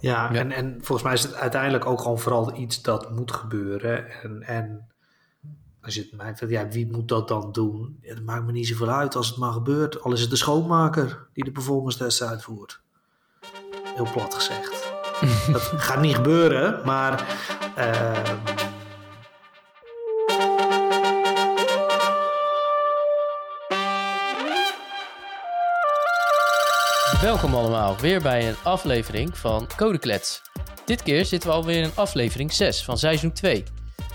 Ja, En, en volgens mij is het uiteindelijk ook gewoon vooral iets dat moet gebeuren. En, en als je het mij vindt, ja, wie moet dat dan doen? Ja, dat maakt me niet zoveel uit als het maar gebeurt. Al is het de schoonmaker die de performance test uitvoert. Heel plat gezegd. dat gaat niet gebeuren, maar... Uh, Welkom allemaal weer bij een aflevering van Codeklets. Dit keer zitten we alweer in aflevering 6 van seizoen 2.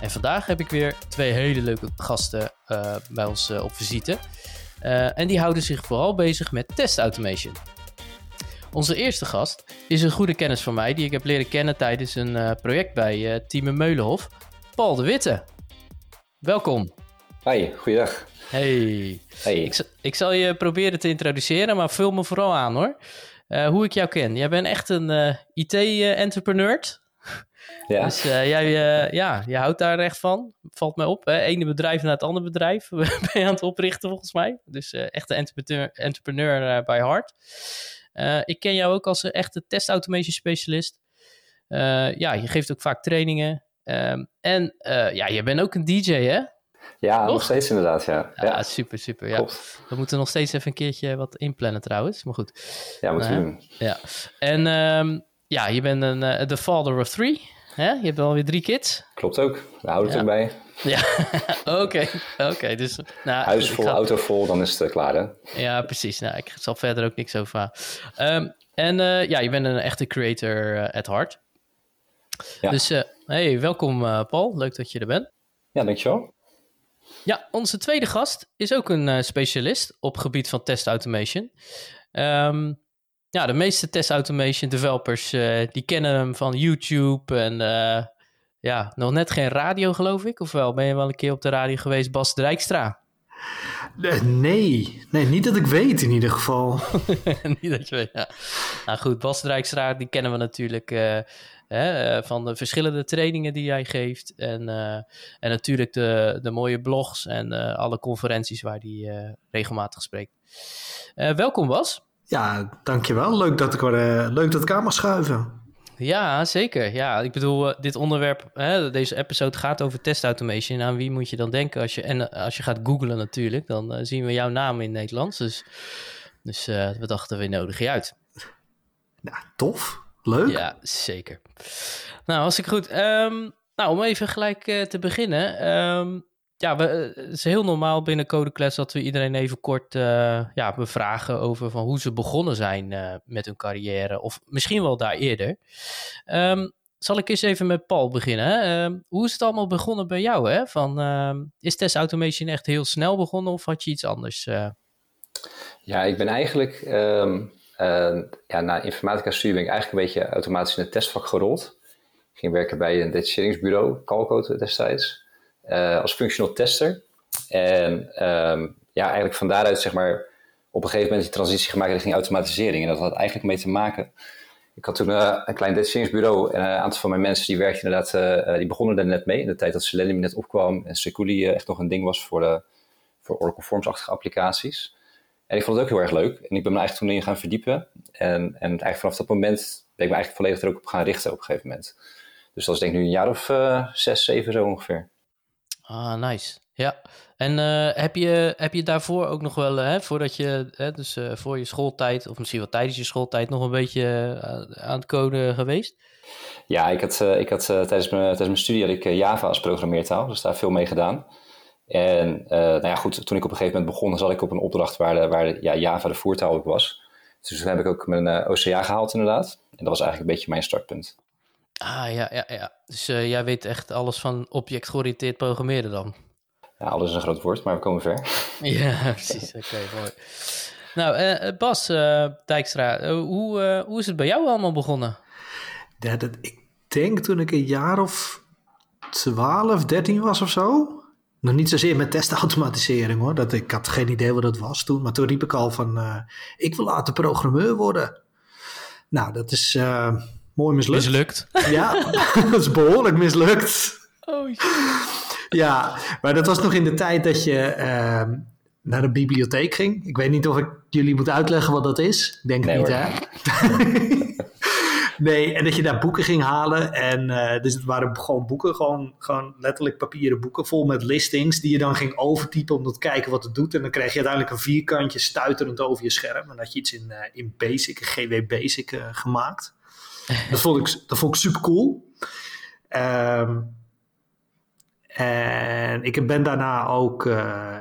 En vandaag heb ik weer twee hele leuke gasten uh, bij ons uh, op visite. Uh, en die houden zich vooral bezig met test automation. Onze eerste gast is een goede kennis van mij die ik heb leren kennen tijdens een project bij Team Meulenhof, Paul de Witte. Welkom. Hi, goeiedag. Hey. hey. Ik, ik, zal je proberen te introduceren, maar vul me vooral aan hoor. Uh, hoe ik jou ken. Jij bent echt een uh, IT-entrepreneur. Ja. Dus uh, jij, ja, je houdt daar echt van. Valt mij op. Hè? Ene bedrijf naar het andere bedrijf ben je aan het oprichten volgens mij. Dus echt een entrepreneur, entrepreneur bij hart. ik ken jou ook als een echte test automation specialist. ja, je geeft ook vaak trainingen. Um, en ja, je bent ook een DJ hè? Ja, nog steeds inderdaad, ja. Ja, super, super. Ja. We moeten nog steeds even een keertje wat inplannen trouwens, maar goed. Ja, moeten we doen. Ja, en um, ja, je bent een uh, the father of three. Hè? Je hebt alweer drie kids. Klopt ook, we houden het erbij. Ja, oké. oké. Dus, nou, Huis vol, auto vol, dan is het uh, klaar hè? Ja, precies. Nou, ik zal verder ook niks over um, En uh, ja, je bent een echte creator at heart. Ja. Dus hey, welkom Paul, leuk dat je er bent. Ja, dankjewel. Ja, onze tweede gast is ook een uh, specialist op gebied van test automation. Um, ja, de meeste test automation developers uh, die kennen hem van YouTube en uh, ja, nog net geen radio geloof ik. Ofwel, ben je wel een keer op de radio geweest, Bas Dijkstra? Nee, nee, niet dat ik weet in ieder geval. niet dat je weet, ja. Nou goed, Bas Dijkstra, die kennen we natuurlijk Hè, eh, van de verschillende trainingen die jij geeft. En, uh, en natuurlijk de, de mooie blogs en uh, alle conferenties waar hij regelmatig spreekt. welkom Bas. Ja, dankjewel. Leuk dat ik, leuk dat ik aan mag schuiven. Ja, zeker. Ja, ik bedoel, dit onderwerp, hè, deze episode gaat over test automation. Aan wie moet je dan denken als je, en als je gaat googlen natuurlijk, dan zien we jouw naam in het Nederlands. Dus, dus we dachten, we nodigen je uit. Nou, tof. Leuk. Ja, zeker. Nou, als ik goed. Um, nou, om even gelijk uh, te beginnen. Um, ja, we, eh, het is heel normaal binnen Codeclass dat we iedereen even kort uh, ja, bevragen over van hoe ze begonnen zijn uh, met hun carrière. Of misschien wel daar eerder. Um, zal ik eens even met Paul beginnen. hoe is het allemaal begonnen bij jou? Hè? Van, is Test Automation echt heel snel begonnen of had je iets anders? Ja, ik ben eigenlijk ja, na informatica-studie ben ik eigenlijk een beetje automatisch in het testvak gerold. Ik ging werken bij een detacheringsbureau, Calcode destijds, uh, als functional tester. En um, ja, eigenlijk van daaruit zeg maar op een gegeven moment die transitie gemaakt richting automatisering. En dat had eigenlijk mee te maken. Ik had toen uh, een klein detacheringsbureau en een aantal van mijn mensen die werkten inderdaad, uh, die begonnen er net mee. In de tijd dat Selenium net opkwam en Seculi echt nog een ding was voor, de, voor Oracle Forms-achtige applicaties. En ik vond het ook heel erg leuk. En ik ben me eigenlijk toen in gaan verdiepen. En, en eigenlijk vanaf dat moment ben ik me eigenlijk volledig er ook op gaan richten op een gegeven moment. Dus dat is denk ik nu een jaar of uh, zes, zeven zo ongeveer. Ah, nice. Ja. En uh, heb, je, heb je daarvoor ook nog wel, hè, voordat je, hè, dus uh, voor je schooltijd, of misschien wel tijdens je schooltijd, nog een beetje aan het coden geweest? Ja, ik had, ik had tijdens, mijn, tijdens mijn studie had ik Java als programmeertaal, dus daar veel mee gedaan. En uh, nou ja, goed, toen ik op een gegeven moment begon, zat ik op een opdracht waar, de, waar de, ja, Java de voertaal ook was. Dus toen heb ik ook mijn uh, eh, OCA gehaald inderdaad. En dat was eigenlijk een beetje mijn startpunt. Ah, ja, ja, ja. Dus uh, jij weet echt alles van object-georiënteerd programmeren dan? Ja, alles is een groot woord, maar we komen ver. ja, precies. Oké, mooi. Nou, Bas Dijkstra, hoe, hoe is het bij jou allemaal begonnen? Ja, dat, ik denk toen ik een jaar of 12, 13 was of zo. Nog niet zozeer met testautomatisering hoor. Dat, ik had geen idee wat dat was toen. Maar toen riep ik al van, uh, ik wil later programmeur worden. Nou, dat is uh, mooi mislukt. Mislukt? Ja, dat is behoorlijk mislukt. Oh, ja, maar dat was nog in de tijd dat je uh, naar de bibliotheek ging. Ik weet niet of ik jullie moet uitleggen wat dat is. Ik denk het niet, hè? nee, en dat je daar boeken ging halen. En uh, dus het waren gewoon boeken, gewoon, gewoon letterlijk papieren boeken vol met listings. Die je dan ging overtypen om te kijken wat het doet. En dan kreeg je uiteindelijk een vierkantje stuiterend over je scherm. En had je iets in, uh, in Basic, GW Basic uh, gemaakt. dat, vond ik, dat vond ik super cool. Um, en ik ben daarna ook,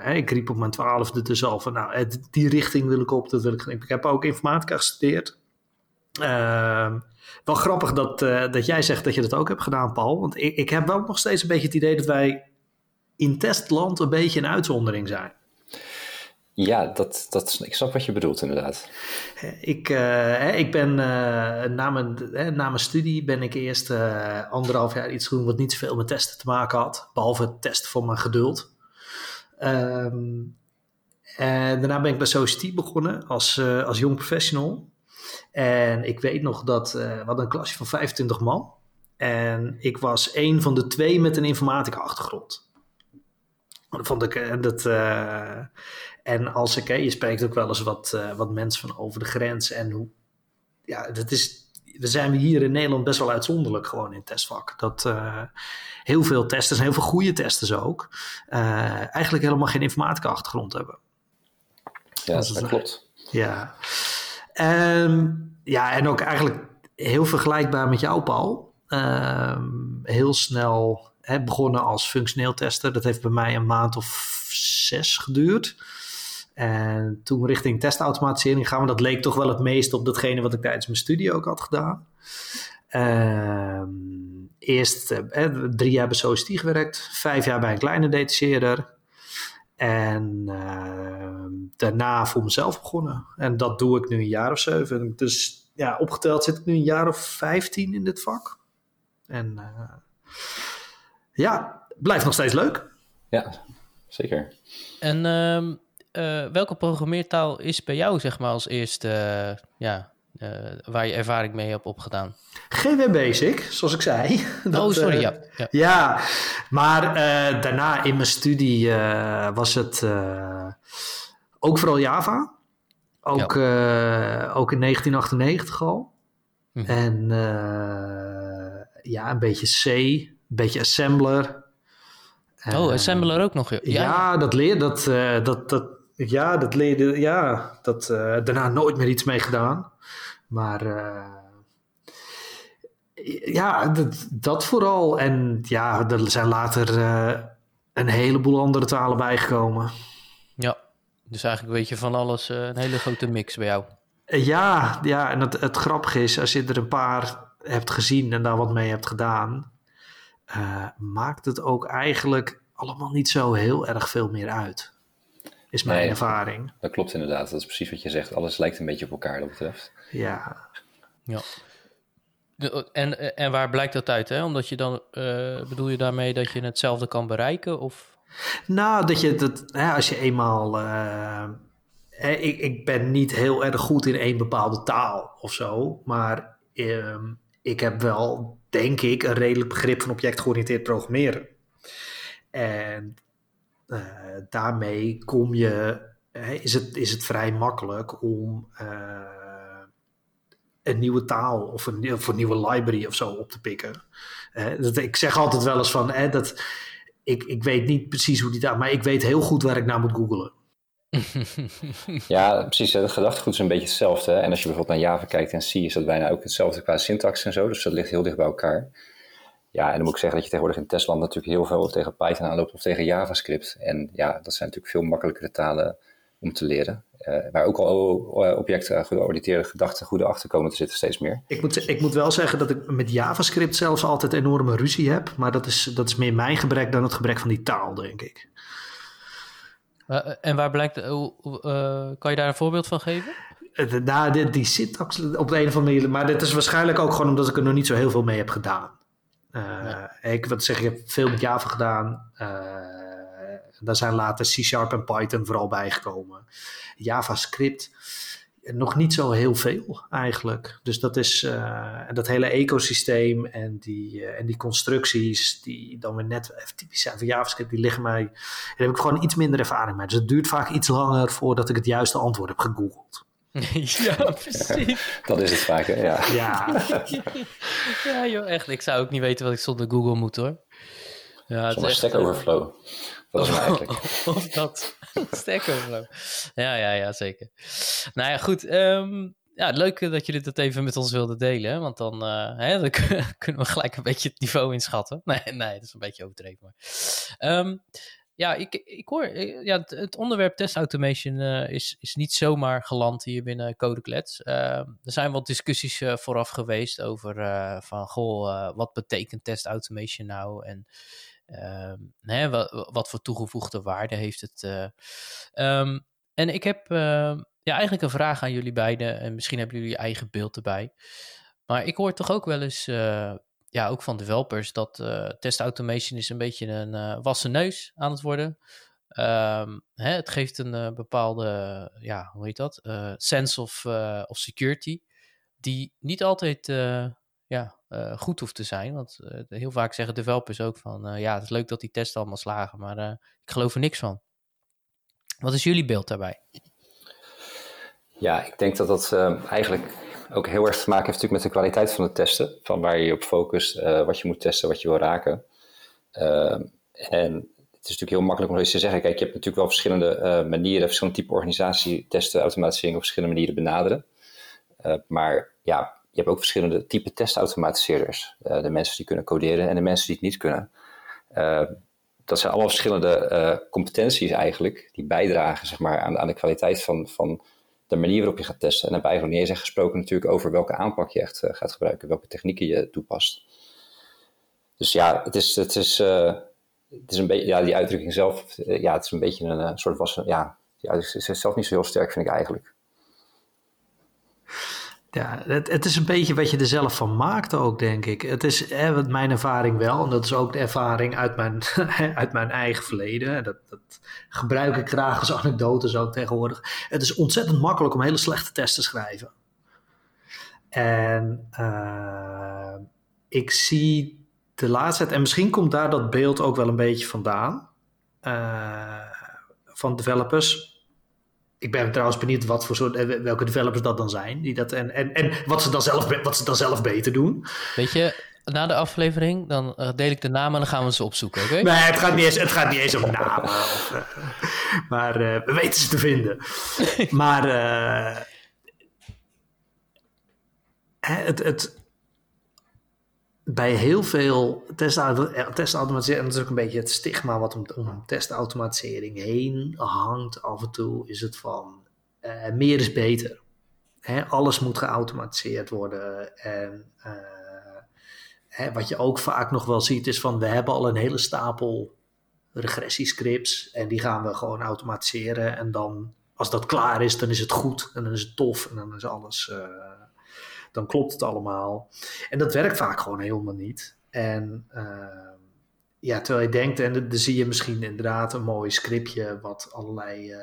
ik riep op mijn twaalfde dus al van, nou, die richting wil ik op, dat wil ik. Ik heb ook informatica gestudeerd. Uh, wel grappig dat, uh, dat jij zegt dat je dat ook hebt gedaan, Paul. Want ik, ik heb wel nog steeds een beetje het idee dat wij in testland een beetje een uitzondering zijn. Ja, dat, dat, ik snap wat je bedoelt inderdaad. Ik, uh, ik ben uh, na, mijn, na mijn studie ben ik eerst uh, anderhalf jaar iets doen wat niet zoveel met testen te maken had. Behalve het testen van mijn geduld. Um, en daarna ben ik bij Society begonnen als, als jong professional. En ik weet nog dat we hadden een klasje van 25 man. En ik was een van de twee met een informatica achtergrond. Dat vond ik, dat, en als ik, hè, je spreekt ook wel eens wat, uh, wat mensen van over de grens en hoe, ja, dat is, we zijn hier in Nederland best wel uitzonderlijk gewoon in het testvak. Dat uh, heel veel testers, heel veel goede testers ook, eigenlijk helemaal geen informatica achtergrond hebben. Ja, dat, dat klopt. Ja. Um, ja, en ook eigenlijk heel vergelijkbaar met jou, Paul. Um, heel snel begonnen als functioneel tester. Dat heeft bij mij een maand of zes geduurd. En toen richting testautomatisering gaan we, dat leek toch wel het meest op datgene wat ik tijdens mijn studie ook had gedaan. Uh, eerst eh, drie jaar bij SOST gewerkt, vijf jaar bij een kleine detacheerder. En uh, daarna voor mezelf begonnen. En dat doe ik nu een jaar of zeven. Dus ja, opgeteld zit ik nu een jaar of vijftien in dit vak. En uh, ja, blijft nog steeds leuk. Ja, zeker. En um, uh, welke programmeertaal is bij jou, zeg maar, als eerste, uh, ja, uh, waar je ervaring mee hebt opgedaan? GW Basic, zoals ik zei. Dat, oh, sorry, ja. Ja, ja maar daarna in mijn studie was het ook vooral Java. Ook, ja. ook in 1998 al. Hm. En ja, een beetje C, een beetje Assembler. Oh, Assembler ook nog. Ja, ja dat leer dat, dat, dat, ja, dat leerde, ja, dat, daarna nooit meer iets mee gedaan. Maar uh, ja, dat, dat, vooral. En ja, er zijn later uh, een heleboel andere talen bijgekomen. Ja, dus eigenlijk weet je van alles, een hele grote mix bij jou. Ja, ja en het, het grappige is, als je er een paar hebt gezien en daar wat mee hebt gedaan, maakt het ook eigenlijk allemaal niet zo heel erg veel meer uit is mijn nee, ervaring. Dat klopt inderdaad. Dat is precies wat je zegt. Alles lijkt een beetje op elkaar dat betreft. Ja. Ja. En, en waar blijkt dat uit? Hè? Omdat je dan, uh, bedoel je daarmee dat je hetzelfde kan bereiken? Of? Nou, dat je dat, hè, als je eenmaal. Uh, hè, ik, ik ben niet heel erg goed in één bepaalde taal of zo. Maar uh, ik heb wel, denk ik, een redelijk begrip van objectgeoriënteerd programmeren. En uh, daarmee kom je, is, het, is het vrij makkelijk om uh, een nieuwe taal of een, of een nieuwe library of zo op te pikken. Uh, dat, ik zeg altijd wel eens van, dat, ik, ik weet niet precies hoe die taal, maar ik weet heel goed waar ik naar moet googlen. ja, precies. Het gedachtegoed is een beetje hetzelfde. En als je bijvoorbeeld naar Java kijkt en C, is dat bijna ook hetzelfde qua syntax en zo. Dus dat ligt heel dicht bij elkaar. Ja, en dan moet ik zeggen dat je tegenwoordig in Testland natuurlijk heel veel tegen Python aanloopt of tegen JavaScript. En ja, dat zijn natuurlijk veel makkelijkere talen om te leren. Uh, waar ook al eh, objecten, geauditeerde gedachten, goede achter komen te zitten steeds meer. Ik moet, ik moet wel zeggen dat ik met JavaScript zelfs altijd enorme ruzie heb. Maar dat is, dat is meer mijn gebrek dan het gebrek van die taal, denk ik. Uh, en waar blijkt, kan je daar een voorbeeld van geven? Nou, die, die syntax op de een of andere manier. Maar dit is waarschijnlijk ook gewoon omdat ik er nog niet zo heel veel mee heb gedaan. Uh, Ik wat zeg, ik heb veel met Java gedaan. Daar zijn later C-Sharp en Python vooral bijgekomen. JavaScript nog niet zo heel veel eigenlijk. Dus dat is uh, dat hele ecosysteem en die, en die constructies die dan weer net typisch zijn van JavaScript, die liggen mij. Daar heb ik gewoon iets minder ervaring mee. Dus het duurt vaak iets langer voordat ik het juiste antwoord heb gegoogeld. ja, precies. dat is het vaak, hè? Ja. Ja. ja, joh, echt. Ik zou ook niet weten wat ik zonder Google moet, hoor. Ja, het is Stack Overflow. Dat is eigenlijk. Of dat. Stack Overflow. Ja, ja, ja, zeker. Nou ja, goed. Um, ja, leuk dat jullie dat even met ons wilden delen. Want dan, uh, hè, dan kunnen we gelijk een beetje het niveau inschatten. Nee, nee dat is een beetje overdreven. Maar. Um, ja, ik, ik hoor, eh, ja, het, onderwerp test automation uh, is, is niet zomaar geland hier binnen CodeClets. Uh, er zijn wat discussies uh, vooraf geweest over van, goh, wat betekent test automation nou? En ehm, hè, wat, wat voor toegevoegde waarde heeft het? Um, en ik heb ja, eigenlijk een vraag aan jullie beiden. En misschien hebben jullie eigen beeld erbij. Maar ik hoor toch ook wel eens ja, ook van developers, dat uh, test automation is een beetje een uh, wassen neus aan het worden. Um, hè, het geeft een bepaalde, ja, hoe heet dat? sense of, of security, die niet altijd ja, goed hoeft te zijn. Want heel vaak zeggen developers ook van, ja, het is leuk dat die testen allemaal slagen, maar ik geloof er niks van. Wat is jullie beeld daarbij? Ja, ik denk dat dat eigenlijk ook heel erg te maken heeft natuurlijk met de kwaliteit van het testen. Van waar je je op focust, wat je moet testen, wat je wil raken. Uh, en het is natuurlijk heel makkelijk om eens te zeggen. Kijk, je hebt natuurlijk wel verschillende manieren, verschillende type organisatie testen, automatisering op verschillende manieren benaderen. maar ja, je hebt ook verschillende type testautomatiseerders. de mensen die kunnen coderen en de mensen die het niet kunnen. dat zijn allemaal verschillende competenties eigenlijk, die bijdragen zeg maar, aan, aan de kwaliteit van, van de manier waarop je gaat testen. En eigenlijk nog niet gesproken natuurlijk over welke aanpak je echt gaat gebruiken, welke technieken je toepast. Dus ja, het is, het is, het is een beetje, ja, die uitdrukking zelf, ja, het is een beetje een soort was, ja, ja, het is zelf niet zo heel sterk, vind ik eigenlijk. Ja, het, is een beetje wat je er zelf van maakt ook, denk ik. Het is hè, mijn ervaring wel, en dat is ook de ervaring uit mijn, uit mijn eigen verleden. Dat, dat gebruik ik graag als anekdote zo tegenwoordig. Het is ontzettend makkelijk om hele slechte tests te schrijven. En uh, ik zie de laatste tijd, en misschien komt daar dat beeld ook wel een beetje vandaan, uh, van developers ik ben trouwens benieuwd wat voor soort, eh, welke developers dat dan zijn. Die dat, en, en, en wat, ze dan zelf, wat ze dan zelf beter doen. Weet je, na de aflevering, dan uh, deel ik de namen en dan gaan we ze opzoeken, oké? Nee, het gaat niet eens, het gaat niet eens om namen. Of, uh, maar uh, we weten ze te vinden. maar het, het, bij heel veel testautomatisering, en dat is ook een beetje het stigma wat om, om testautomatisering heen hangt af en toe, is het van uh, meer is beter. Hè, alles moet geautomatiseerd worden. En uh, hè, wat je ook vaak nog wel ziet, is van we hebben al een hele stapel regressiescripts en die gaan we gewoon automatiseren. En dan, als dat klaar is, dan is het goed en dan is het tof en dan is alles. Dan klopt het allemaal. En dat werkt vaak gewoon helemaal niet. En uh, ja, terwijl je denkt, en dan zie je misschien inderdaad een mooi scriptje wat allerlei uh,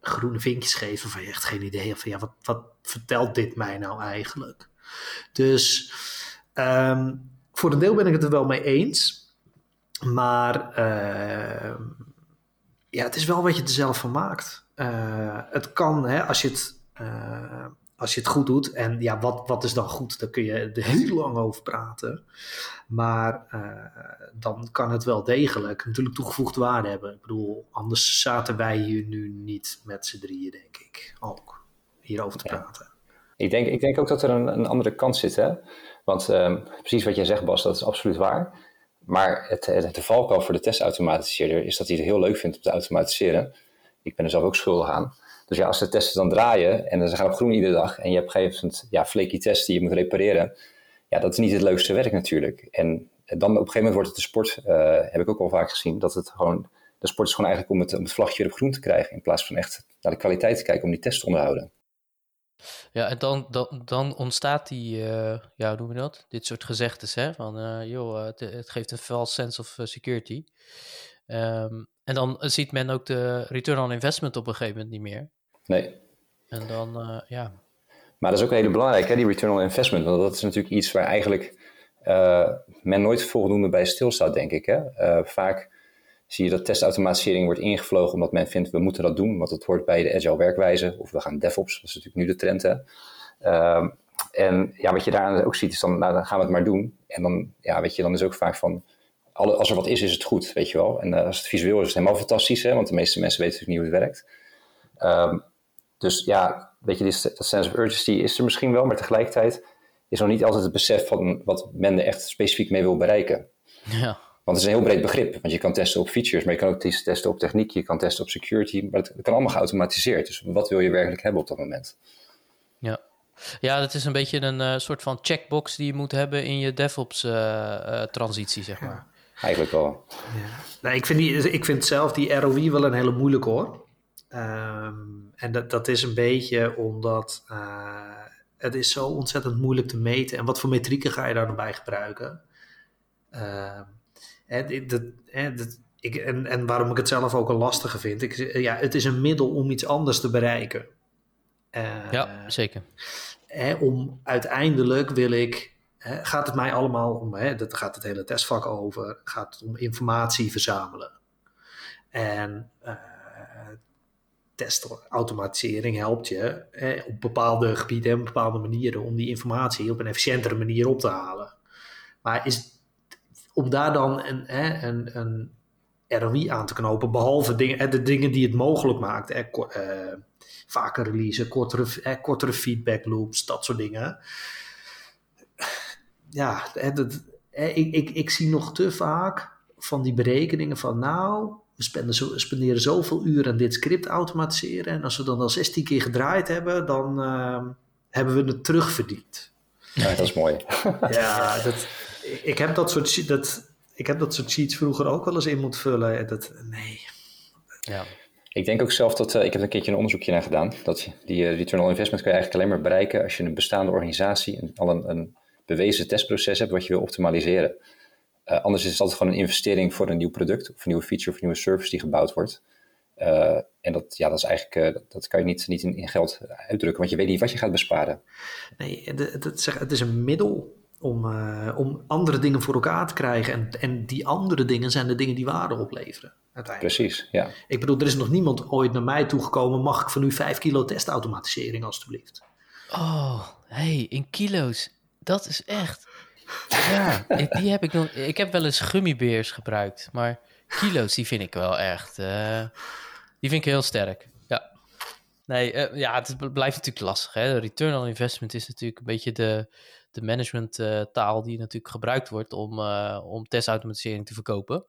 groene vinkjes geven van je echt geen idee van ja, wat, wat vertelt dit mij nou eigenlijk? Dus um, voor een deel ben ik het er wel mee eens. Maar uh, ja, het is wel wat je er zelf van maakt. Uh, het kan, hè, als je het als je het goed doet. En ja, wat, wat is dan goed? Daar kun je er heel lang over praten. Maar uh, dan kan het wel degelijk natuurlijk toegevoegde waarde hebben. Ik bedoel, anders zaten wij hier nu niet met z'n drieën, denk ik, ook hierover te praten. Ik denk, ik denk ook dat er een, een andere kant zit. Hè? Want um, precies wat jij zegt, Bas, dat is absoluut waar. Maar het, het, de valkuil voor de testautomatiseerder is dat hij het heel leuk vindt om te automatiseren. Ik ben er zelf ook schuldig aan. Dus ja, als de testen dan draaien en ze gaan op groen iedere dag en je hebt op een gegeven moment ja, flaky tests die je moet repareren, ja, dat is niet het leukste werk natuurlijk. En dan op een gegeven moment wordt het de sport, uh, heb ik ook al vaak gezien, dat het gewoon, de sport is gewoon eigenlijk om het, om het vlagje op groen te krijgen in plaats van echt naar de kwaliteit te kijken om die test te onderhouden. Ja, en dan, dan, dan ontstaat die, uh, ja, hoe noemen we dat? Dit soort gezegdes, hè? Van, uh, joh, het, het, geeft een false sense of security. Um, en dan ziet men ook de return on investment op een gegeven moment niet meer. Nee. En dan, uh, ja. Maar dat is ook heel belangrijk, hè, die return on investment. Want dat is natuurlijk iets waar eigenlijk uh, men nooit voldoende bij stilstaat, denk ik. Hè? Uh, vaak zie je dat testautomatisering wordt ingevlogen omdat men vindt we moeten dat doen, want het hoort bij de agile werkwijze. Of we gaan DevOps, dat is natuurlijk nu de trend. Hè. Ehm, en ja, wat je daar ook ziet is dan, nou, dan gaan we het maar doen. En dan, ja, weet je, dan is ook vaak van, als er wat is, is het goed, weet je wel. En uh, als het visueel is, is het helemaal fantastisch, hè, want de meeste mensen weten natuurlijk niet hoe het werkt. Um, dus ja, weet je, dat sense of urgency is er misschien wel, maar tegelijkertijd is nog niet altijd het besef van wat men er echt specifiek mee wil bereiken. Ja. Want het is een heel breed begrip, want je kan testen op features, maar je kan ook testen op techniek, je kan testen op security, maar het kan allemaal geautomatiseerd. Dus wat wil je werkelijk hebben op dat moment? Ja, ja, dat is een beetje een uh, soort van checkbox die je moet hebben in je DevOps-transitie, uh, uh, zeg maar. Eigenlijk wel. Ja. Nou, ik, vind die, ik vind zelf die ROI wel een hele moeilijke hoor. Um, en dat, dat is een beetje omdat uh, het is zo ontzettend moeilijk te meten. En wat voor metrieken ga je daar dan bij gebruiken? Uh, hè, dat, hè, dat, ik, en, en waarom ik het zelf ook een lastige vind. Ik, ja, het is een middel om iets anders te bereiken. Uh, ja, zeker. Hè, om uiteindelijk wil ik gaat het mij allemaal om, hè, dat gaat het hele testvak over, gaat het om informatie verzamelen. En uh, testautomatisering helpt je hè, op bepaalde gebieden en bepaalde manieren om die informatie op een efficiëntere manier op te halen. Maar is, om daar dan een, hè, een, een ROI aan te knopen, behalve dingen, de dingen die het mogelijk maakt, uh, vaker releasen, kortere, kortere feedback loops, dat soort dingen ja, het, ik, ik, ik zie nog te vaak van die berekeningen van nou, we spenden zo, spenderen zoveel uur aan dit script automatiseren en als we dan al 16 keer gedraaid hebben, dan uh, hebben we het terugverdiend. Ja, dat is mooi. ja, dat, ik, heb dat soort, dat, ik heb dat soort sheets vroeger ook wel eens in moeten vullen. Dat, nee. Ja. Ik denk ook zelf dat, uh, ik heb een keertje een onderzoekje naar gedaan, dat die uh, return on investment kun je eigenlijk alleen maar bereiken als je een bestaande organisatie, al een, een bewezen testproces hebt wat je wil optimaliseren. Uh, anders is het altijd gewoon een investering voor een nieuw product of een nieuwe feature of een nieuwe service die gebouwd wordt. Uh, en dat, ja, dat is eigenlijk, uh, dat, kan je niet, niet in, in, geld uitdrukken, want je weet niet wat je gaat besparen. Nee, het is een middel om, om andere dingen voor elkaar te krijgen. En, en die andere dingen zijn de dingen die waarde opleveren. Uiteindelijk. Precies, ja. Ik bedoel, er is nog niemand ooit naar mij toegekomen. Mag ik van u 5 kilo testautomatisering, alstublieft? Oh, hey, in kilo's. Dat is echt. Ja, die heb ik nog. Ik heb wel eens gummibeers gebruikt, maar kilo's die vind ik wel echt. Uh, die vind ik heel sterk. Ja. Nee, uh, ja, het blijft natuurlijk lastig. Hè? Return on investment is natuurlijk een beetje de, de management uh, taal die natuurlijk gebruikt wordt om, om testautomatisering te verkopen.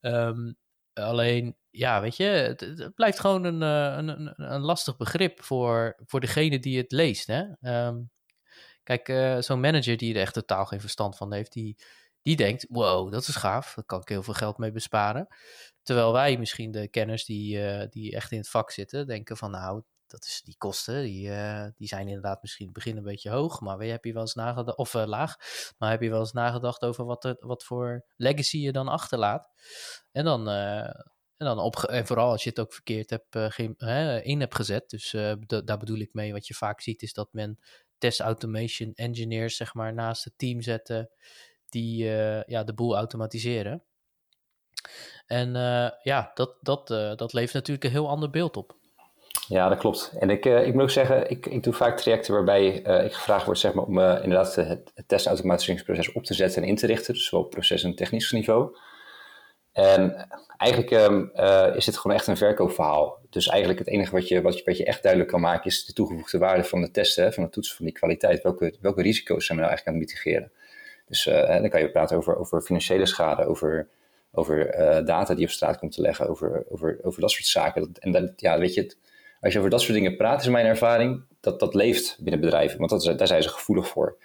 Um, alleen, ja, weet je, het, het blijft gewoon een, een, een, een, lastig begrip voor, voor degene die het leest. Hè? Um, Kijk, uh, zo'n manager die er echt totaal geen verstand van heeft, die, die denkt: wow, dat is gaaf, daar kan ik heel veel geld mee besparen. Terwijl wij misschien de kenners die, uh, die echt in het vak zitten, denken van nou, dat is die kosten, die, uh, die zijn inderdaad misschien in het begin een beetje hoog, maar heb je wel eens nagedacht, of laag, maar heb je wel eens nagedacht over wat, er, wat voor legacy je dan achterlaat? En dan, en, dan op, en vooral als je het ook verkeerd hebt, in hebt gezet, dus daar bedoel ik mee, wat je vaak ziet is dat men test automation engineers zeg maar naast het team zetten die uh, ja, de boel automatiseren. En uh, ja, dat, dat, uh, dat levert natuurlijk een heel ander beeld op. Ja, dat klopt. En ik, ik moet ook zeggen, ik, ik doe vaak trajecten waarbij ik gevraagd word zeg maar, om inderdaad het, het testautomatiseringsproces op te zetten en in te richten. Dus zowel op proces- en technisch niveau. En eigenlijk um, uh, is dit gewoon echt een verkoopverhaal. Dus eigenlijk het enige wat je, wat, je, wat je echt duidelijk kan maken is de toegevoegde waarde van de testen, van de toetsen van die kwaliteit. Welke, welke risico's zijn we nou eigenlijk aan het mitigeren? Dus uh, dan kan je praten over, over financiële schade, over, over uh, data die op straat komt te leggen, over, over, over dat soort zaken. en ja, weet je, als je over dat soort dingen praat, is mijn ervaring, dat dat leeft binnen bedrijven. Want dat, daar zijn ze gevoelig voor.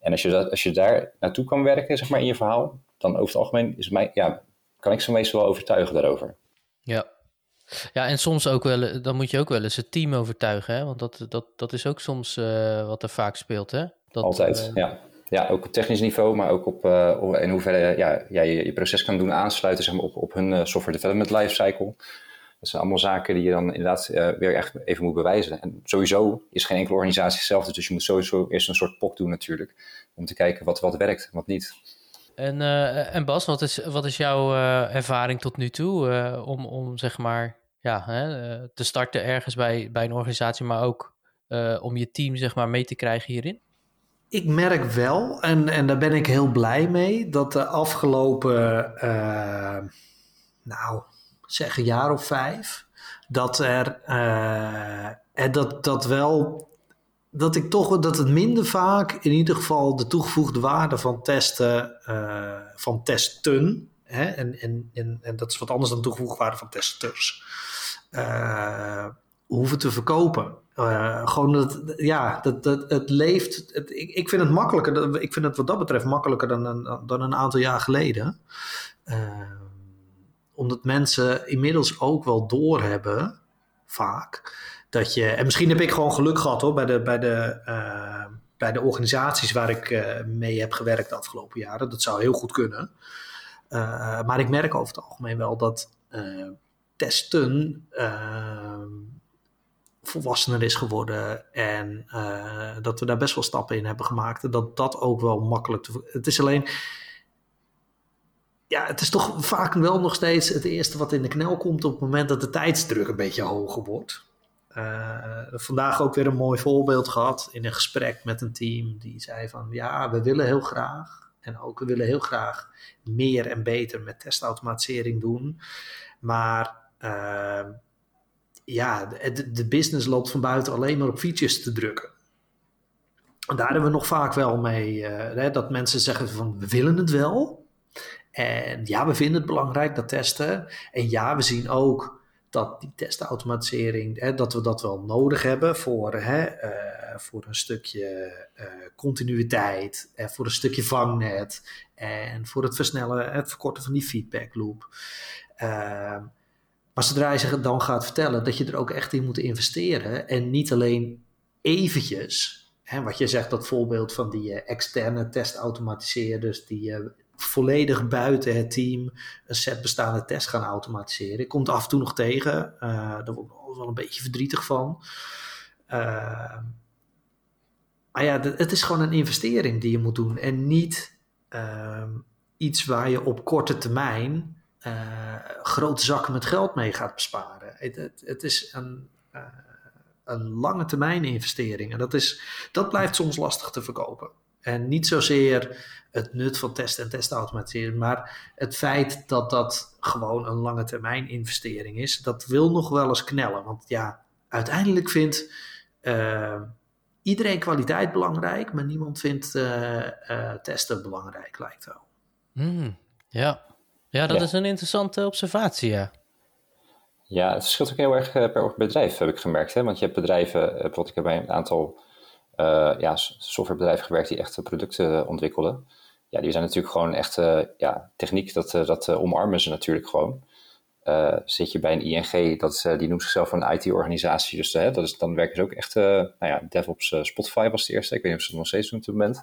En als je, dat, als je daar naartoe kan werken, zeg maar, in je verhaal, dan over het algemeen is mijn, ja, kan ik ze meestal wel overtuigen daarover. Ja. Ja, en soms ook wel, dan moet je ook wel eens het team overtuigen, hè? want dat, dat, dat is ook soms uh, wat er vaak speelt. Hè? Dat, Altijd, uh, ja. Ja, ook op technisch niveau, maar ook op uh, in hoeverre ja, jij je, je, proces kan doen aansluiten zeg maar, op, op hun software development lifecycle. Dat zijn allemaal zaken die je dan inderdaad weer echt even moet bewijzen. En sowieso is geen enkele organisatie hetzelfde, dus je moet sowieso eerst een soort POC doen natuurlijk, om te kijken wat, wat werkt en wat niet. En, en Bas, wat is, wat is jouw ervaring tot nu toe om, om zeg maar ja, hè, te starten ergens bij, bij een organisatie, maar ook om je team zeg maar mee te krijgen hierin? Ik merk wel, en, en daar ben ik heel blij mee, dat de afgelopen, nou, zeg een jaar of vijf, dat er, uh, dat, dat wel, dat ik toch, dat het minder vaak in ieder geval de toegevoegde waarde van testen, uh, van testen, hè, en, en, en, en dat is wat anders dan toegevoegde waarde van testers, hoeven te verkopen. Uh, gewoon dat, ja, dat, dat, het leeft. Ik, ik vind het makkelijker. Ik vind het wat dat betreft makkelijker dan een, dan een aantal jaar geleden. Omdat mensen inmiddels ook wel doorhebben, vaak, dat je. En misschien heb ik gewoon geluk gehad hoor, bij de, bij de, uh, bij de organisaties waar ik mee heb gewerkt de afgelopen jaren. Dat zou heel goed kunnen. maar ik merk over het algemeen wel dat testen volwassener is geworden en dat we daar best wel stappen in hebben gemaakt. Dat dat ook wel makkelijk te. Het is alleen. Ja, het is toch vaak wel nog steeds het eerste wat in de knel komt op het moment dat de tijdsdruk een beetje hoger wordt. Uh, vandaag ook weer een mooi voorbeeld gehad in een gesprek met een team die zei van ja, we willen heel graag en ook we willen heel graag meer en beter met testautomatisering doen. Maar uh, ja, de, de business loopt van buiten alleen maar op features te drukken. En daar hebben we nog vaak wel mee, hè, dat mensen zeggen van we willen het wel. En ja, we vinden het belangrijk, dat testen. En ja, we zien ook dat die testautomatisering, hè, dat we dat wel nodig hebben voor, hè, uh, voor een stukje uh, continuïteit, en voor een stukje vangnet en voor het versnellen, het verkorten van die feedback loop. Ehm, maar zodra je zich dan gaat vertellen dat je er ook echt in moet investeren en niet alleen eventjes, hè, wat je zegt, dat voorbeeld van die uh, externe testautomatiseerders die uh, volledig buiten het team een set bestaande test gaan automatiseren. Ik kom af en toe nog tegen, uh, daar word ik wel een beetje verdrietig van. maar ja, het is gewoon een investering die je moet doen en niet ehm, iets waar je op korte termijn uh, grote zakken met geld mee gaat besparen. Het, het, is een, uh, een lange termijn investering. En dat, is, dat blijft soms lastig te verkopen. En niet zozeer het nut van testen en testautomatiseren, maar het feit dat dat gewoon een lange termijn investering is, dat wil nog wel eens knellen. Want ja, uiteindelijk vindt uh, iedereen kwaliteit belangrijk, maar niemand vindt testen belangrijk, lijkt wel. Mm, ja, ja, dat is een interessante observatie, ja. Ja, het verschilt ook heel erg eh, per bedrijf, heb ik gemerkt. Hè? Want je hebt bedrijven, eh, bijvoorbeeld ik heb bij een aantal ja, softwarebedrijven gewerkt die echt producten ontwikkelden. Ja, die zijn natuurlijk gewoon echt, uh, ja, techniek, dat, dat omarmen ze natuurlijk gewoon. zit je bij een ING, dat, die noemt zichzelf een IT-organisatie, dus dat is, dan werken ze ook echt, nou ja, DevOps Spotify was de eerste, ik weet niet of ze het nog steeds doen op dit moment.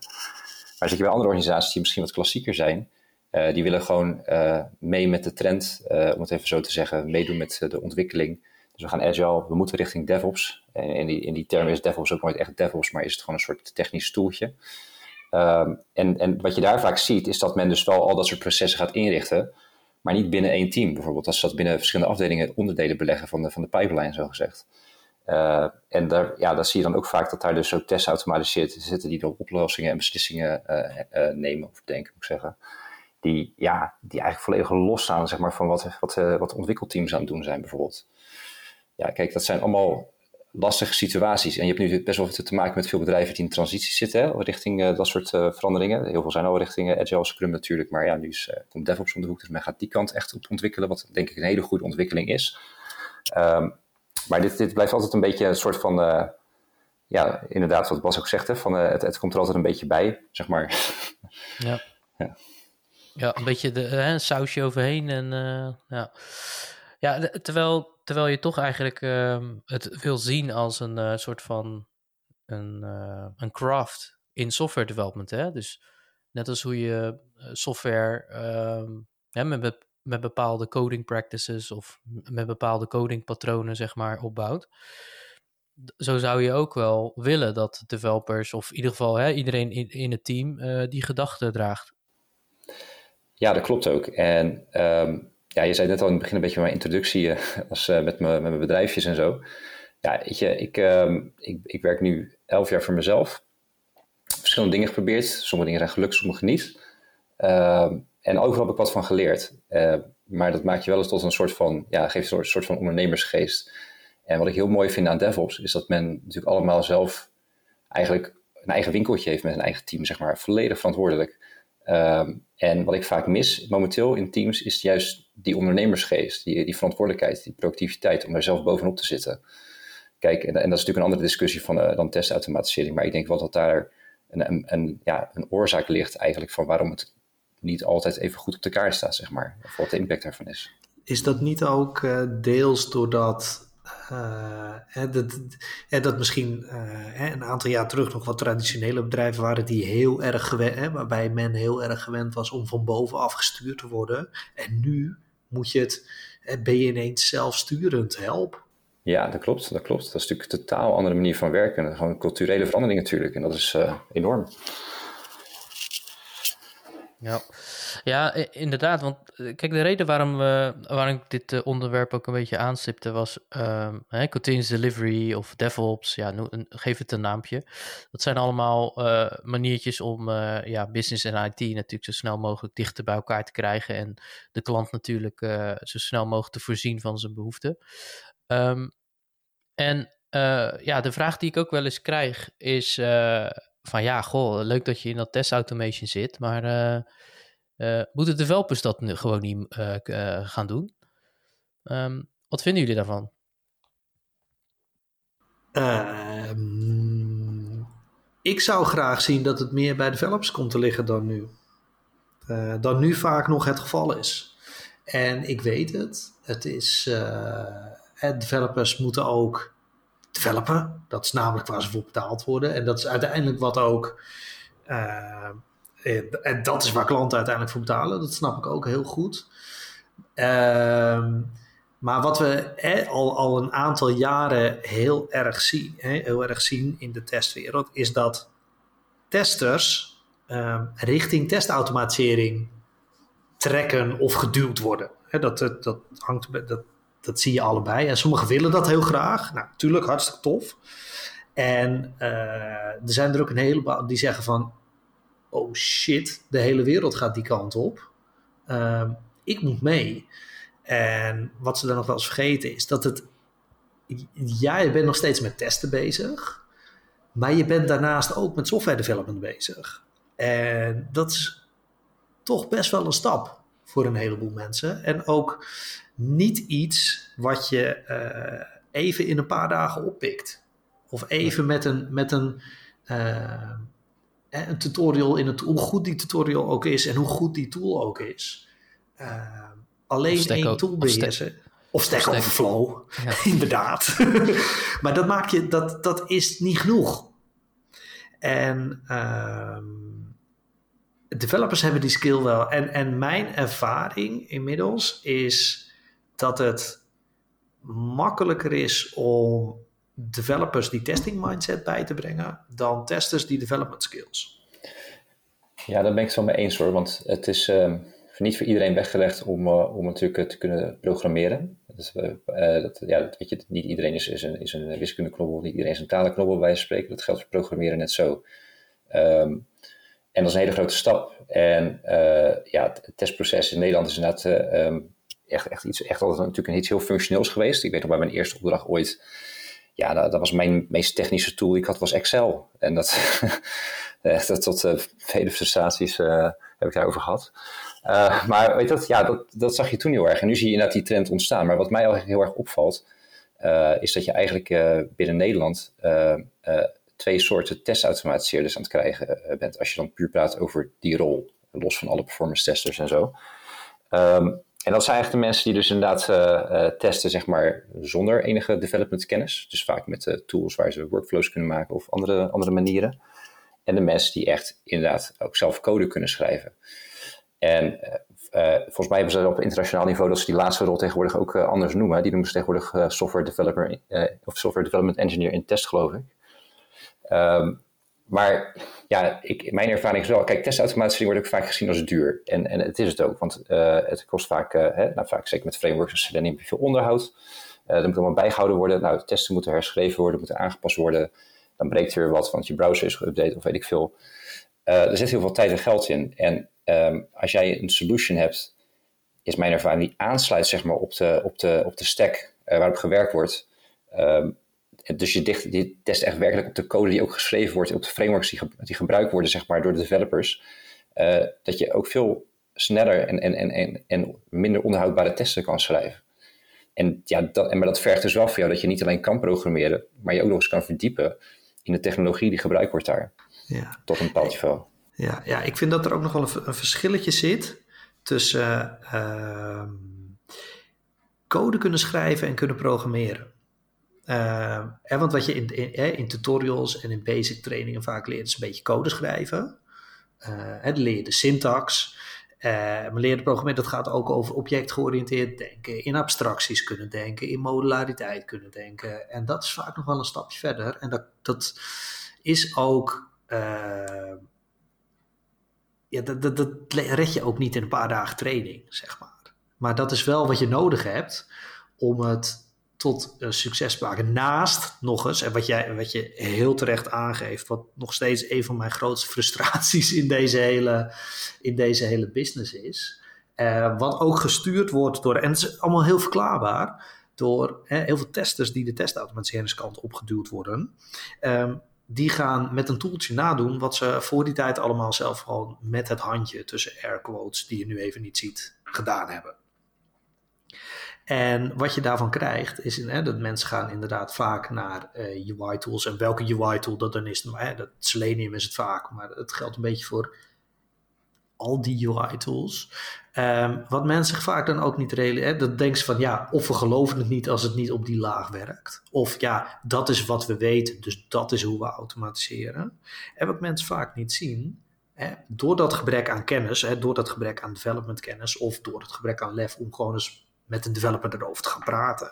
Maar zit je bij andere organisaties die misschien wat klassieker zijn, uh, die willen gewoon uh, mee met de trend, uh, om het even zo te zeggen, meedoen met de ontwikkeling. Dus we gaan agile, we moeten richting DevOps. En in die, term is DevOps ook nooit echt DevOps, maar is het gewoon een soort technisch toeltje. Um, en, en wat je daar vaak ziet, is dat men dus wel al dat soort processen gaat inrichten, maar niet binnen één team. Bijvoorbeeld als ze dat binnen verschillende afdelingen onderdelen beleggen van de, van de pipeline, zo gezegd. Uh, en daar, ja, dan zie je dan ook vaak dat daar dus ook tests automatiseerd zitten die dan oplossingen en beslissingen uh, uh, nemen of denken, moet ik zeggen die, ja, die eigenlijk volledig losstaan zeg maar, van wat, wat, wat ontwikkelteams aan het doen zijn, bijvoorbeeld. Ja, kijk, dat zijn allemaal lastige situaties. En je hebt nu best wel te maken met veel bedrijven die in transitie zitten hè, richting uh, dat soort uh, veranderingen. Heel veel zijn al richting Agile Scrum natuurlijk, maar ja, nu is, komt DevOps om de hoek, dus men gaat die kant echt op ontwikkelen, wat denk ik een hele goede ontwikkeling is. Um, maar dit, dit blijft altijd een beetje een soort van, ja, inderdaad, wat Bas ook zegt, hè, van, het, het komt er altijd een beetje bij, zeg maar. Ja. ja. Ja, een beetje de, hè, een sausje overheen. En, ja. Ja, terwijl, terwijl je toch eigenlijk uh, het wil zien als een uh, soort van een, uh, een craft in software development. Hè? Dus net als hoe je software hè, met, met bepaalde coding practices of met bepaalde coding patronen zeg maar opbouwt. Zo zou je ook wel willen dat developers, of in ieder geval hè, iedereen in, in het team, die gedachten draagt. ja, dat klopt ook. En ehm, ja, je zei net al in het begin een beetje mijn introductie als, met, met mijn bedrijfjes en zo. Ja, weet je, ik, ehm, ik, ik werk nu elf jaar voor mezelf. Verschillende dingen geprobeerd. Sommige dingen zijn gelukt, sommige niet. Ehm, en overal heb ik wat van geleerd. Uh, maar dat maakt je wel eens tot een soort van, ja, geeft een soort van ondernemersgeest. En wat ik heel mooi vind aan DevOps, is dat men natuurlijk allemaal zelf eigenlijk een eigen winkeltje heeft met een eigen team, zeg maar, volledig verantwoordelijk. Ehm, en wat ik vaak mis momenteel in teams, is juist die ondernemersgeest, die, die verantwoordelijkheid, die productiviteit, om er zelf bovenop te zitten. Kijk, en, en dat is natuurlijk een andere discussie van, uh, dan testautomatisering, maar ik denk wel dat daar een, een, ja, een oorzaak ligt eigenlijk van waarom het niet altijd even goed op de kaart staat, zeg maar. Of wat de impact daarvan is. Is dat niet ook uh, deels doordat uh, dat, dat misschien uh, een aantal jaar terug nog wat traditionele bedrijven waren die heel erg gewend, waarbij men heel erg gewend was om van bovenaf gestuurd te worden. En nu moet je het, ben je ineens zelfsturend help. Ja, dat klopt, dat klopt. Dat is natuurlijk een totaal andere manier van werken. Gewoon een culturele verandering natuurlijk. En dat is uh, enorm. Ja. Ja, inderdaad. Want eh, kijk, de reden waarom, we, waarom ik dit uh, onderwerp ook een beetje aanstipte was hè, continuous delivery of DevOps. Ja, geef het een naampje. Dat zijn allemaal uh, maniertjes om ja, business en IT natuurlijk zo snel mogelijk dichter bij elkaar te krijgen. En de klant natuurlijk zo snel mogelijk te voorzien van zijn behoeften. Um, en ja, de vraag die ik ook wel eens krijg is van ja, goh, leuk dat je in dat test automation zit, maar uh, moeten developers dat gewoon niet uh, gaan doen? Um, wat vinden jullie daarvan? Ehm, ik zou graag zien dat het meer bij developers komt te liggen dan nu. dan nu vaak nog het geval is. En ik weet het, het is, developers moeten ook developen. Dat is namelijk waar ze voor betaald worden. En dat is uiteindelijk wat ook. Uh, en dat is waar klanten uiteindelijk voor betalen. Dat snap ik ook heel goed. Uh, maar wat we al, al een aantal jaren heel erg zien, heel erg zien in de testwereld, is dat testers uh, richting testautomatisering trekken of geduwd worden. Dat, dat, dat, hangt, dat dat zie je allebei. En sommigen willen dat heel graag. Nou, natuurlijk, hartstikke tof. En uh, er zijn er ook een heleboel die zeggen van... Oh shit, de hele wereld gaat die kant op. Uh, ik moet mee. En wat ze dan nog wel eens vergeten is dat het... Ja, je bent nog steeds met testen bezig. Maar je bent daarnaast ook met software development bezig. En dat is toch best wel een stap voor een heleboel mensen. En ook niet iets wat je uh, even in een paar dagen oppikt. Of even met een, met een, uh, een tutorial in het hoe goed die tutorial ook is en hoe goed die tool ook is. Uh, alleen één tool beheersen. Of Stack Overflow, ja. inderdaad. maar dat maak je, dat, dat is niet genoeg. En uh, developers hebben die skill wel. En, en mijn ervaring inmiddels is dat het makkelijker is om developers die testing mindset bij te brengen dan testers die development skills. Ja, daar ben ik het wel mee eens hoor, want het is uh, niet voor iedereen weggelegd om, uh, om natuurlijk te kunnen programmeren. Dat, uh, dat, ja, weet je, niet iedereen is, is een, is een wiskundeknobbel, niet iedereen is een talenknobbel bij spreken. Dat geldt voor programmeren net zo. Um, en dat is een hele grote stap. En ja, het testproces in Nederland is inderdaad um, echt, echt, iets, echt altijd natuurlijk iets heel functioneels geweest. Ik weet nog bij mijn eerste opdracht ooit, ja, dat, dat was mijn meest technische tool die ik had, was Excel. En dat, echt tot uh, vele frustraties uh, heb ik daarover gehad. Maar weet dat, ja, dat, dat zag je toen heel erg. En nu zie je inderdaad die trend ontstaan. Maar wat mij eigenlijk heel erg opvalt, is dat je eigenlijk binnen Nederland twee soorten testautomatiseerders aan het krijgen bent. Als je dan puur praat over die rol, los van alle performance testers en zo. Um, en dat zijn eigenlijk de mensen die dus inderdaad uh, uh, testen, zeg maar, zonder enige development kennis. Dus vaak met uh, tools waar ze workflows kunnen maken of andere, andere manieren. En de mensen die echt inderdaad ook zelf code kunnen schrijven. En volgens mij hebben ze op internationaal niveau dat ze die laatste rol tegenwoordig ook anders noemen. Die noemen ze tegenwoordig software developer of software development engineer in test, geloof ik. Um, maar ja, ik, mijn ervaring is wel, kijk, testautomatisering wordt ook vaak gezien als duur. En, en het is het ook, want uh, het kost vaak, uh, hè, nou, vaak zeker met frameworks als Selenium, veel onderhoud. Uh, moet allemaal bijgehouden worden. Nou, de testen moeten herschreven worden, moeten aangepast worden. Dan breekt er weer wat, want je browser is geüpdate of weet ik veel. er zit heel veel tijd en geld in. En um, als jij een solution hebt, is mijn ervaring die aansluit zeg maar, op, de, op, de, op de stack waarop gewerkt wordt. Um, dus je, dicht, je test echt werkelijk op de code die ook geschreven wordt, op de frameworks die, die gebruikt worden zeg maar, door de developers. Uh, dat je ook veel sneller en, en, en, en, minder onderhoudbare testen kan schrijven. En, ja, dat, maar dat vergt dus wel voor jou dat je niet alleen kan programmeren, maar je ook nog eens kan verdiepen in de technologie die gebruikt wordt daar. Ja. Tot een bepaald niveau. Ja, ja, ik vind dat er ook nog wel een, een verschilletje zit tussen uh, code kunnen schrijven en kunnen programmeren. Uh, want wat je in, in, tutorials en in basic trainingen vaak leert, is een beetje code schrijven. Uh, leer je de syntax. Uh, maar leren programmeren, dat gaat ook over objectgeoriënteerd denken, in abstracties kunnen denken, in modulariteit kunnen denken. En dat is vaak nog wel een stapje verder. En dat, dat is ook. Ja, dat, dat, dat red je ook niet in een paar dagen training, zeg maar. Maar dat is wel wat je nodig hebt om het tot uh, succes maken. Naast nog eens, en wat, jij, wat je heel terecht aangeeft, wat nog steeds een van mijn grootste frustraties in deze hele, in deze hele business is. Uh, wat ook gestuurd wordt door, en het is allemaal heel verklaarbaar, door heel veel testers die de testautomatiseringskant opgeduwd worden. Um, die gaan met een toeltje nadoen wat ze voor die tijd allemaal zelf gewoon met het handje tussen air quotes, die je nu even niet ziet, gedaan hebben. En wat je daarvan krijgt, is hè, dat mensen gaan inderdaad vaak naar eh, UI-tools. En welke UI-tool dat dan is, hè, dat Selenium is het vaak, maar het geldt een beetje voor al die UI-tools. Um, wat mensen vaak dan ook niet realiseren, dat denken ze van ja, of we geloven het niet als het niet op die laag werkt. Of ja, dat is wat we weten, dus dat is hoe we automatiseren. En wat mensen vaak niet zien, door dat gebrek aan kennis, door dat gebrek aan development kennis of door het gebrek aan lef om gewoon eens met een developer erover te gaan praten,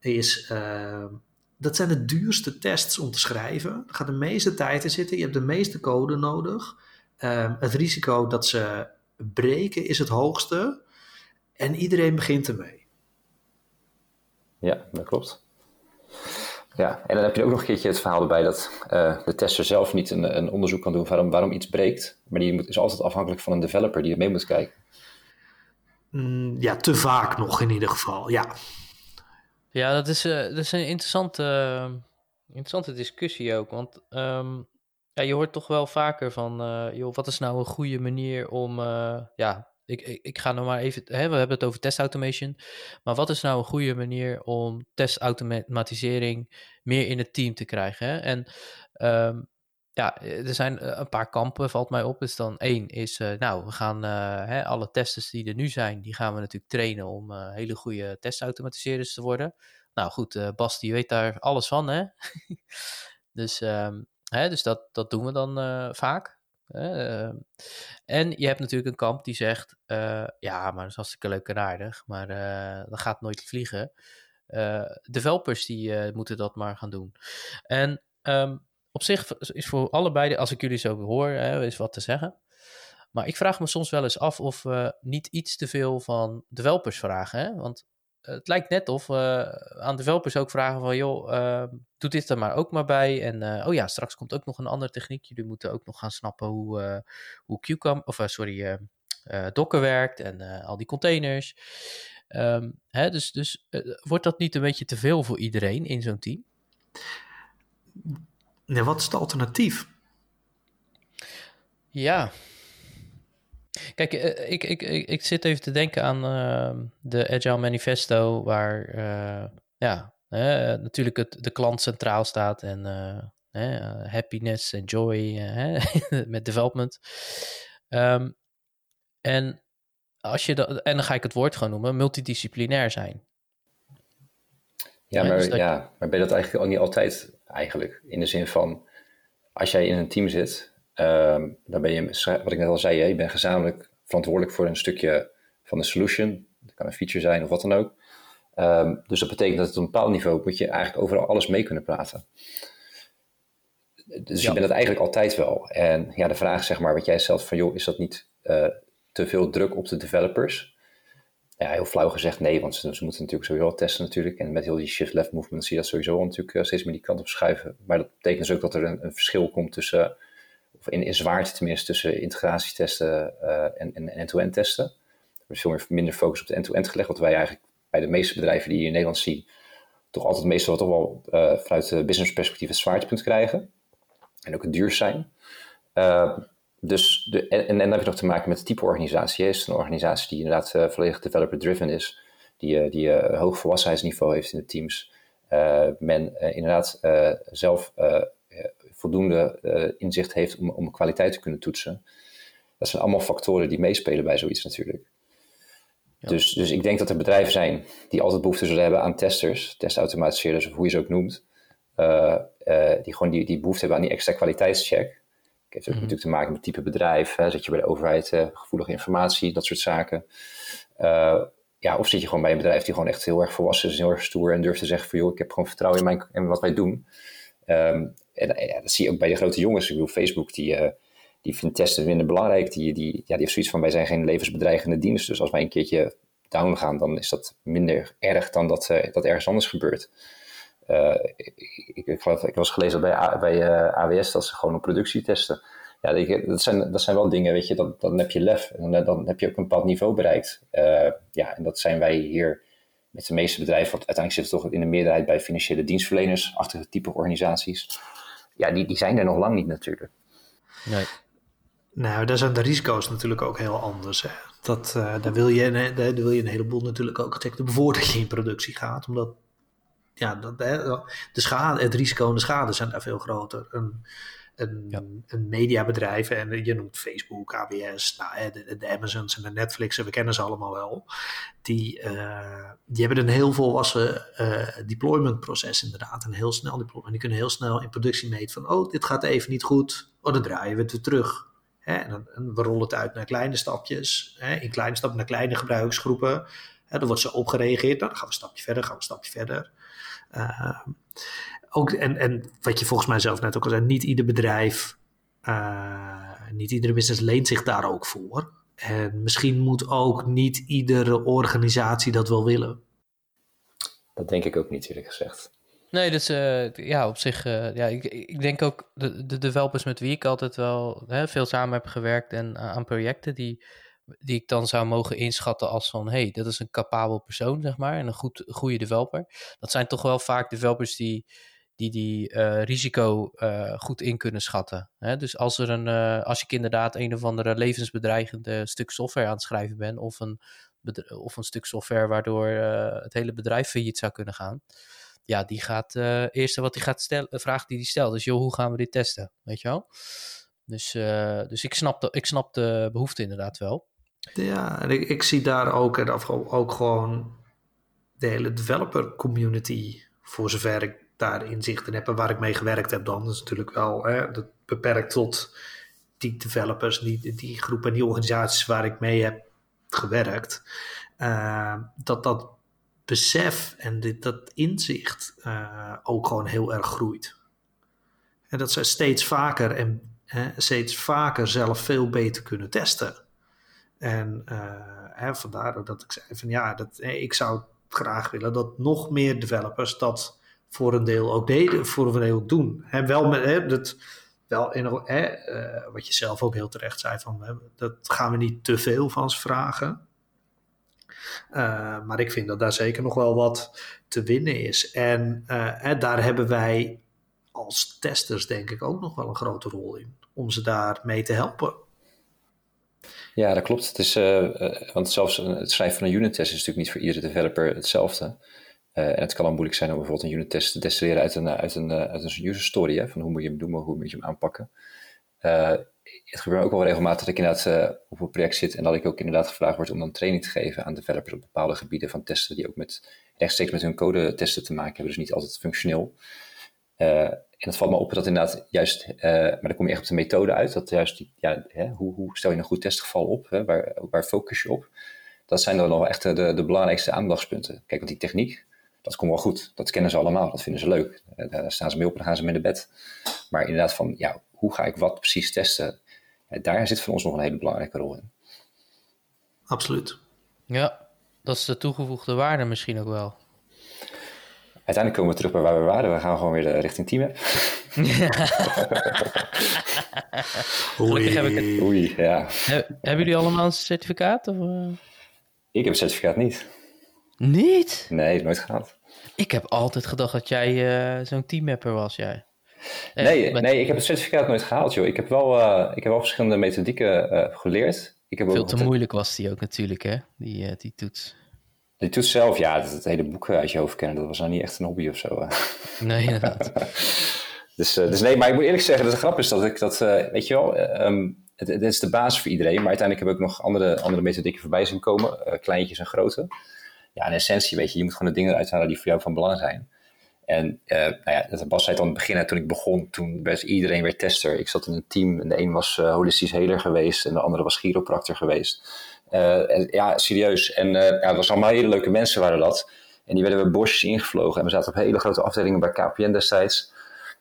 is uh, dat zijn de duurste tests om te schrijven. Er gaat de meeste tijd in zitten. Je hebt de meeste code nodig. Uh, het risico dat ze breken is het hoogste. En iedereen begint ermee. Ja, dat klopt. Ja, en dan heb je ook nog een keertje het verhaal erbij dat uh, de tester zelf niet een, een, onderzoek kan doen waarom, waarom iets breekt. Maar die moet, is altijd afhankelijk van een developer die er mee moet kijken. Mm, ja, te vaak nog in ieder geval, ja. Ja, dat is, uh, dat is een interessante, interessante discussie ook. Want um, ja, je hoort toch wel vaker van, uh, joh, wat is nou een goede manier om, ja, ik, ik, ik, ga nou maar even, hè, we hebben het over testautomation, maar wat is nou een goede manier om testautomatisering meer in het team te krijgen? Hè? En um, ja, er zijn eh, een paar kampen, valt mij op. Dus dan één is, uh, nou, we gaan hè, alle testers die er nu zijn, die gaan we natuurlijk trainen om hele goede testautomatiseerders te worden. Nou goed, Bas die weet daar alles van, hè. dus um, hè, dus dat, dat doen we dan vaak. Ehm. en je hebt natuurlijk een kamp die zegt, ja, maar dat is hartstikke leuk en aardig, maar dat gaat nooit vliegen. developers die moeten dat maar gaan doen. En um, op zich is voor allebei, als ik jullie zo hoor, hè, is wat te zeggen. Maar ik vraag me soms wel eens af of we niet iets te veel van developers vragen. Hè? Want het lijkt net of we aan developers ook vragen van... joh, uh, doe dit er maar ook maar bij. En uh, oh ja, straks komt ook nog een andere techniek. Jullie moeten ook nog gaan snappen hoe, uh, hoe Qcam, of sorry, Docker werkt en al die containers. Um, hè, dus dus wordt dat niet een beetje te veel voor iedereen in zo'n team? Nee, wat is het alternatief? Ja. Kijk, eh, ik, ik, ik, ik zit even te denken aan uh, de Agile Manifesto, waar uh, ja, natuurlijk het, de klant centraal staat en happiness en joy met development. Um, en, als je dat, en dan ga ik het woord gewoon noemen, multidisciplinair zijn. Ja, maar, dus ja, maar ben je dat eigenlijk ook niet altijd eigenlijk. In de zin van, als jij in een team zit, ehm, dan ben je, wat ik net al zei, je bent gezamenlijk verantwoordelijk voor een stukje van de solution. Dat kan een feature zijn of wat dan ook. Um, dus dat betekent dat op een bepaald niveau moet je eigenlijk overal alles mee kunnen praten. dus je bent het eigenlijk altijd wel. En ja, de vraag zeg maar, wat jij stelt van, joh, is dat niet te veel druk op de developers? Ja, heel flauw gezegd nee, want ze, moeten natuurlijk sowieso testen natuurlijk. En met heel die shift-left movement zie je dat sowieso natuurlijk steeds meer die kant op schuiven. Maar dat betekent dus ook dat er een, een verschil komt tussen, of in, in zwaarte tenminste, tussen integratietesten en end-to-end testen. Er is veel meer, minder focus op de end-to-end gelegd, wat wij eigenlijk bij de meeste bedrijven die je in Nederland zien, toch altijd meestal toch wel uh, vanuit de business perspectief het zwaartepunt krijgen. En ook het duur zijn. Dus de, en, en, dan heb je nog te maken met het type organisatie. Is het een organisatie die inderdaad uh, volledig developer-driven is, die, die een hoog volwassenheidsniveau heeft in de teams. men inderdaad zelf voldoende inzicht heeft om, om kwaliteit te kunnen toetsen. Dat zijn allemaal factoren die meespelen bij zoiets natuurlijk. Dus, dus ik denk dat er bedrijven zijn die altijd behoefte zullen hebben aan testers, testautomatiseerders of hoe je ze ook noemt, uh, uh, die gewoon die, die behoefte hebben aan die extra kwaliteitscheck. Het heeft ook mhm. natuurlijk te maken met type bedrijf. Hè. Zit je bij de overheid uh, gevoelige informatie, dat soort zaken. ja, of zit je gewoon bij een bedrijf die gewoon echt heel erg volwassen is, heel erg stoer en durft te zeggen van joh, ik heb gewoon vertrouwen in, mijn, in wat wij doen. Um, en ja, dat zie je ook bij de grote jongens. Ik bedoel, Facebook die die vindt testen minder belangrijk. Die, die, ja, die heeft zoiets van, wij zijn geen levensbedreigende dienst. Dus als wij een keertje down gaan, dan is dat minder erg dan dat, dat ergens anders gebeurt. Uh, ik, ik, geloof, ik was gelezen bij, bij uh, eh, AWS dat ze gewoon op productie testen. Ja, dat zijn, dat zijn wel dingen, weet je, dan, dan heb je lef. En dan, dan heb je ook een bepaald niveau bereikt. ja, en dat zijn wij hier met de meeste bedrijven, want uiteindelijk zit het toch in de meerderheid bij financiële dienstverleners, achtige type organisaties. Ja, die, die zijn er nog lang niet natuurlijk. Nee. Nou, daar zijn de risico's natuurlijk ook heel anders. Hè. Dat, uh, daar, wil je, daar wil je een heleboel natuurlijk ook checken voordat je in productie gaat. Omdat ja, dat, de schade, het risico en de schade zijn daar veel groter. Een, een, een mediabedrijf, en je noemt Facebook, AWS, nou, de, de Amazons en de Netflix, we kennen ze allemaal wel. Die, uh, die hebben een heel volwassen uh, deployment proces inderdaad. Een heel snel deployment. Die kunnen heel snel in productie meten van, oh, dit gaat even niet goed. Oh, dan draaien we het weer terug. Hè, en, dan, we rollen het uit naar kleine stapjes, hè, in kleine stappen naar kleine gebruiksgroepen. Hè, dan wordt ze opgereageerd, nou, dan gaan we een stapje verder, gaan we een stapje verder. Uh, ook, en, en wat je volgens mij zelf net ook al zei, niet ieder bedrijf, uh, niet iedere business leent zich daar ook voor. En misschien moet ook niet iedere organisatie dat wel willen. Dat denk ik ook niet, eerlijk gezegd. Nee, dus uh, ja, op zich, uh, ja, ik, ik denk ook de, de developers met wie ik altijd wel hè, veel samen heb gewerkt en aan projecten die, die ik dan zou mogen inschatten als van, hey, dat is een capabel persoon, zeg maar, en een goed, goede developer. Dat zijn toch wel vaak developers die die, die uh, risico goed in kunnen schatten. Hè? Dus als, er een, als ik inderdaad een of andere levensbedreigende stuk software aan het schrijven ben, of een, of een stuk software waardoor het hele bedrijf failliet zou kunnen gaan, ja, die gaat, eerste wat hij gaat stellen, vraag die hij stelt, is, joh, hoe gaan we dit testen? Weet je wel? Dus, dus ik, snap de, ik snap de behoefte inderdaad wel. Ja, en ik, zie daar ook, en ook gewoon de hele developer community, voor zover ik daar inzicht in heb en waar ik mee gewerkt heb dan, is natuurlijk wel hè, dat beperkt tot die developers, die, die groepen en die organisaties waar ik mee heb gewerkt, uh, dat dat besef en dit, dat inzicht uh, ook gewoon heel erg groeit. En dat ze steeds vaker en hè, steeds vaker zelf veel beter kunnen testen. En hè, vandaar dat ik zei van ja, dat, ik zou graag willen dat nog meer developers dat voor een deel ook deden, voor een deel ook doen. Hè, wel met dat, wel in, hè, uh, wat je zelf ook heel terecht zei van dat gaan we niet te veel van ze vragen. Maar ik vind dat daar zeker nog wel wat te winnen is. En daar hebben wij als testers denk ik ook nog wel een grote rol in. Om ze daar mee te helpen. Ja, dat klopt. Het is, uh, want zelfs het schrijven van een unit test is natuurlijk niet voor iedere developer hetzelfde. en het kan al moeilijk zijn om bijvoorbeeld een unit test te destilleren uit een, uit een, uit een user story. Hè, van hoe moet je hem doen, hoe moet je hem aanpakken het gebeurt ook wel regelmatig dat ik inderdaad op een project zit en dat ik ook inderdaad gevraagd word om dan training te geven aan developers op bepaalde gebieden van testen die ook met, rechtstreeks met hun code testen te maken hebben, dus niet altijd functioneel. Uh, en het valt me op dat inderdaad juist, uh, maar dan kom je echt op de methode uit, dat juist, die, ja, hè, hoe, hoe, stel je een goed testgeval op, hè, waar, waar focus je op? Dat zijn dan nog echt de, de belangrijkste aandachtspunten. Kijk, want die techniek, dat komt wel goed. Dat kennen ze allemaal, dat vinden ze leuk. daar staan ze mee op en dan gaan ze mee naar bed. Maar inderdaad van, ja, hoe ga ik wat precies testen? daar zit voor ons nog een hele belangrijke rol in. Absoluut. Ja, dat is de toegevoegde waarde misschien ook wel. Uiteindelijk komen we terug bij waar we waren. We gaan gewoon weer richting team. Oei. Heb ik het. Oei, ja. hebben jullie allemaal een certificaat? Of, uh... Ik heb een certificaat niet. Niet? Nee, nooit gehad. Ik heb altijd gedacht dat jij uh, zo'n teammapper was, jij. Nee, nee, ik heb het certificaat nooit gehaald, joh. Ik heb wel, uh, ik heb wel verschillende methodieken uh, geleerd. Ik heb Veel te moeilijk was die ook natuurlijk, hè? Die, die toets. Die toets zelf, ja, dat het hele boek uit je hoofd kennen, dat was nou niet echt een hobby of zo. Nee, inderdaad. dus, dus nee, maar ik moet eerlijk zeggen dat de grap is dat ik dat, weet je wel, um, het, het, is de basis voor iedereen. Maar uiteindelijk heb ik ook nog andere, andere methodieken voorbij zien komen, kleintjes en grote. Ja, in essentie, weet je, je moet gewoon de dingen eruit halen die voor jou van belang zijn. En uh, nou ja, dat was het aan het begin, toen ik begon, toen was iedereen weer tester. Ik zat in een team en de een was uh, holistisch heler geweest en de andere was chiropractor geweest. En, ja, serieus. En ja, het was allemaal hele leuke mensen waren dat. En die werden we bosjes ingevlogen en we zaten op hele grote afdelingen bij KPN destijds.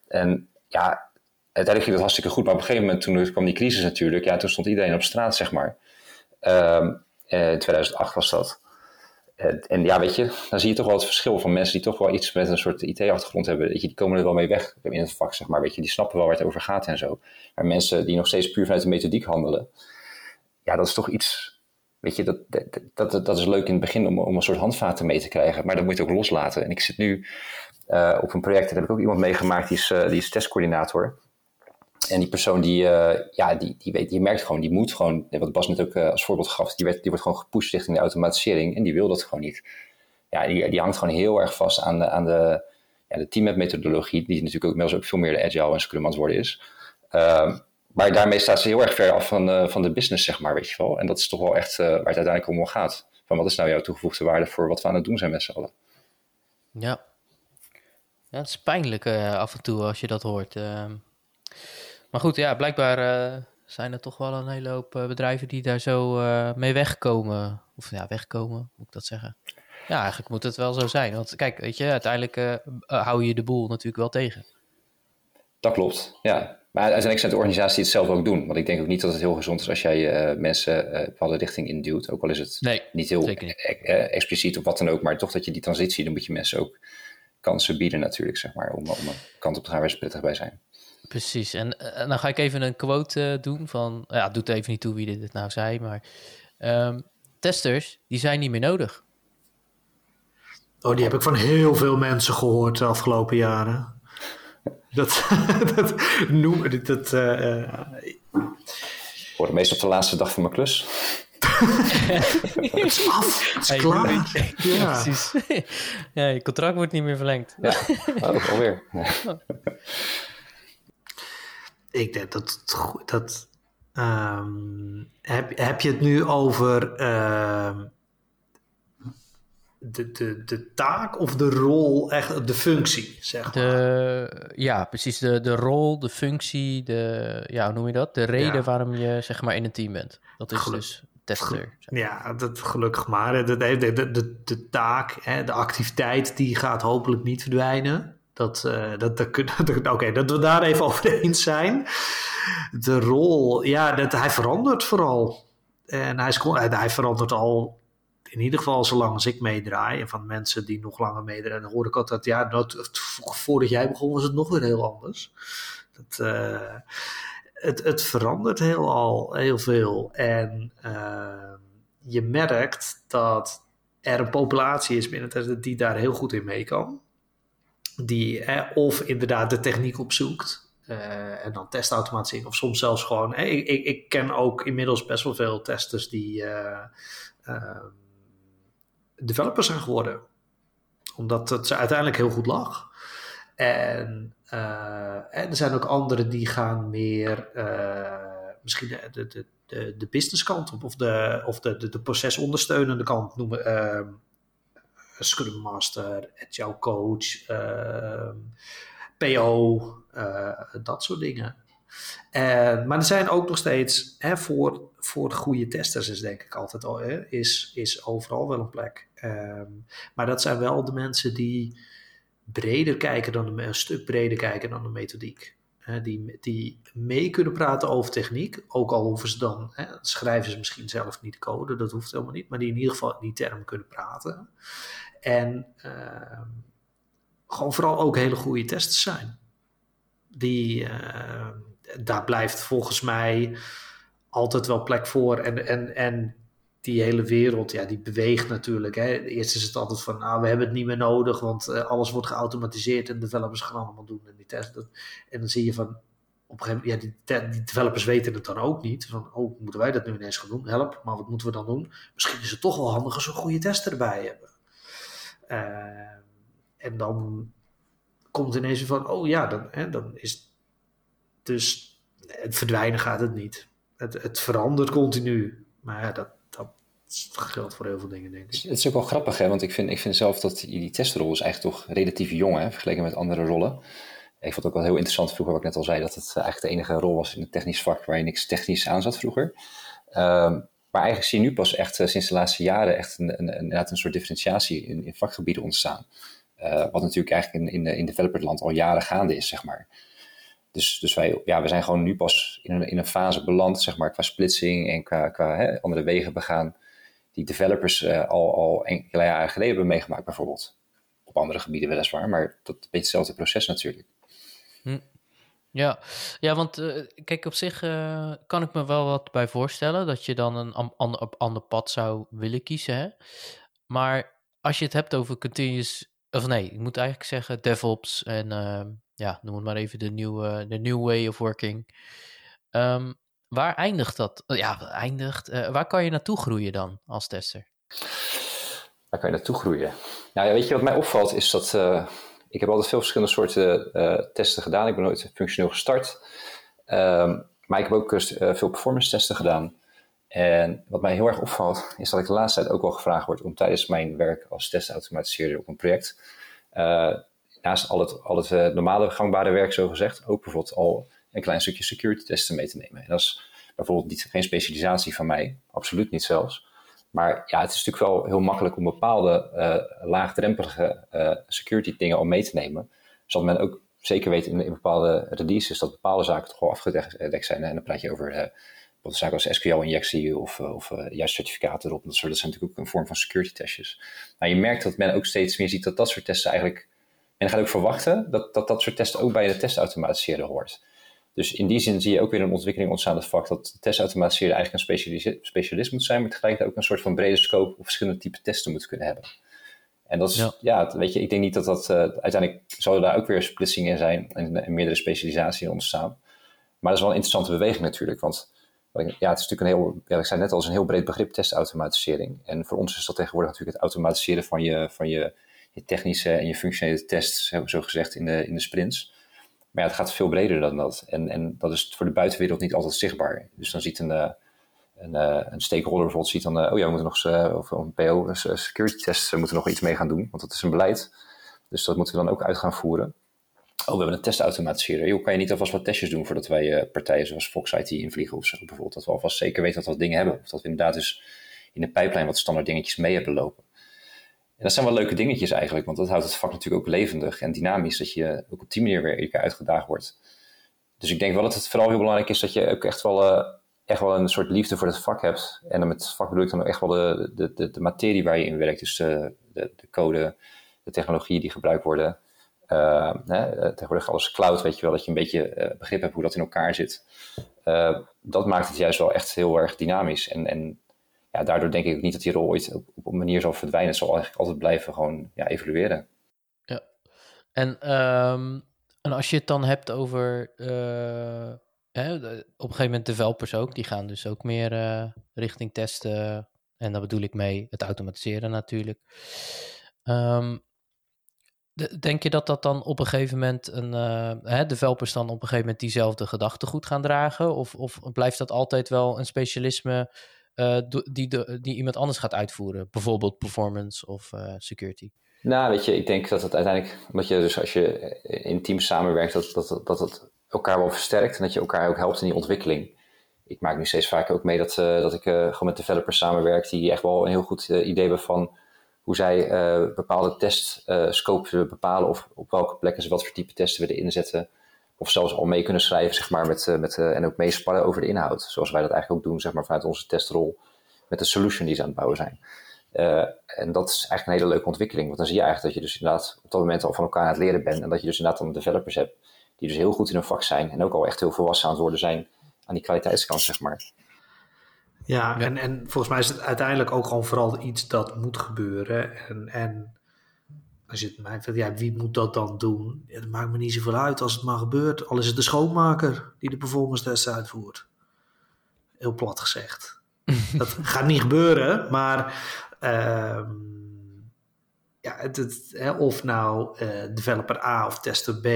En ja, uiteindelijk ging dat hartstikke goed. Maar op een gegeven moment, toen kwam die crisis natuurlijk, ja, toen stond iedereen op straat, zeg maar. Ehm, in 2008 was dat en ja, weet je, dan zie je toch wel het verschil van mensen die toch wel iets met een soort IT-achtergrond hebben. Weet je, die komen er wel mee weg in het vak, zeg maar. Weet je, die snappen wel waar het over gaat en zo. Maar mensen die nog steeds puur vanuit de methodiek handelen, ja, dat is toch iets. Weet je, dat, dat, dat, is leuk in het begin om, om een soort handvaten mee te krijgen, maar dat moet je ook loslaten. En ik zit nu uh, op een project, daar heb ik ook iemand meegemaakt, die is, uh, die is testcoördinator. En die persoon die, uh, ja, die, die, weet, die merkt gewoon, die moet gewoon, wat Bas net ook als voorbeeld gaf, die, werd, die wordt gewoon gepusht richting de automatisering en die wil dat gewoon niet. Ja, die, die hangt gewoon heel erg vast aan de, aan de, ja, de teammap methodologie, die natuurlijk ook inmiddels ook veel meer de agile en scrum worden is. Maar daarmee staat ze heel erg ver af van, uh, van de business, zeg maar, weet je wel. En dat is toch wel echt waar het uiteindelijk om gaat. Van wat is nou jouw toegevoegde waarde voor wat we aan het doen zijn met z'n allen. Ja. ja, het is pijnlijk af en toe als je dat hoort. Ehm. Maar goed, ja, blijkbaar zijn er toch wel een hele hoop bedrijven die daar zo mee wegkomen. Of ja, wegkomen, moet ik dat zeggen. Ja, eigenlijk moet het wel zo zijn. Want kijk, weet je, uiteindelijk hou je de boel natuurlijk wel tegen. Dat klopt, ja. Maar uiteindelijk zijn de organisaties die het zelf ook doen. Want ik denk ook niet dat het heel gezond is als jij mensen een bepaalde richting induwt. Ook al is het nee, niet heel niet. expliciet of wat dan ook. Maar toch dat je die transitie, dan moet je mensen ook kansen bieden natuurlijk, zeg maar. Om, om een kant op te gaan waar ze prettig bij zijn. Precies, en, en, eh, dan ga ik even een quote uh, doen van, ja, doet even niet toe wie dit nou zei, maar um, testers, die zijn niet meer nodig. Oh, die heb ik van heel veel mensen gehoord de afgelopen jaren. Dat, dat noem dat. Uh, ik hoor meestal op de laatste dag van mijn klus. het is af, het is hey, klaar. Ja. precies. ja, je contract wordt niet meer verlengd. Ja, oh, alweer. ik denk dat. dat um, heb, heb je het nu over uh, de, de, de taak of de rol, echt de functie, zeg de, Ja, precies. De, de rol, de functie, de, ja, hoe noem je dat? De reden ja. waarom je zeg maar in een team bent. Dat is Geluk, dus tester. Ja, dat gelukkig maar. De, de, de, de, de taak, hè, de activiteit, die gaat hopelijk niet verdwijnen. Dat, uh, dat, dat, dat Oké, dat we daar even over eens zijn. De rol, ja, dat, hij verandert vooral. En hij, is, hij verandert al, in ieder geval zolang als ik meedraai. En van mensen die nog langer meedraaien, dan hoor ik altijd, ja, dat, voordat jij begon was het nog weer heel anders. Dat, uh, het, het verandert heel al heel veel. En uh, je merkt dat er een populatie is binnen die daar heel goed in mee kan die of inderdaad de techniek opzoekt uh, en dan testautomatisering of soms zelfs gewoon. ik, ik, ken ook inmiddels best wel veel testers die developers zijn geworden, omdat het ze uiteindelijk heel goed lag. En, en er zijn ook anderen die gaan meer misschien de, de, de, de business kant op of de, of de, de, de procesondersteunende kant noemen Scrum Master, Agile Coach, PO, dat soort dingen. Maar er zijn ook nog steeds, hè, voor, voor goede testers is denk ik altijd al, is, is overal wel een plek. Ehm, maar dat zijn wel de mensen die breder kijken dan de, een stuk breder kijken dan de methodiek. Die, die mee kunnen praten over techniek, ook al hoeven ze dan, hè, schrijven ze misschien zelf niet code, dat hoeft helemaal niet, maar die in ieder geval die termen kunnen praten. En ehm, gewoon vooral ook hele goede testers zijn. Die, uh, daar blijft volgens mij altijd wel plek voor. En, en, en die hele wereld, ja, die beweegt natuurlijk. Hè. Eerst is het altijd van, nou, we hebben het niet meer nodig, want uh, alles wordt geautomatiseerd en developers gaan allemaal doen en die testen. En dan zie je van, op een gegeven moment, ja, die, die, developers weten het dan ook niet. Van, oh, moeten wij dat nu ineens gaan doen? Help, maar wat moeten we dan doen? Misschien is het toch wel handig als we een goede tester erbij hebben. Uh, en dan komt ineens van, oh ja, dan, hè, dan is dus het verdwijnen gaat het niet. Het, het verandert continu. Maar ja, dat, dat geldt voor heel veel dingen, denk ik. Het is ook wel grappig, hè? want ik vind, ik vind zelf dat die testrol is eigenlijk toch relatief jong, hè, vergeleken met andere rollen. Ik vond het ook wel heel interessant vroeger, wat ik net al zei, dat het eigenlijk de enige rol was in het technisch vak waar je niks technisch aan zat vroeger. Um, maar eigenlijk zie je nu pas echt uh, sinds de laatste jaren echt een, een, een, soort differentiatie in, in vakgebieden ontstaan. Uh, wat natuurlijk eigenlijk in, in, in developerland al jaren gaande is, zeg maar. Dus, dus wij, ja, we zijn gewoon nu pas in een, in een fase beland, zeg maar, qua splitsing en qua, qua hè, andere wegen begaan, die developers uh, al, al enkele jaren geleden hebben meegemaakt, bijvoorbeeld. Op andere gebieden weliswaar, maar dat is hetzelfde proces natuurlijk. Hm. Ja. ja, want uh, kijk, op zich uh, kan ik me wel wat bij voorstellen dat je dan een ander, ander pad zou willen kiezen. Hè? Maar als je het hebt over continuous, of nee, ik moet eigenlijk zeggen DevOps en ehm, ja, noem het maar even de nieuwe de new way of working. Um, waar eindigt dat? Ja, eindigt. Uh, waar kan je naartoe groeien dan als tester? Waar kan je naartoe groeien? Nou ja, weet je wat mij opvalt is dat uh, ik heb altijd veel verschillende soorten testen gedaan. Ik ben nooit functioneel gestart. Um, maar ik heb ook veel performance testen gedaan. En wat mij heel erg opvalt, is dat ik de laatste tijd ook wel gevraagd word om tijdens mijn werk als testautomatiseerder op een project naast al het, al het uh, normale gangbare werk, zo gezegd, ook bijvoorbeeld al een klein stukje security testen mee te nemen. En dat is bijvoorbeeld niet, geen specialisatie van mij, absoluut niet zelfs. Maar ja, het is natuurlijk wel heel makkelijk om bepaalde uh, laagdrempelige uh, security dingen om mee te nemen. Zodat men ook zeker weet in, bepaalde releases dat bepaalde zaken toch wel afgedekt zijn. En dan praat je over uh, zaken als SQL-injectie of, of juist certificaten erop. Dat, soort, dat zijn natuurlijk ook een vorm van security testjes. Maar je merkt dat men ook steeds meer ziet dat dat soort testen eigenlijk en gaat ook verwachten dat, dat dat soort testen ook bij de testautomatiseren hoort. Dus in die zin zie je ook weer een ontwikkeling ontstaan. Het vak dat testautomatiseren eigenlijk een specialist, moet zijn, maar tegelijkertijd ook een soort van brede scope of verschillende type testen moet kunnen hebben. En dat is, ja, weet je, ik denk niet dat dat, uh, uiteindelijk zou er daar ook weer splitsing in zijn en, en meerdere specialisatie in ontstaan. Maar dat is wel een interessante beweging natuurlijk, want ja, het is natuurlijk een heel, ja, ik zei net al, is een heel breed begrip testautomatisering. En voor ons is dat tegenwoordig natuurlijk het automatiseren van je, van je je technische en je functionele tests, zo gezegd, in de, in de sprints. Maar ja, het gaat veel breder dan dat. En, en dat is voor de buitenwereld niet altijd zichtbaar. Dus dan ziet een, eh, een, eh, een stakeholder bijvoorbeeld, ziet dan, eh, oh ja, we moeten nog of een PO, een security test, we moeten nog iets mee gaan doen, want dat is een beleid. Dus dat moeten we dan ook uit gaan voeren. Oh, we hebben een testautomatiseren. Joh, kan je niet alvast wat testjes doen voordat wij partijen zoals Fox IT invliegen of zo bijvoorbeeld? Dat we alvast zeker weten dat we dingen hebben. Of dat we inderdaad dus in de pijplijn wat standaard dingetjes mee hebben lopen. En dat zijn wel leuke dingetjes eigenlijk, want dat houdt het vak natuurlijk ook levendig en dynamisch, dat je ook op die manier weer keer uitgedaagd wordt. Dus ik denk wel dat het vooral heel belangrijk is dat je ook echt wel, uh, echt wel een soort liefde voor het vak hebt. En dan met het vak bedoel ik dan ook echt wel de, de, de, materie waar je in werkt, dus de, de, de code, de technologieën die gebruikt worden. Uh, hè, tegenwoordig alles cloud, weet je wel, dat je een beetje begrip hebt hoe dat in elkaar zit. Dat maakt het juist wel echt heel erg dynamisch. En, en ja, daardoor denk ik ook niet dat die rol ooit op, op een manier zal verdwijnen. Het zal eigenlijk altijd blijven gewoon ja, evolueren. Ja, en, um, en als je het dan hebt over uh, hè, op een gegeven moment developers ook, die gaan dus ook meer uh, richting testen. En daar bedoel ik mee het automatiseren natuurlijk. Um, Denk je dat dat dan op een gegeven moment een uh, hè, developers dan op een gegeven moment diezelfde gedachtegoed gaan dragen? Of, of blijft dat altijd wel een specialisme uh, die, die iemand anders gaat uitvoeren. Bijvoorbeeld performance of uh, security. Nou, weet je, ik denk dat het uiteindelijk, omdat je dus als je in teams samenwerkt, dat, dat, dat het elkaar wel versterkt en dat je elkaar ook helpt in die ontwikkeling. Ik maak nu steeds vaker ook mee dat, dat ik gewoon met developers samenwerk die echt wel een heel goed idee hebben van hoe zij bepaalde testscopes willen bepalen of op welke plekken ze wat voor type testen willen inzetten. Of zelfs al mee kunnen schrijven, zeg maar, met, met, en ook meespannen over de inhoud. Zoals wij dat eigenlijk ook doen, zeg maar, vanuit onze testrol met de solution die ze aan het bouwen zijn. Uh, en dat is eigenlijk een hele leuke ontwikkeling. Want dan zie je eigenlijk dat je dus inderdaad op dat moment al van elkaar aan het leren bent. En dat je dus inderdaad dan developers hebt die dus heel goed in hun vak zijn. En ook al echt heel volwassen aan het worden zijn aan die kwaliteitskant, zeg maar. Ja, En, en volgens mij is het uiteindelijk ook gewoon vooral iets dat moet gebeuren. En, en als je het mij vindt, ja, wie moet dat dan doen? Ja, dat maakt me niet zoveel uit als het maar gebeurt. Al is het de schoonmaker die de performance test uitvoert. Heel plat gezegd. dat gaat niet gebeuren, maar uh, ja, het, het, hè, of nou uh, developer A of tester B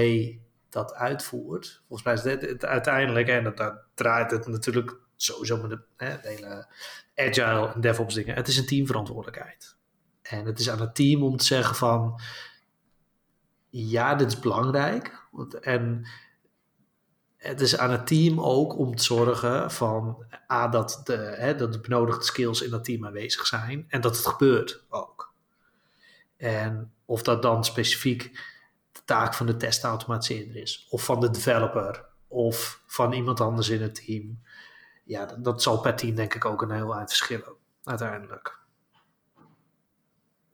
dat uitvoert. Volgens mij is dit het uiteindelijk, en dat, dat draait het natuurlijk sowieso met de, hè, de hele agile en DevOps dingen. Het is een teamverantwoordelijkheid. En het is aan het team om te zeggen van ja, dit is belangrijk. En het is aan het team ook om te zorgen van A, dat de, hè, dat de benodigde skills in dat team aanwezig zijn en dat het gebeurt ook. En of dat dan specifiek de taak van de testautomatiseerder is, of van de developer, of van iemand anders in het team. Ja, dat, dat zal per team denk ik ook een heel eind verschillen, uiteindelijk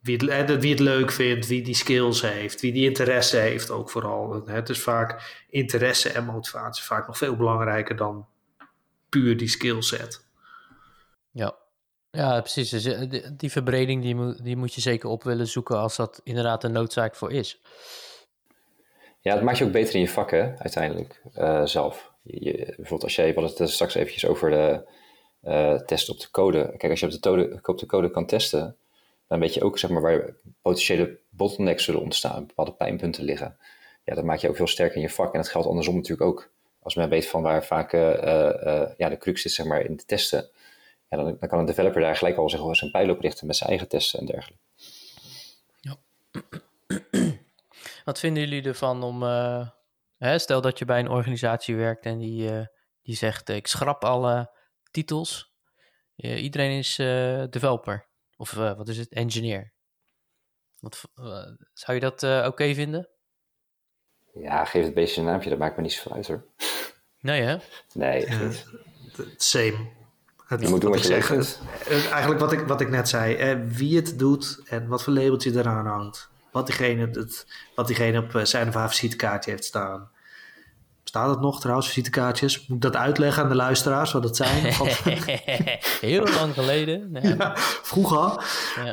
wie het, wie het leuk vindt, wie die skills heeft, wie die interesse heeft ook vooral. Het is vaak interesse en motivatie vaak nog veel belangrijker dan puur die skillset. Ja. Ja, precies. Dus eh, die, verbreding die, moet, die moet je zeker op willen zoeken als dat inderdaad een noodzaak voor is. Ja, dat maakt je ook beter in je vakken uiteindelijk uh, zelf. Je, bijvoorbeeld als jij, we hadden het straks eventjes over de uh, test op de code. Kijk, als je op de, code, op de code kan testen, dan weet je ook zeg maar, waar potentiële bottlenecks zullen ontstaan, bepaalde pijnpunten liggen. Ja, dat maakt je ook veel sterker in je vak. En dat geldt andersom natuurlijk ook. Als men weet van waar vaak uh, uh, ja, de crux zit zeg maar, in de testen, ja, dan, dan kan een developer daar gelijk al zeg, zijn pijl op richten met zijn eigen testen en dergelijke. Ja. Wat vinden jullie ervan om, hè, stel dat je bij een organisatie werkt en die, die zegt ik schrap alle titels, iedereen is developer. Of uh, wat is het? Engineer. Wat, uh, zou je dat uh, oké okay vinden? Ja, geef het beestje een naampje, dat maakt me niet zoveel uit hoor. Nee hè? Nee, Same. Het, je moet doen wat je zegt. Eigenlijk wat ik, wat ik net zei. Eh, wie het doet en wat voor labeltje eraan hangt. Wat diegene, het, wat diegene op zijn of haar visitekaartje heeft staan. Staat het nog trouwens, visitekaartjes? Moet ik dat uitleggen aan de luisteraars wat het zijn? Heel lang geleden. Nee. Ja, vroeger.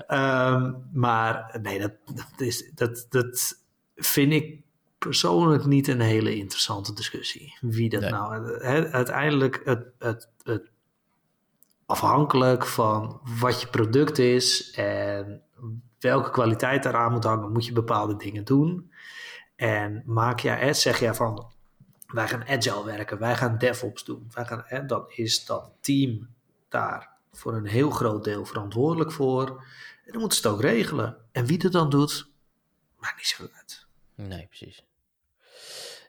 Ja. Um, maar nee, dat, dat, is, dat, dat vind ik persoonlijk niet een hele interessante discussie. Wie dat nee. nou... He, uiteindelijk het, het, het afhankelijk van wat je product is en welke kwaliteit eraan moet hangen, moet je bepaalde dingen doen. En maak jij, zeg jij van wij gaan agile werken, wij gaan DevOps doen. Wij gaan, hè, dan is dat team daar voor een heel groot deel verantwoordelijk voor. En dan moeten ze het ook regelen. En wie het dan doet, maakt niet zo uit. Nee, precies.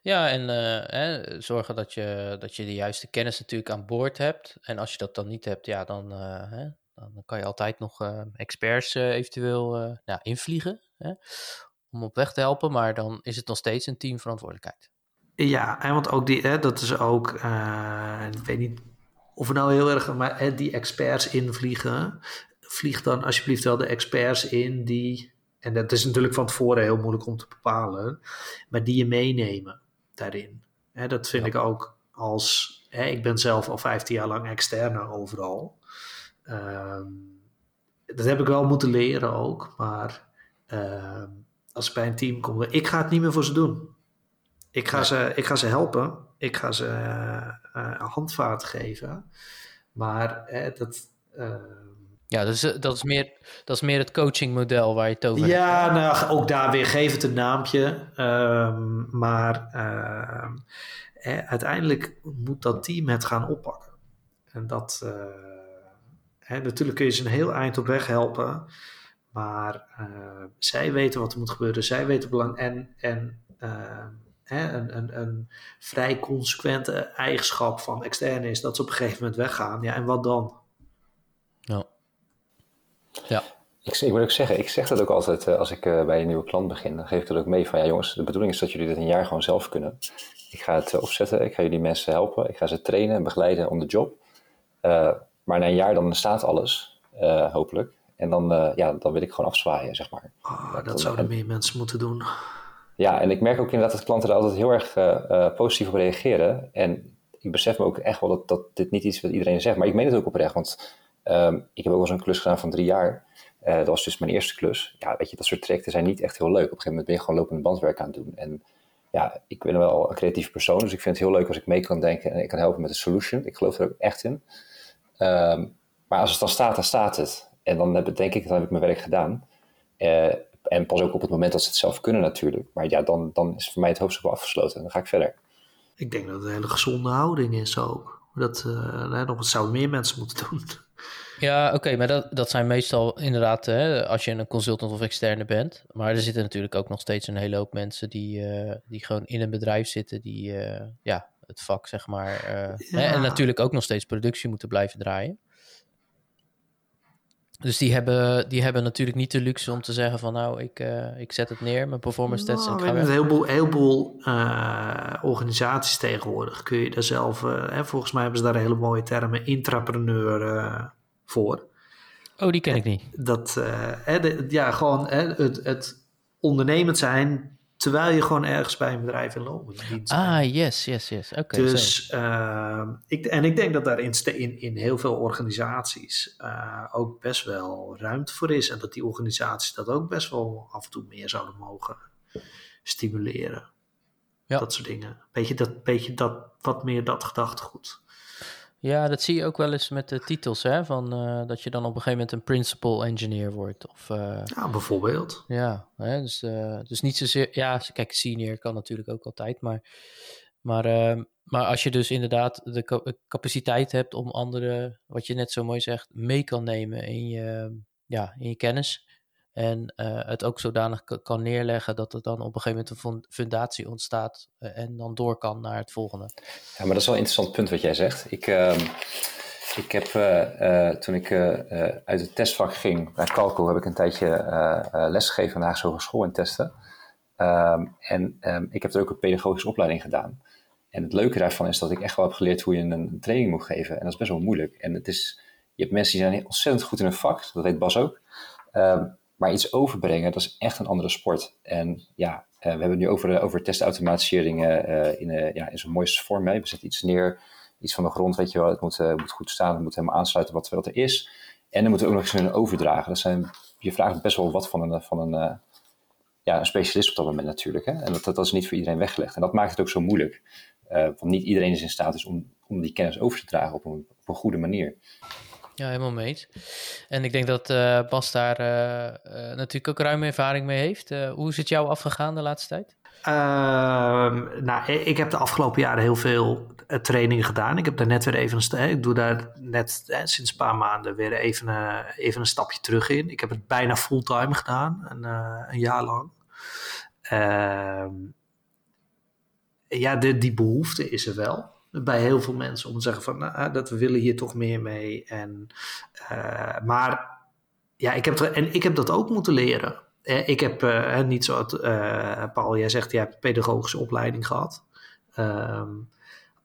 Ja, en uh, hè, zorgen dat je, dat je de juiste kennis natuurlijk aan boord hebt. En als je dat dan niet hebt, ja, dan, uh, hè, dan kan je altijd nog uh, experts eventueel nou, invliegen. Hè, om op weg te helpen, maar dan is het nog steeds een teamverantwoordelijkheid. Ja, want ook die, hè, dat is ook, uh, ik weet niet of we nou heel erg, maar hè, die experts invliegen. Vlieg dan alsjeblieft wel de experts in die, en dat is natuurlijk van tevoren heel moeilijk om te bepalen, maar die je meenemen daarin. Hè, dat vind ja. ik ook als, hè, ik ben zelf al 15 jaar lang externe overal. Um, dat heb ik wel moeten leren ook, maar uh, als ik bij een team kom, ik ga het niet meer voor ze doen. Ik ga, ze, ik ga ze helpen. Ik ga ze uh, handvaart geven. Maar uh, dat. Uh, ja, dus, dat, is meer, dat is meer het coachingmodel waar je het over ja, hebt. Ja, nou, ook daar weer geef het een naampje. Um, maar ehm, uiteindelijk moet dat team het gaan oppakken. En dat. Hè, natuurlijk kun je ze een heel eind op weg helpen. Maar zij weten wat er moet gebeuren. Zij weten belang. En. en hè, een, een, een vrij consequente eigenschap van externe is dat ze op een gegeven moment weggaan. Ja, en wat dan? Ja. ja. Ik, ik moet ook zeggen, ik zeg dat ook altijd als ik bij een nieuwe klant begin. Dan geef ik dat ook mee van, ja jongens, de bedoeling is dat jullie dit een jaar gewoon zelf kunnen. Ik ga het opzetten, ik ga jullie mensen helpen, ik ga ze trainen en begeleiden om de job. maar na een jaar dan staat alles, hopelijk. En dan, uh, ja, dan wil ik gewoon afzwaaien, zeg maar. Oh, dat zouden meer mensen moeten doen. Ja, en ik merk ook inderdaad dat klanten er altijd heel erg uh, positief op reageren. En ik besef me ook echt wel dat, dat dit niet iets wat iedereen zegt, maar ik meen het ook oprecht. Want um, ik heb ook wel een klus gedaan van drie jaar. Uh, dat was dus mijn eerste klus. Ja, weet je, dat soort trajecten zijn niet echt heel leuk. Op een gegeven moment ben je gewoon lopende bandwerk aan het doen. En ja, ik ben wel een creatieve persoon, dus ik vind het heel leuk als ik mee kan denken en ik kan helpen met een solution. Ik geloof er ook echt in. Um, maar als het dan staat, dan staat het. En dan heb, denk ik, dan heb ik mijn werk gedaan. En pas ook op het moment dat ze het zelf kunnen natuurlijk. Maar ja, dan, dan is voor mij het hoofdstuk wel afgesloten. En dan ga ik verder. Ik denk dat het een hele gezonde houding is ook. Dat, uh, nog, het zouden meer mensen moeten doen. Ja, oké, maar dat, dat zijn meestal inderdaad hè, als je een consultant of externe bent. Maar er zitten natuurlijk ook nog steeds een hele hoop mensen die, uh, die gewoon in een bedrijf zitten, die uh, ja, het vak zeg maar. Ja. Hè, en natuurlijk ook nog steeds productie moeten blijven draaien. Dus die hebben, die hebben natuurlijk niet de luxe om te zeggen van nou, ik, uh, ik zet het neer, mijn performance stats. Nou, en ik ga een heleboel, heleboel uh, organisaties tegenwoordig kun je daar zelf, uh, hè, volgens mij hebben ze daar hele mooie termen intrapreneur voor. Oh, die ken ik niet. Dat, hè, de, ja, gewoon hè, het, het ondernemend zijn Terwijl je gewoon ergens bij een bedrijf in loondienst Ah, yes, yes, yes. Oké. dus, uh, ik, en ik denk dat daar in, in, in heel veel organisaties uh, ook best wel ruimte voor is. En dat die organisaties dat ook best wel af en toe meer zouden mogen stimuleren. Ja. Dat soort dingen. Beetje dat, beetje dat, wat meer dat gedachtegoed. Ja, dat zie je ook wel eens met de titels, hè? Van, uh, dat je dan op een gegeven moment een principal engineer wordt. Of, uh, ja, bijvoorbeeld. Ja, hè? Dus, uh, dus niet zozeer... Ja, kijk, senior kan natuurlijk ook altijd, maar... Maar, ehm, maar als je dus inderdaad de capaciteit hebt om anderen, wat je net zo mooi zegt, mee kan nemen in je, ja, in je kennis. En uh, het ook zodanig kan neerleggen dat er dan op een gegeven moment een fundatie ontstaat uh, en dan door kan naar het volgende. Ja, maar dat is wel een interessant punt wat jij zegt. Ik, uh, ik heb uh, toen ik uit het testvak ging bij Calco, heb ik een tijdje lesgegeven aan de Haagse Hogeschool in testen. Ehm, en um, ik heb er ook een pedagogische opleiding gedaan. En het leuke daarvan is dat ik echt wel heb geleerd hoe je een, training moet geven. En dat is best wel moeilijk. En het is, je hebt mensen die zijn ontzettend goed in een vak, dat weet Bas ook. Maar iets overbrengen, dat is echt een andere sport. En ja, uh, we hebben het nu over, over testautomatisering uh, in, uh, ja, in zo'n mooiste vorm. Hè. We zetten iets neer, iets van de grond, weet je wel. Het moet, moet goed staan, het moet helemaal aansluiten wat, er is. En dan moeten we ook nog eens kunnen overdragen. Dat zijn, je vraagt best wel wat van een, van een, ja, een specialist op dat moment natuurlijk. Hè. En dat, dat, is niet voor iedereen weggelegd. En dat maakt het ook zo moeilijk. want niet iedereen is in staat is om, om die kennis over te dragen op een, op een goede manier. Ja, helemaal mee. En ik denk dat uh, Bas daar uh, uh, natuurlijk ook ruime ervaring mee heeft. hoe is het jou afgegaan de laatste tijd? Ehm, nou, ik heb de afgelopen jaren heel veel trainingen gedaan. Ik heb daar net weer even een Ik doe daar net sinds een paar maanden weer even, even een stapje terug in. Ik heb het bijna fulltime gedaan, een, een jaar lang. Ehm, ja, de, die behoefte is er wel bij heel veel mensen om te zeggen van nou, dat we willen hier toch meer mee. En, uh, maar ja, ik heb, en ik heb dat ook moeten leren. Ik heb uh, niet zo, uh, Paul, jij zegt, je hebt een pedagogische opleiding gehad. Um,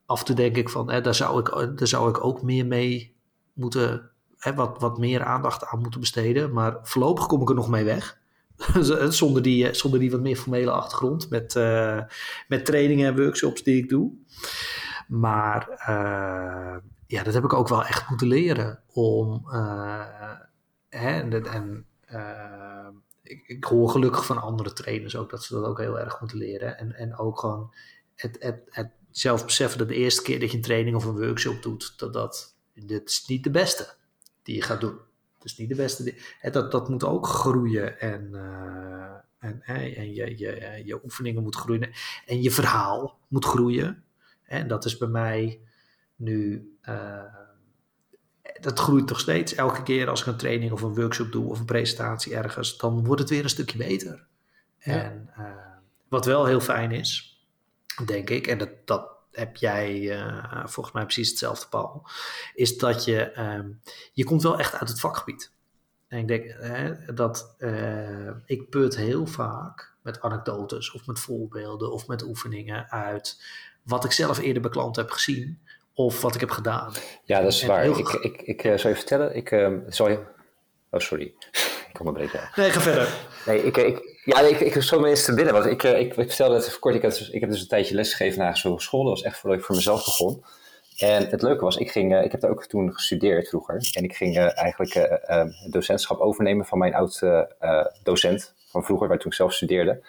af en toe denk ik van, daar, zou ik, daar zou ik ook meer mee moeten, wat, wat meer aandacht aan moeten besteden. Maar voorlopig kom ik er nog mee weg. zonder, die, zonder die wat meer formele achtergrond met, met trainingen en workshops die ik doe. Maar uh, ja, dat heb ik ook wel echt moeten leren. Om, uh, hè, en, en uh, ik, ik, hoor gelukkig van andere trainers ook dat ze dat ook heel erg moeten leren. En, en ook gewoon het, het, het zelf beseffen dat de eerste keer dat je een training of een workshop doet, dat dat dit is niet de beste die je gaat doen. Het is niet de beste. dat, dat moet ook groeien en, en, en je, je, je oefeningen moeten groeien. En je verhaal moet groeien. En dat is bij mij nu. Uh, dat groeit toch steeds. Elke keer als ik een training of een workshop doe of een presentatie ergens, dan wordt het weer een stukje beter. Ja. En uh, wat wel heel fijn is, denk ik, en dat, dat heb jij uh, volgens mij precies hetzelfde, Paul, is dat je, um, je komt wel echt uit het vakgebied. En ik denk hè, dat uh, ik put heel vaak met anekdotes of met voorbeelden of met oefeningen uit wat ik zelf eerder bij klanten heb gezien of wat ik heb gedaan. Ja, dat is waar. Ik, ik, ik uh, zal je vertellen, ik uh, zal je... Oh, sorry. ik kom een breken. Nee, ga verder. Nee, ik, ik, ja, ik, ik zo eens te binnen. Want ik, ik, ik vertelde het even kort. Ik, had, dus, ik heb dus een tijdje lesgegeven na zo'n school. Dat was echt voordat ik voor mezelf begon. En het leuke was, ik, ging, ik heb daar ook toen gestudeerd vroeger. En ik ging eigenlijk uh, docentschap overnemen van mijn oud docent van vroeger, waar toen ik zelf studeerde.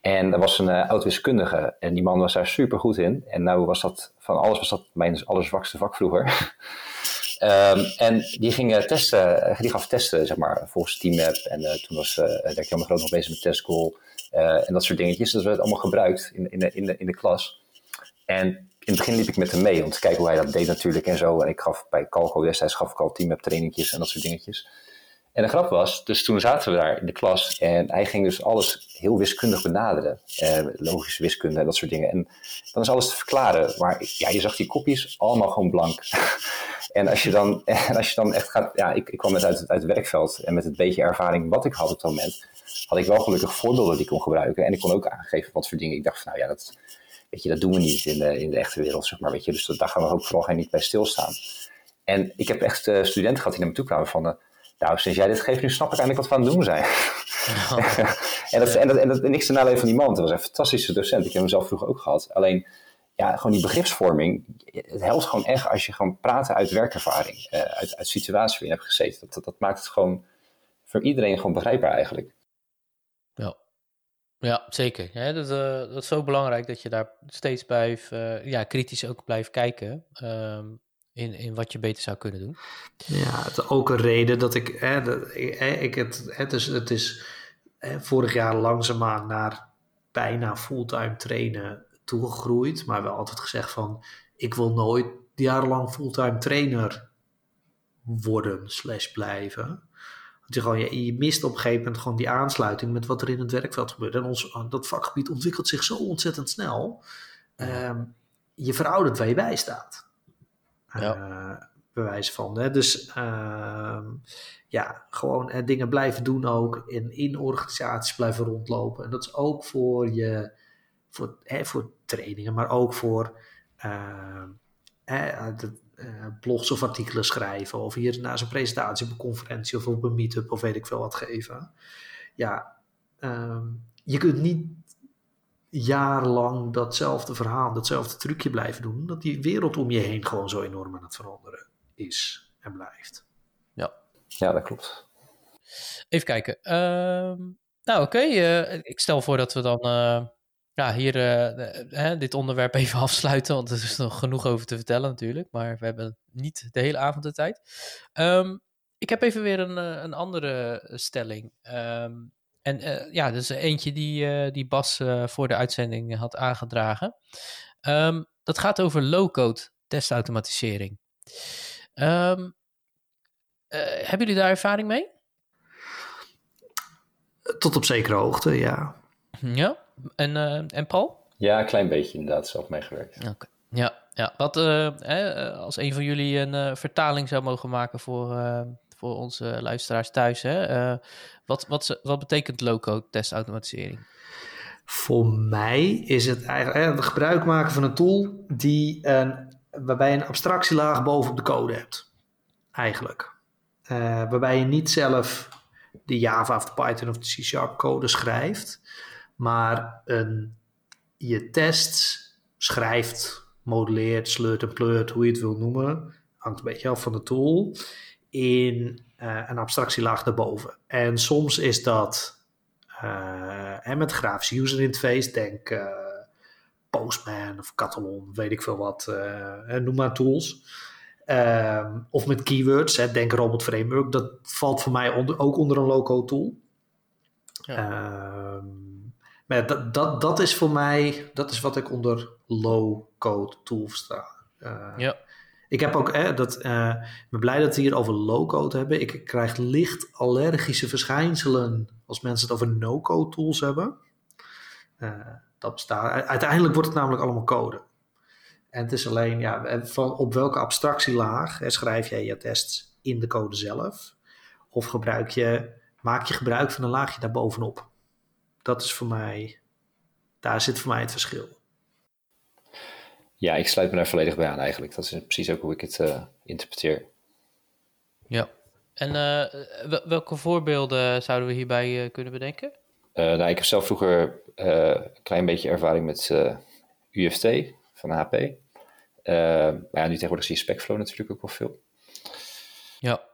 En dat was een uh, oud wiskundige en die man was daar super goed in. En nou was dat, van alles was dat mijn allerzwakste vak vroeger. um, en die ging testen, die gaf testen, zeg maar, volgens TeamMap. En uh, toen was uh, Dirk Jammer Groot nog bezig met TestGoal en dat soort dingetjes. Dus dat werd allemaal gebruikt in, in, de, in, de, in de klas. En in het begin liep ik met hem mee om te kijken hoe hij dat deed natuurlijk en zo. En ik gaf bij Calco destijds gaf ik al TeamMap trainingjes en dat soort dingetjes. En de grap was, dus toen zaten we daar in de klas en hij ging dus alles heel wiskundig benaderen. Eh, logische wiskunde en dat soort dingen. En dan is alles te verklaren. Maar ja, je zag die kopjes allemaal gewoon blank. en, als je dan, en als je dan echt gaat... Ja, ik, ik kwam net uit, het werkveld en met het beetje ervaring wat ik had op dat moment... had ik wel gelukkig voorbeelden die ik kon gebruiken. En ik kon ook aangeven wat voor dingen. Ik dacht van, nou ja, dat, weet je, dat doen we niet in de, in de echte wereld, zeg maar. Weet je, dus daar gaan we ook vooral niet bij stilstaan. En ik heb echt uh, studenten gehad die naar me toe kwamen van... Nou, sinds jij dit geeft, nu snap ik eigenlijk wat we aan het doen zijn. en, dat, en, dat, en, dat, niks te van die man. Het was een fantastische docent. Ik heb hem zelf vroeger ook gehad. Alleen, ja, gewoon die begripsvorming. Het helpt gewoon echt als je gewoon praten uit werkervaring. Uh, uit, uit situatie waarin je hebt gezeten. Dat, dat, dat, maakt het gewoon voor iedereen gewoon begrijpbaar eigenlijk. Ja, ja zeker. Ja, dat, uh, dat is zo belangrijk dat je daar steeds blijft, uh, ja, kritisch ook blijft kijken. Um, in, in wat je beter zou kunnen doen. Ja, het is ook een reden dat ik, hè, dat, ik het, het is, het is hè, vorig jaar langzaamaan naar bijna fulltime trainen toegegroeid, maar wel altijd gezegd van, ik wil nooit jarenlang fulltime trainer worden slash blijven. Want je, gewoon, je, je, mist op een gegeven moment gewoon die aansluiting met wat er in het werkveld gebeurt. En ons, dat vakgebied ontwikkelt zich zo ontzettend snel. Um, je veroudert waar je bij staat. Ja. Uh, bewijs van. Hè? Dus uh, ja, gewoon uh, dingen blijven doen ook. In, in organisaties blijven rondlopen. En dat is ook voor je, voor, hè, voor trainingen, maar ook voor ehm, de, blogs of artikelen schrijven. Of hier na zo'n presentatie op een conferentie of op een meetup of weet ik veel wat geven. Ja, ehm, je kunt niet jarenlang datzelfde verhaal, datzelfde trucje blijven doen, dat die wereld om je heen gewoon zo enorm aan het veranderen is en blijft. Ja, ja dat klopt. Even kijken. Uh, nou, oké. Okay. Uh, ik stel voor dat we dan uh, ja, hier uh, dit onderwerp even afsluiten, want er is nog genoeg over te vertellen natuurlijk, maar we hebben niet de hele avond de tijd. Um, ik heb even weer een, een andere stelling. Um, en uh, ja, dus eentje die, uh, die Bas uh, voor de uitzending had aangedragen. Um, dat gaat over low-code testautomatisering. Um, hebben jullie daar ervaring mee? Tot op zekere hoogte, ja. Ja, en, en Paul? Ja, een klein beetje inderdaad, zelf meegewerkt. Okay. Ja, ja. Wat, als een van jullie een vertaling zou mogen maken voor voor onze luisteraars thuis. Hè? Uh, wat, wat, wat betekent low-code testautomatisering? Voor mij is het eigenlijk het gebruik maken van een tool die een, waarbij je een abstractielaag bovenop de code hebt. Eigenlijk. Uh, waarbij je niet zelf de Java of de Python of de C-sharp code schrijft, maar een, je tests schrijft, modelleert, sleurt en pleurt, hoe je het wil noemen. Hangt een beetje af van de tool in uh, een abstractielaag daarboven. En soms is dat uh, met grafische user interface, denk uh, Postman of Catalan, weet ik veel wat, noem maar tools. Ehm, of met keywords, hè, denk Robot Framework, dat valt voor mij onder, ook onder een low-code tool. Ja. Ehm, maar dat, dat, dat is voor mij, dat is wat ik onder low-code tool versta. ja. Ik heb ook, hè, dat, uh, ben blij dat we hier over low-code hebben. Ik krijg licht allergische verschijnselen als mensen het over no-code tools hebben. Uh, dat bestaat. Uiteindelijk wordt het namelijk allemaal code. En het is alleen, ja, van op welke abstractielaag schrijf jij je tests in de code zelf? Of gebruik je, maak je gebruik van een laagje daarbovenop? Dat is voor mij, daar zit voor mij het verschil. Ja, ik sluit me daar volledig bij aan eigenlijk. Dat is precies ook hoe ik het uh, interpreteer. Ja, en uh, welke voorbeelden zouden we hierbij uh, kunnen bedenken? nou, ik heb zelf vroeger een klein beetje ervaring met UFT van HP. maar ja, nu tegenwoordig zie je SpecFlow natuurlijk ook wel veel. Ja.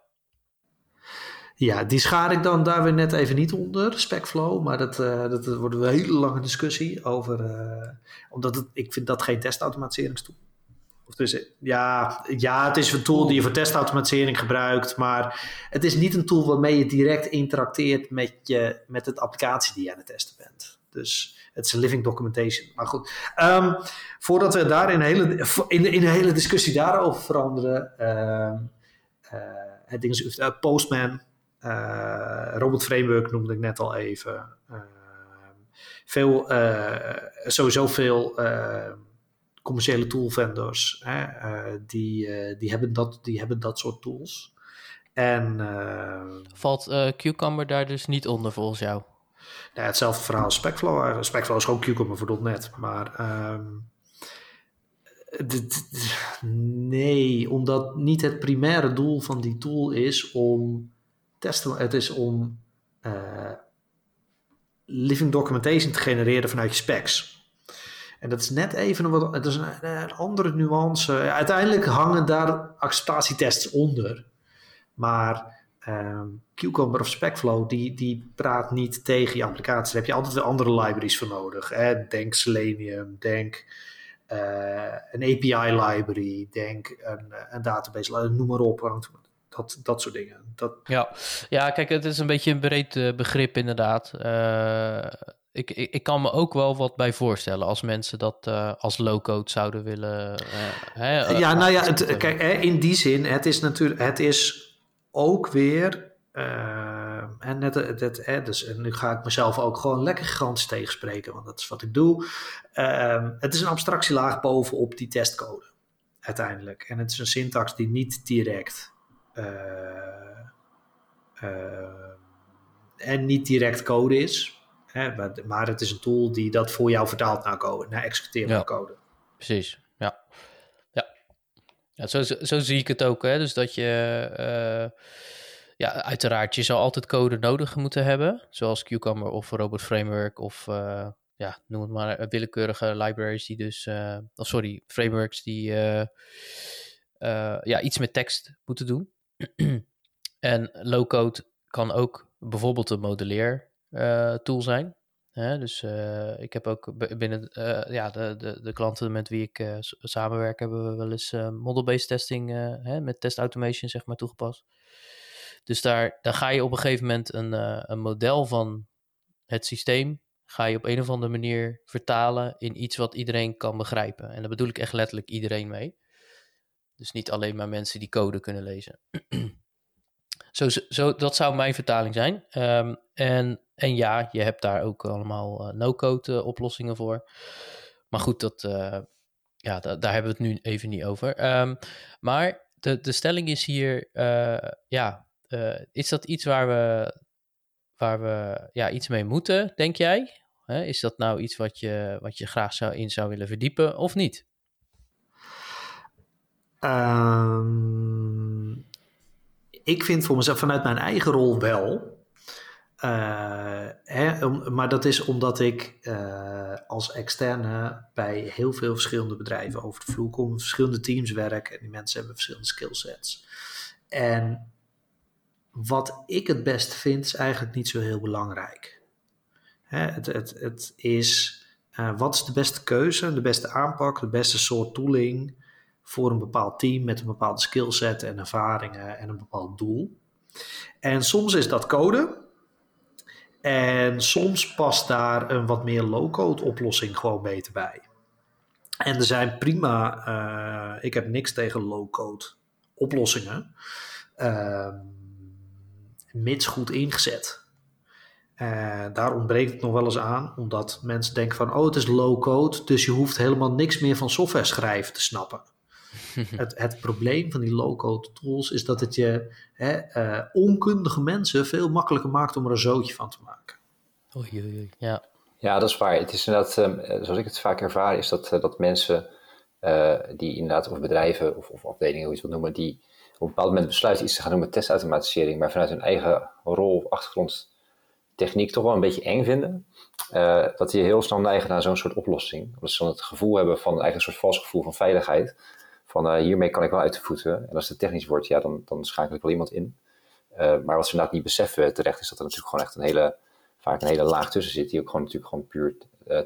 Ja, die schaar ik dan daar weer net even niet onder, SpecFlow. Maar dat, uh, dat wordt een hele lange discussie over. Uh, omdat ik vind dat geen testautomatiseringstoel. Of dus, ja, ja, het is een tool die je voor testautomatisering gebruikt. Maar het is niet een tool waarmee je direct interacteert met, je, met het applicatie die je aan het testen bent. Dus het is een living documentation. Maar goed, um, voordat we daar in een hele, in, een hele discussie daarover veranderen. Uh, het ding is Postman. Uh, Robot Framework noemde ik net al even. Uh, veel, uh, sowieso veel commerciële tool vendors. Hè, die, die, hebben dat, die hebben dat soort tools. En, Valt Cucumber daar dus niet onder volgens jou? Nou, hetzelfde verhaal als Specflow. Specflow is gewoon Cucumber voor .NET. Maar um, nee, omdat niet het primaire doel van die tool is om Het is om uh, living documentation te genereren vanuit je specs. En dat is net even een, wat, het is een, andere nuance. Uiteindelijk hangen daar acceptatietests onder. Maar um, Cucumber of Specflow, die, die praat niet tegen je applicatie. Daar heb je altijd weer andere libraries voor nodig. Denk Selenium, denk uh, een API library, denk een, een database, noem maar op. Dat, dat soort dingen. Dat... Ja. ja, kijk, het is een beetje een breed uh, begrip inderdaad. Uh, ik, ik, ik, kan me ook wel wat bij voorstellen als mensen dat uh, als low-code zouden willen. Hè, ja, nou ja, het, kijk, in die zin, het is natuurlijk, het is ook weer. en, net, het, het, dus, en nu ga ik mezelf ook gewoon lekker gigantisch tegenspreken, want dat is wat ik doe. het is een abstractielaag bovenop die testcode, uiteindelijk. En het is een syntax die niet direct en niet direct code is. Hè, maar, maar, het is een tool die dat voor jou vertaalt naar code, naar executeren ja, code. Precies, ja. Ja, ja zo, zo zie ik het ook. Hè? Dus dat je, uh, ja, uiteraard, je zal altijd code nodig moeten hebben. Zoals Cucumber of Robot Framework of, uh, ja, noem het maar, willekeurige libraries die dus, uh, oh, sorry, frameworks die ja, iets met tekst moeten doen. en low-code kan ook bijvoorbeeld een modelleer uh, tool zijn. Dus uh, ik heb ook binnen uh, ja, de, de, de, klanten met wie ik samenwerk, hebben we wel eens model-based testing hè, met test automation zeg maar, toegepast. Dus daar, daar ga je op een gegeven moment een, een model van het systeem, ga je op een of andere manier vertalen in iets wat iedereen kan begrijpen. En daar bedoel ik echt letterlijk iedereen mee. Dus niet alleen maar mensen die code kunnen lezen. zo, zo, dat zou mijn vertaling zijn. Um, en, en ja, je hebt daar ook allemaal uh, no-code uh, oplossingen voor. Maar goed, dat, uh, ja, da daar hebben we het nu even niet over. Um, maar de, de stelling is hier, ja, is dat iets waar we, waar we ja, iets mee moeten, denk jij? is dat nou iets wat je, wat je graag zou, in zou willen verdiepen of niet? Um, ik vind voor mezelf vanuit mijn eigen rol wel. Uh, hè, maar dat is omdat ik uh, als externe bij heel veel verschillende bedrijven over de vloer kom, verschillende teams werk en die mensen hebben verschillende skillsets. En wat ik het best vind, is eigenlijk niet zo heel belangrijk. Hè, het, het, het is uh, wat is de beste keuze, de beste aanpak, de beste soort tooling voor een bepaald team met een bepaalde skillset en ervaringen en een bepaald doel. En soms is dat code. En soms past daar een wat meer low-code oplossing gewoon beter bij. En er zijn prima, uh, ik heb niks tegen low-code oplossingen, uh, mits goed ingezet. Uh, daar ontbreekt het nog wel eens aan, omdat mensen denken van, oh, het is low-code, dus je hoeft helemaal niks meer van software schrijven te snappen. het, het, probleem van die low-code tools is dat het je hè, uh, onkundige mensen veel makkelijker maakt om er een zootje van te maken. Oei, oei, oei. Ja. ja, dat is waar. Het is inderdaad, um, zoals ik het vaak ervaar, is dat, uh, dat mensen die inderdaad, of bedrijven of, of afdelingen, hoe je het wil noemen, die op een bepaald moment besluiten iets te gaan doen met testautomatisering, maar vanuit hun eigen rol of achtergrond techniek toch wel een beetje eng vinden. Uh, dat die heel snel neigen naar zo'n soort oplossing. Omdat ze dan het gevoel hebben van eigenlijk een soort vals gevoel van veiligheid. Van uh, hiermee kan ik wel uit de voeten. En als het technisch wordt, ja, dan, dan schakel ik wel iemand in. Uh, maar wat ze inderdaad niet beseffen terecht is dat er natuurlijk gewoon echt een hele, vaak een hele laag tussen zit. Die ook gewoon natuurlijk gewoon puur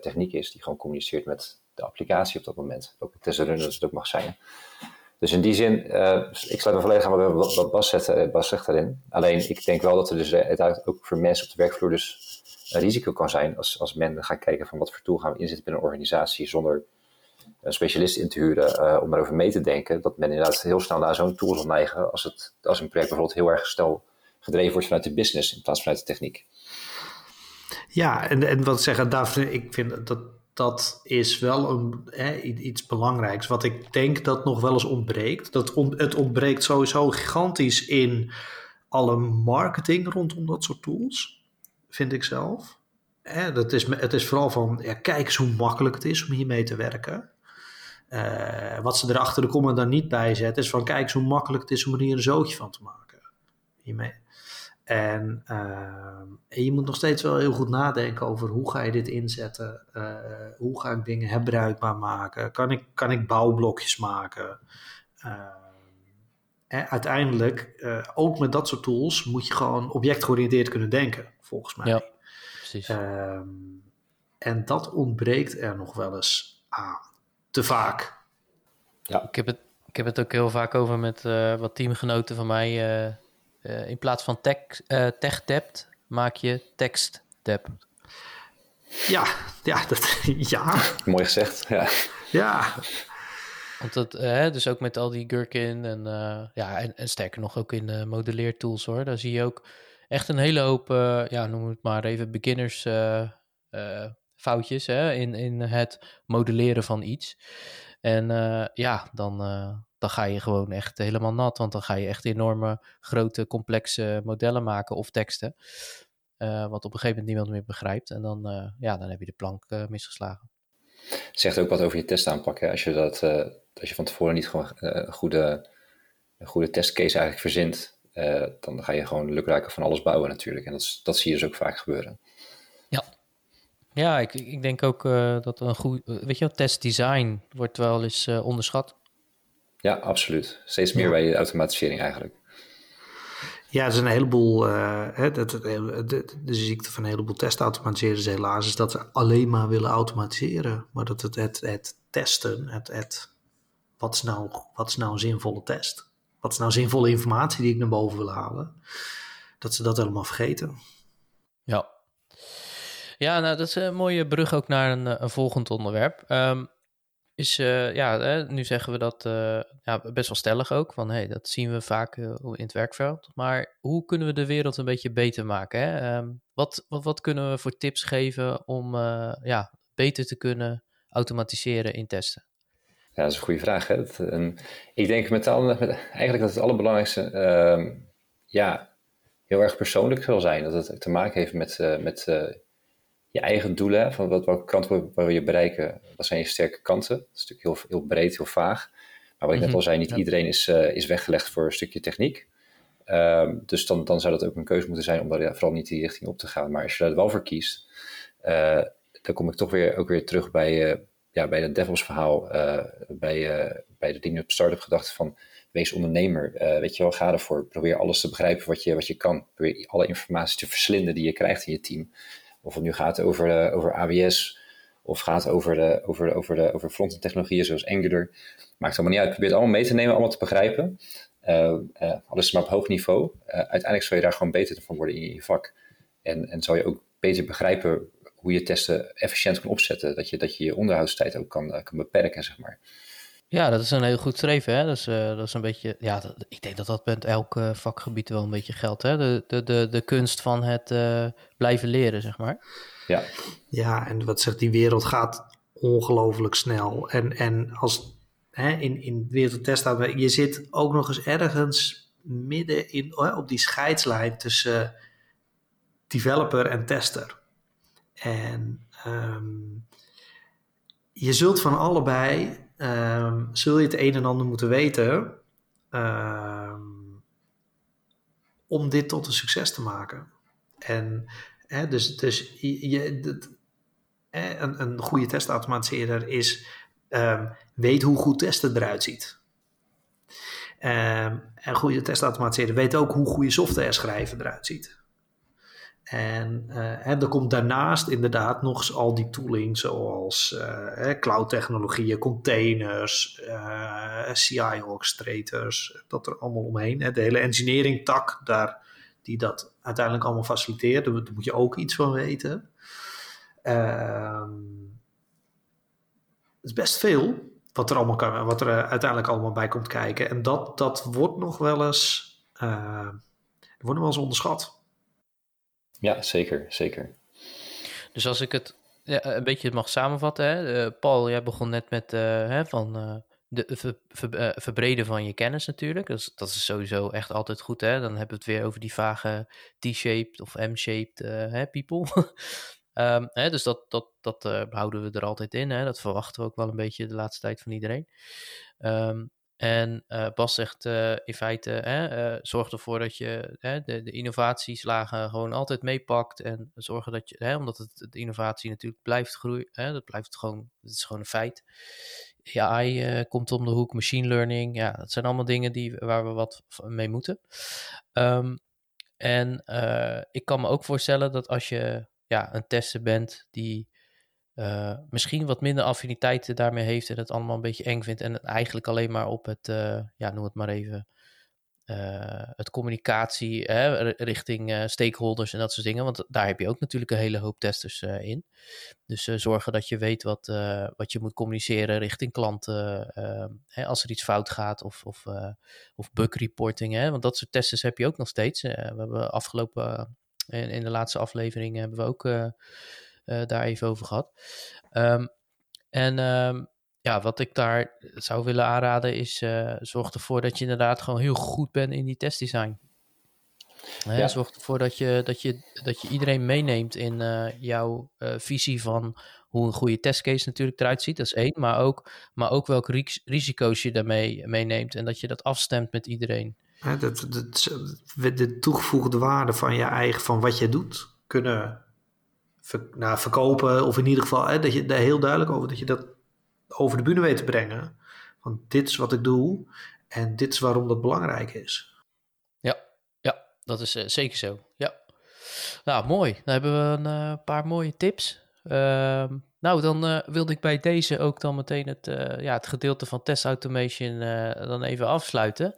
techniek is. Die gewoon communiceert met de applicatie op dat moment. Ook het testen dat het ook mag zijn. Dus in die zin, ik sluit me volledig aan wat, wat Bas, zet, eh, Bas zegt daarin. Alleen ik denk wel dat er dus uiteindelijk ook voor mensen op de werkvloer dus een risico kan zijn als, als men gaat kijken van wat voor tool gaan we inzetten binnen een organisatie zonder een specialist in te huren uh, om erover mee te denken. Dat men inderdaad heel snel naar zo'n tool zal neigen als, het, als een project bijvoorbeeld heel erg snel gedreven wordt vanuit de business in plaats van vanuit de techniek. Ja, en, wat zeggen, daar, ik vind dat dat is wel een, hè, iets belangrijks. Wat ik denk dat nog wel eens ontbreekt. Dat het ontbreekt sowieso gigantisch in alle marketing rondom dat soort tools. Vind ik zelf. Hè, dat is, het is vooral van, kijk eens hoe makkelijk het is om hiermee te werken. Uh, wat ze er achter de komma dan niet bij zetten, is van kijk hoe makkelijk het is om er hier een zootje van te maken. Hiermee. En, uh, en, je moet nog steeds wel heel goed nadenken over hoe ga je dit inzetten? Uh, hoe ga ik dingen herbruikbaar maken? Kan ik, kan ik bouwblokjes maken? Uiteindelijk, ook met dat soort tools, moet je gewoon objectgeoriënteerd kunnen denken, volgens mij. Ja, precies. Ehm, en dat ontbreekt er nog wel eens aan. Te vaak. Ja. Ik, heb het, ik heb het ook heel vaak over met wat teamgenoten van mij uh, in plaats van tech, uh, tech debt maak je tekst debt. Ja, ja, dat, ja. Mooi gezegd, ja. Ja. Want dat, uh, dus ook met al die Gherkin en, ja, en, en, sterker nog ook in de modelleertools hoor. Daar zie je ook echt een hele hoop, ja, noem het maar even beginners foutjes hè, in, in het modelleren van iets. En ja, dan, dan ga je gewoon echt helemaal nat. Want dan ga je echt enorme, grote, complexe modellen maken of teksten. Uh, wat op een gegeven moment niemand meer begrijpt. En dan, ja, dan heb je de plank misgeslagen. Zegt ook wat over je testaanpak. Hè? Als, je dat, als je van tevoren niet gewoon een goede, een goede testcase eigenlijk verzint, dan ga je gewoon lukraken van alles bouwen natuurlijk. En dat, dat zie je dus ook vaak gebeuren. Ja, ik, ik denk ook dat een goed, weet je wel, testdesign wordt wel eens onderschat. Ja, absoluut. Steeds meer bij automatisering eigenlijk. Ja, er zijn een heleboel. Uh, hè, de, de, de, de, ziekte van een heleboel testautomatiseren helaas is dat ze alleen maar willen automatiseren. Maar dat het, het, het testen, het, het, wat, is nou, wat is nou een zinvolle test? Wat is nou zinvolle informatie die ik naar boven wil halen? Dat ze dat helemaal vergeten. Ja. Ja, nou, dat is een mooie brug ook naar een, een volgend onderwerp. Um, is, uh, ja, nu zeggen we dat uh, ja, best wel stellig ook, van hey, dat zien we vaak in het werkveld. Maar hoe kunnen we de wereld een beetje beter maken? Hè? Um, wat, wat, wat, kunnen we voor tips geven om ja, beter te kunnen automatiseren in testen? Ja, dat is een goede vraag. Hè? Um, ik denk met, al, eigenlijk dat het allerbelangrijkste ehm, ja, heel erg persoonlijk zal zijn. Dat het te maken heeft met, met je eigen doelen, van wat, welke kant wil je bereiken, wat zijn je sterke kanten. Dat is natuurlijk heel, heel breed, heel vaag. Maar wat ik net mhm. al zei, niet iedereen is, uh, is weggelegd voor een stukje techniek. Um, dus dan, dan zou dat ook een keuze moeten zijn om daar ja, vooral niet die richting op te gaan. Maar als je daar wel voor kiest, uh, dan kom ik toch weer, ook weer terug bij, uh, ja, bij het DevOps verhaal, bij, bij de dingen op start-up gedachte van wees ondernemer. weet je wel, ga ervoor. Probeer alles te begrijpen wat je, wat je kan. Probeer alle informatie te verslinden die je krijgt in je team. Of het nu gaat over, over AWS of gaat over, de, over, over, de, over front-end technologieën zoals Angular. Maakt allemaal niet uit. Probeer het allemaal mee te nemen, allemaal te begrijpen. Uh, uh, alles maar op hoog niveau. Uiteindelijk zal je daar gewoon beter van worden in je vak. En, en zal je ook beter begrijpen hoe je testen efficiënt kan opzetten. Dat je dat je, je onderhoudstijd ook kan, kan beperken, zeg maar. Ja, dat is een heel goed streven. Hè? Dat, is, dat is een beetje, ja, ik denk dat dat met elk vakgebied wel een beetje geldt. Hè? De, de, de, de kunst van het blijven leren, zeg maar. Ja. ja, en wat zegt die wereld gaat ongelooflijk snel. En, en als hè, in, in wereldtest je zit ook nog eens ergens midden in, op die scheidslijn tussen developer en tester. En ehm, je zult van allebei, um, zul je het een en ander moeten weten ehm, om dit tot een succes te maken. En hè, dus, dus je, een, een goede testautomatiseerder is, weet hoe goed testen eruit ziet. en goede testautomatiseerder weet ook hoe goede software schrijven eruit ziet. En, uh, er komt daarnaast inderdaad nog al die tooling zoals uh, cloud technologieën, containers, CI orchestrators, dat er allemaal omheen. Hè. De hele engineering tak daar, die dat uiteindelijk allemaal faciliteert, daar moet je ook iets van weten. Ehm, het is best veel wat er, allemaal wat er uiteindelijk allemaal bij komt kijken. En dat, dat wordt nog wel eens, wordt nog wel eens onderschat. Ja, zeker, zeker. Dus als ik het ja, een beetje mag samenvatten, hè? Uh, Paul, jij begon net met uh, hè, van uh, de ver, ver, verbreden van je kennis natuurlijk. Dus dat is sowieso echt altijd goed. Hè? Dan hebben we het weer over die vage T-shaped of M-shaped people. um, hè, dus dat, dat, dat houden we er altijd in. Hè? Dat verwachten we ook wel een beetje de laatste tijd van iedereen. Um, en uh, Bas zegt uh, in feite, hè, uh, zorg ervoor dat je hè, de, de innovatieslagen gewoon altijd meepakt. En zorgen dat je, hè, omdat het, de innovatie natuurlijk blijft groeien, hè, dat blijft gewoon, dat is gewoon een feit. AI komt om de hoek, machine learning, ja, dat zijn allemaal dingen die, waar we wat mee moeten. Um, en ik kan me ook voorstellen dat als je ja, een tester bent die uh, misschien wat minder affiniteiten daarmee heeft en het allemaal een beetje eng vindt en het eigenlijk alleen maar op het, uh, ja, noem het maar even, uh, het communicatie hè, richting stakeholders en dat soort dingen, want daar heb je ook natuurlijk een hele hoop testers in. Dus zorgen dat je weet wat, wat je moet communiceren richting klanten hè, als er iets fout gaat of, of, of bug reporting, hè, want dat soort testers heb je ook nog steeds. we hebben afgelopen, in, in, de laatste aflevering hebben we ook daar even over gehad. Um, en um, ja, wat ik daar zou willen aanraden is, uh, zorg ervoor dat je inderdaad gewoon heel goed bent in die testdesign. Ja. Zorg ervoor dat je, dat, je, dat je iedereen meeneemt in uh, jouw visie van hoe een goede testcase natuurlijk eruit ziet. Dat is één. Maar ook, maar ook welke risico's je daarmee meeneemt. En dat je dat afstemt met iedereen. Ja, dat, dat, de toegevoegde waarde van je eigen, van wat je doet, kunnen ver, nou, verkopen. Of in ieder geval hè, dat je daar heel duidelijk over dat je dat over de bühne weet te brengen. Want dit is wat ik doe en dit is waarom dat belangrijk is. Ja, ja dat is uh, zeker zo. Ja. Nou, mooi. Dan hebben we een uh, paar mooie tips. Uh, nou, dan uh, wilde ik bij deze ook dan meteen het, ja, het gedeelte van test automation dan even afsluiten.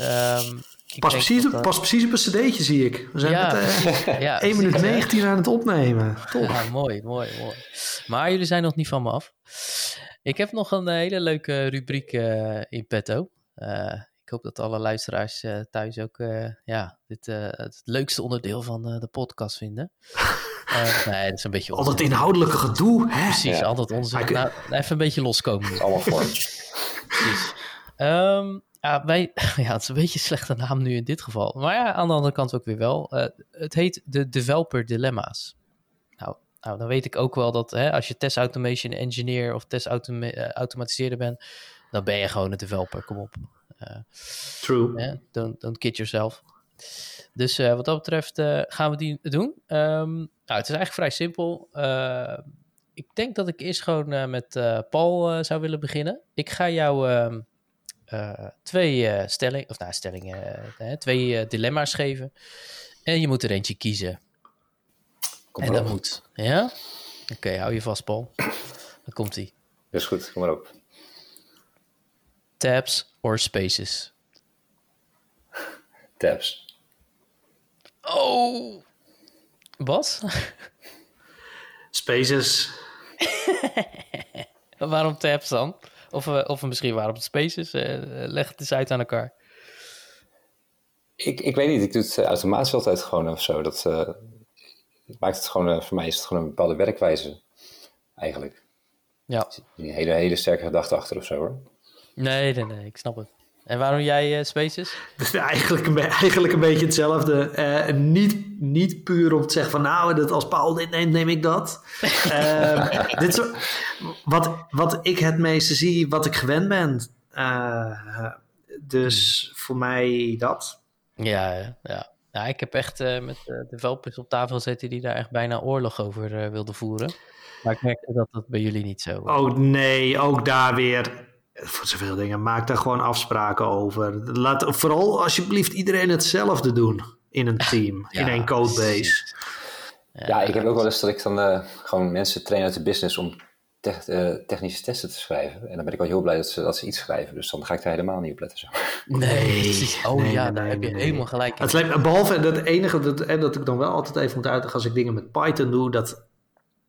Um, Pas precies, op, pas precies op een cd'tje zie ik. We zijn ja, met uh, ja, 1 minuut 19 aan het opnemen. Top. Ja, mooi, mooi, mooi. Maar jullie zijn nog niet van me af. Ik heb nog een hele leuke rubriek uh, in petto. Uh, ik hoop dat alle luisteraars thuis ook ja, dit, het leukste onderdeel van de podcast vinden. nee, dat is een beetje onzin. Altijd inhoudelijke gedoe, hè? Precies, ja. altijd onzin. Nou, even een beetje loskomen. Dat allemaal voor. Precies. Um, ja, wij, ja, het is een beetje een slechte naam nu in dit geval. Maar ja, aan de andere kant ook weer wel. Uh, het heet de Developer Dilemma's. Nou, nou, dan weet ik ook wel dat hè, als je test automation engineer of test uh, automatiseerder bent, dan ben je gewoon een developer. Kom op. Uh, True. Yeah, don't, don't kid yourself. Dus wat dat betreft gaan we die doen. Um, nou, het is eigenlijk vrij simpel. ik denk dat ik eerst gewoon met Paul zou willen beginnen. Ik ga jou ehm, twee uh, stellingen, of nou, stellingen, uh, twee dilemma's geven. En je moet er eentje kiezen. Kom en dat moet. Ja? Oké, okay, hou je vast, Paul. Dan komt hij. Is goed, kom maar op. Tabs or spaces? Tabs. Oh! Wat? Spaces. Waarom tabs dan? Of, uh, of misschien waarop het spaces. leg het eens uit aan elkaar. Ik, ik weet niet, ik doe het automatisch altijd gewoon of zo. Dat maakt het gewoon, voor mij is het gewoon een bepaalde werkwijze, eigenlijk. Ja. Een hele, hele sterke gedachte achter of zo hoor. Nee, nee, nee, ik snap het. En waarom jij uh, Spaces? Dus eigenlijk, een, eigenlijk een beetje hetzelfde. Uh, niet, niet puur om te zeggen van nou, dat als Paul dit neemt, neem ik dat. uh, dit zo, wat, wat ik het meeste zie, wat ik gewend ben. dus hmm. voor mij dat. Ja, ja. ja ik heb echt met de developers op tafel zitten die daar echt bijna oorlog over wilden voeren. Maar ik merkte dat dat bij jullie niet zo was. Oh nee, ook daar weer voor zoveel dingen. Maak daar gewoon afspraken over. Laat vooral alsjeblieft iedereen hetzelfde doen in een team, in één codebase. Ja, ik heb ook wel eens dat ik dan uh, gewoon mensen train uit de business om uh, technische testen te schrijven. En dan ben ik wel heel blij dat ze, dat ze iets schrijven. Dus dan ga ik daar helemaal niet op letten. Zo. Nee, oh nee, ja, daar heb je helemaal gelijk in. Het lijkt, behalve dat enige, dat, en dat ik dan wel altijd even moet uitleggen als ik dingen met Python doe, dat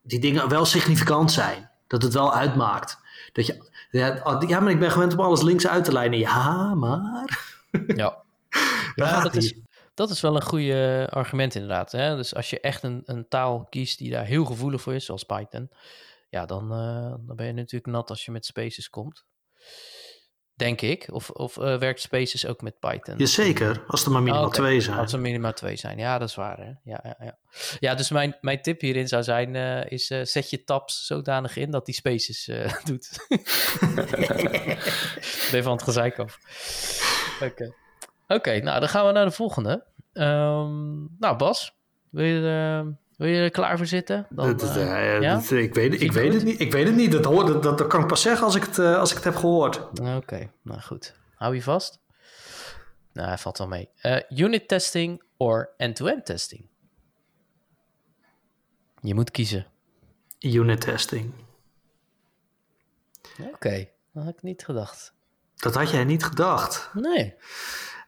die dingen wel significant zijn. Dat het wel uitmaakt. Dat je, ja, ja, maar ik ben gewend om alles links uit te lijnen. Ja, maar. Ja, ja dat, is, dat is wel een goede argument inderdaad. Hè? Dus als je echt een, een taal kiest die daar heel gevoelig voor is, zoals Python, ja, dan, uh, dan ben je natuurlijk nat als je met spaces komt. Denk ik. Of, of uh, werkt Spaces ook met Python? Jazeker, als er maar minimaal oh, twee zijn. Als er minimaal twee zijn, ja, dat is waar. Hè? Ja, ja, ja. ja, dus mijn, mijn tip hierin zou zijn: uh, is uh, zet je tabs zodanig in dat die Spaces doet. ben van het gezeik af. Oké, okay. okay, nou dan gaan we naar de volgende. Um, nou, Bas, wil je. Wil je er klaar voor zitten? Dan, dat, uh, ja? dat, ik weet, ik weet het niet. Ik weet het niet. Dat, dat, dat, dat kan ik pas zeggen als ik het, uh, als ik het heb gehoord. Oké, nou goed. Hou je vast. Nou, hij valt wel mee. Uh, unit testing or end-to-end testing? Je moet kiezen. Unit testing. Oké, dat had ik niet gedacht. Dat had jij niet gedacht? Nee.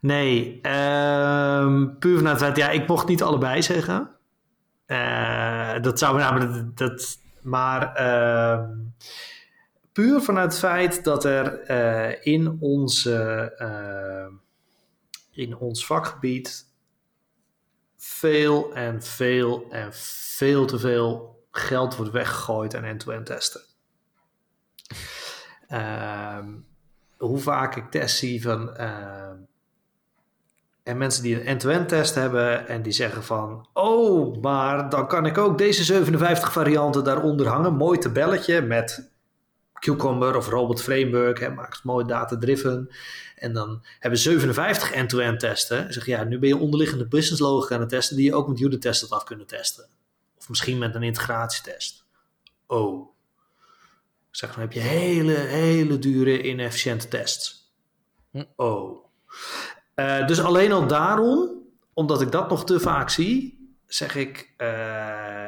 Nee, um, puur vanuit het ja, ik mocht niet allebei zeggen. Uh, dat zou namelijk. Dat, maar uh, puur vanuit het feit dat er uh, in, onze, in ons vakgebied veel en veel en veel te veel geld wordt weggegooid aan end-to-end testen. Ehm, hoe vaak ik tests zie van en mensen die een end-to-end test hebben en die zeggen van... Oh, maar dan kan ik ook deze 57 varianten daaronder hangen. Mooi tabelletje met Cucumber of Robot Framework. Hè, maakt het mooi data-driven. En dan hebben 57 end-to-end testen. Zeg ja, nu ben je onderliggende business logica aan het testen... die je ook met unit testen af kunnen testen. Of misschien met een integratietest. Oh. Zeg, dan heb je hele, hele dure, inefficiënte tests. Hm. Oh. Uh, dus alleen al daarom, omdat ik dat nog te vaak zie, zeg ik uh,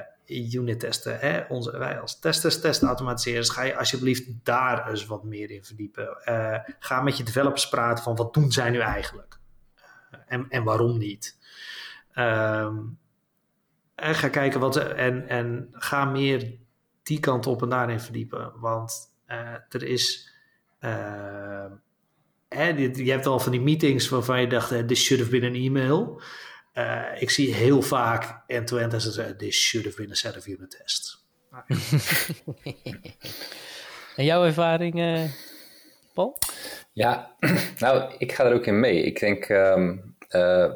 unit testen. Hè? Onze, wij als testers, testautomatiseerders, ga je alsjeblieft daar eens wat meer in verdiepen. Uh, ga met je developers praten van wat doen zij nu eigenlijk? en, en waarom niet? Um, en ga kijken wat en, en ga meer die kant op en daarin verdiepen. Want er is je hebt al van die meetings waarvan je dacht, uh, this should have been an email. Uh, ik zie heel vaak end-to-end het this should have been a set of unit tests. en jouw ervaring, uh, Paul? Ja, nou, ik ga er ook in mee. Ik denk, um,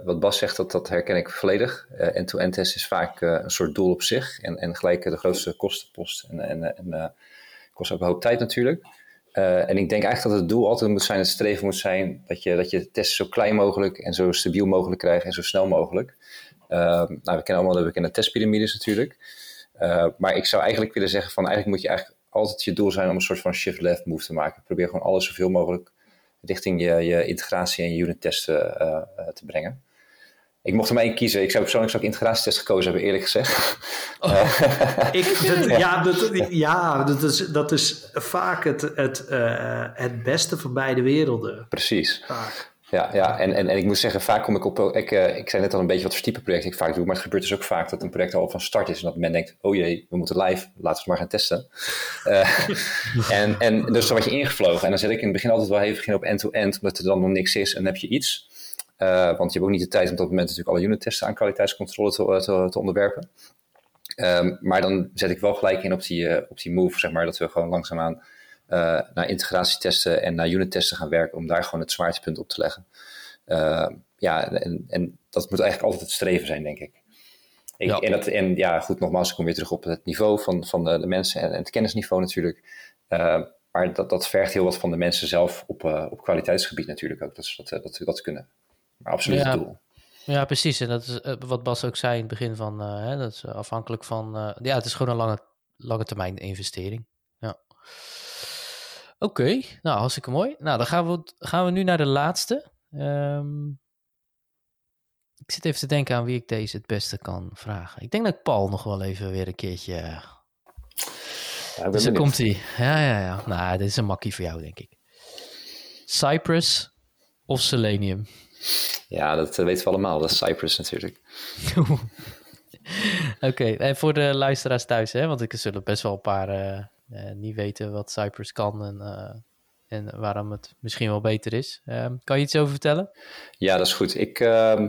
wat Bas zegt, dat, dat herken ik volledig. End-to-end test is vaak een soort doel op zich en, en gelijk de grootste kostenpost. En, en, en kost ook een hoop tijd natuurlijk. Uh, en ik denk eigenlijk dat het doel altijd moet zijn, het streven moet zijn, dat je, dat je testen zo klein mogelijk en zo stabiel mogelijk krijgt en zo snel mogelijk. Uh, nou, we kennen allemaal de bekende testpyramides natuurlijk. Uh, maar ik zou eigenlijk willen zeggen van eigenlijk moet je eigenlijk altijd je doel zijn om een soort van shift-left move te maken. Probeer gewoon alles zoveel mogelijk richting je, je integratie en unit testen te brengen. Ik mocht er maar één kiezen. Ik zou persoonlijk zou ik integratietest gekozen hebben, eerlijk gezegd. Oh, ik, ja, dat, ja dat, is, dat is vaak het, het, uh, het beste van beide werelden. Precies. ja, ja. En, en, en ik moet zeggen, vaak kom ik op. Ik, uh, ik zei net al een beetje wat voor type project ik vaak doe. Maar het gebeurt dus ook vaak dat een project al van start is. En dat men denkt: oh jee, we moeten live, laten we het maar gaan testen. Uh, en, en dus dan word je ingevlogen. En dan zet ik in het begin altijd wel even op end-to-end, omdat er dan nog niks is. En dan heb je iets. Uh, want je hebt ook niet de tijd om op dat moment natuurlijk alle unit testen aan kwaliteitscontrole te, te, te onderwerpen. Um, maar dan zet ik wel gelijk in op die, op die move, zeg maar, dat we gewoon langzaamaan naar integratietesten en naar unit testen gaan werken om daar gewoon het zwaartepunt op te leggen. Uh, ja, en, en, dat moet eigenlijk altijd het streven zijn, denk ik. ik ja. En, dat, en ja, goed, nogmaals, ik kom weer terug op het niveau van, van de, de mensen en, en, het kennisniveau natuurlijk. Uh, maar dat, dat vergt heel wat van de mensen zelf op, op kwaliteitsgebied natuurlijk ook, dat ze dat, dat, dat kunnen. Absoluut ja. het doel. Ja, precies. En dat is wat Bas ook zei in het begin van, hè, dat is afhankelijk van, ja, het is gewoon een lange, lange termijn investering. Ja. Oké, okay, nou hartstikke mooi. Nou, dan gaan we, gaan we nu naar de laatste. Um, ik zit even te denken aan wie ik deze het beste kan vragen. Ik denk dat ik Paul nog wel even weer een keertje... Ja, dus dan komt hij. Ja, ja, ja. Nou, dit is een makkie voor jou, denk ik. Cypress of Selenium? Ja, dat weten we allemaal. Dat is Cypress natuurlijk. Oké, okay, en voor de luisteraars thuis, hè, want ik zullen best wel een paar uh, uh, niet weten wat Cypress kan en, uh, en waarom het misschien wel beter is. Um, kan je iets over vertellen? Ja, dat is goed. Ik, uh,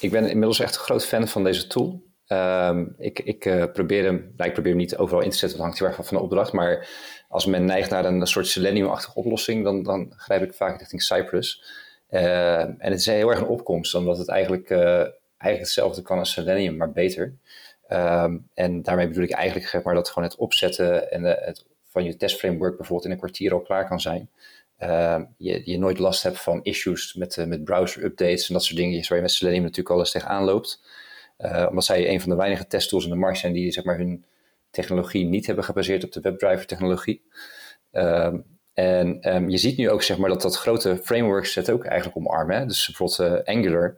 ik ben inmiddels echt een groot fan van deze tool. Um, ik, ik uh, probeer hem, nou, ik probeer hem niet overal in te zetten, dat hangt heel erg van de opdracht. Maar als men neigt naar een soort Selenium-achtige oplossing, dan, dan grijp ik vaak richting Cypress. Uh, en het is heel erg een opkomst, omdat het eigenlijk, uh, eigenlijk hetzelfde kan als Selenium, maar beter. Um, en daarmee bedoel ik eigenlijk maar, dat gewoon het opzetten en de, het, van je testframework bijvoorbeeld in een kwartier al klaar kan zijn. Um, je, je nooit last hebt van issues met, uh, met browser updates en dat soort dingen waar je met Selenium natuurlijk al eens tegenaan loopt. Omdat zij een van de weinige testtools in de markt zijn die zeg maar, hun technologie niet hebben gebaseerd op de WebDriver technologie. En um, je ziet nu ook zeg maar, dat dat grote frameworks het ook eigenlijk omarmen. Hè? Dus bijvoorbeeld uh, Angular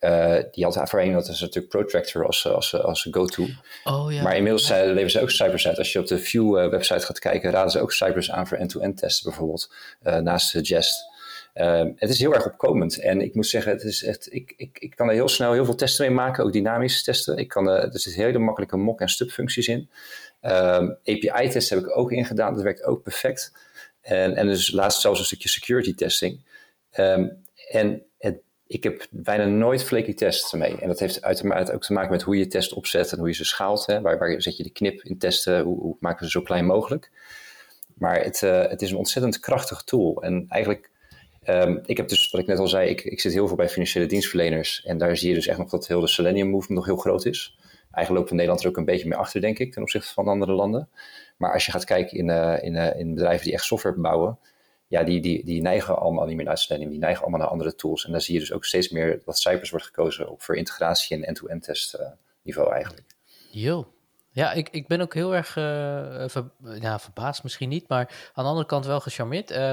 uh, die had voorheen dat is natuurlijk Protractor als, als, als go-to. Oh, ja. Maar inmiddels uh, leveren ze ook Cypress uit. Als je op de View uh, website gaat kijken, raden ze ook Cypress aan voor end-to-end testen bijvoorbeeld. naast Jest. Ehm, het is heel erg opkomend. En ik moet zeggen, het is echt, ik, ik, ik kan er heel snel heel veel testen mee maken. Ook dynamische testen. Ik kan, er zitten hele makkelijke mock- en stub-functies in. Um, API-testen heb ik ook ingedaan. Dat werkt ook perfect. En, en dus laatst zelfs een stukje security testing. Um, en het ik heb bijna nooit flaky tests mee. En dat heeft uiteraard ook te maken met hoe je test opzet en hoe je ze schaalt. Hè. Waar, waar zet je de knip in testen? Hoe, hoe maken ze zo klein mogelijk? Maar het, uh, het is een ontzettend krachtig tool. En eigenlijk, um, ik heb dus, wat ik net al zei, ik, ik zit heel veel bij financiële dienstverleners. En daar zie je dus echt nog dat heel de Selenium movement nog heel groot is. Eigenlijk we Nederland er ook een beetje mee achter, denk ik, ten opzichte van andere landen. Maar als je gaat kijken in, uh, in, uh, in bedrijven die echt software bouwen, ja, die, die, die neigen allemaal niet meer naar Selenium. Die neigen allemaal naar andere tools. En dan zie je dus ook steeds meer dat Cypress wordt gekozen op voor integratie en end-to-end test uh, niveau eigenlijk. Jo. Ja, ik, ik ben ook heel erg uh, ver, ja, verbaasd misschien niet, maar aan de andere kant wel gecharmeerd uh,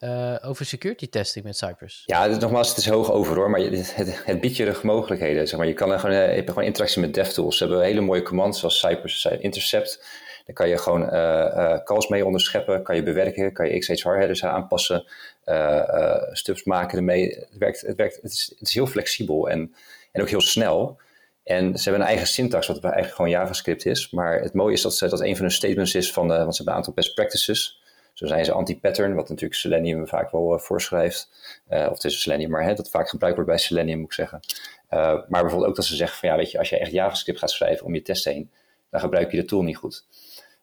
uh, over security testing met Cypress. Ja, dus nogmaals, het is hoog over hoor, maar het, het, het biedt je de mogelijkheden. Zeg maar. Je kan er gewoon, je hebt gewoon interactie met DevTools. Ze hebben hele mooie commands zoals Cypress Intercept. Daar kan je gewoon uh, calls mee onderscheppen, kan je bewerken, kan je XHR headers aanpassen, uh, stubs maken ermee. Het, werkt, het, werkt, het, is, het is heel flexibel en, en ook heel snel. En ze hebben een eigen syntax, wat eigenlijk gewoon JavaScript is. Maar het mooie is dat, dat een van hun statements is van, want ze hebben een aantal best practices. Zo zijn ze anti-pattern, wat natuurlijk Selenium vaak wel voorschrijft. Uh, of het is Selenium, maar hè, dat vaak gebruikt wordt bij Selenium, moet ik zeggen. Maar bijvoorbeeld ook dat ze zeggen van ja, weet je, als je echt JavaScript gaat schrijven om je test heen, dan gebruik je de tool niet goed.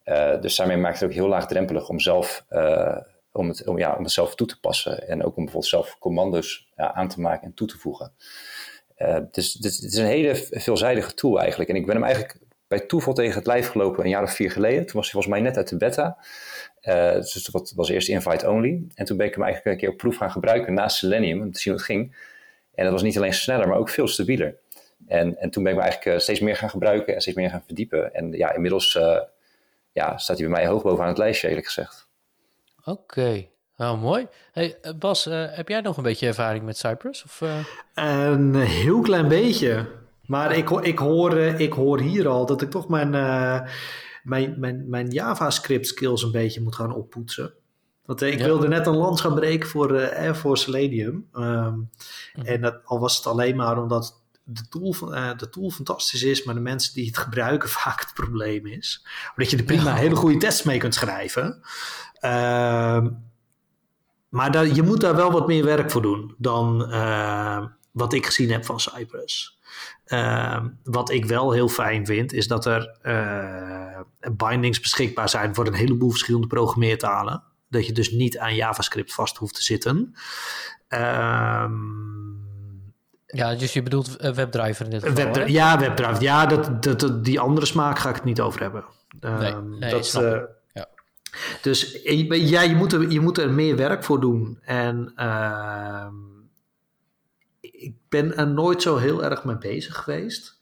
Uh, dus daarmee maakt het ook heel laagdrempelig om zelf, uh, om, het, om, ja, om het zelf toe te passen. En ook om bijvoorbeeld zelf commando's ja, aan te maken en toe te voegen. Dus, dus het is een hele veelzijdige tool eigenlijk. En ik ben hem eigenlijk bij toeval tegen het lijf gelopen een jaar of vier geleden. Toen was hij volgens mij net uit de beta. dus dat was eerst invite only. En toen ben ik hem eigenlijk een keer op proef gaan gebruiken naast Selenium. Om te zien hoe het ging. En dat was niet alleen sneller, maar ook veel stabieler. En, en toen ben ik me eigenlijk steeds meer gaan gebruiken en steeds meer gaan verdiepen. En ja, inmiddels ja, staat hij bij mij hoog bovenaan het lijstje, eerlijk gezegd. Oké, okay. nou mooi. Hey, eh, Bas, uh, heb jij nog een beetje ervaring met Cypress? Of, uh... Een heel klein beetje. Maar ik, ik, hoor, ik hoor hier al dat ik toch mijn, uh, mijn, mijn, mijn JavaScript skills een beetje moet gaan oppoetsen. Want ik wilde net een lans gaan breken voor, uh, voor Selenium. Ehm, mhm. En dat, al was het alleen maar omdat de tool, uh, de tool fantastisch is, maar de mensen die het gebruiken vaak het probleem is. Omdat je er prima hele goede tests mee kunt schrijven. Ehm, maar je moet daar wel wat meer werk voor doen dan uh, wat ik gezien heb van Cypress. Uh, wat ik wel heel fijn vind, is dat er uh, bindings beschikbaar zijn voor een heleboel verschillende programmeertalen. Dat je dus niet aan JavaScript vast hoeft te zitten. Um, ja, dus je bedoelt WebDriver in dit geval? Webdri ja, WebDriver. Ja, dat, dat, die andere smaak ga ik het niet over hebben. nee, ehm, nee, dat, uh, ja. Dus ja, je moet, er, je moet er meer werk voor doen. En uh, ik ben er nooit zo heel erg mee bezig geweest.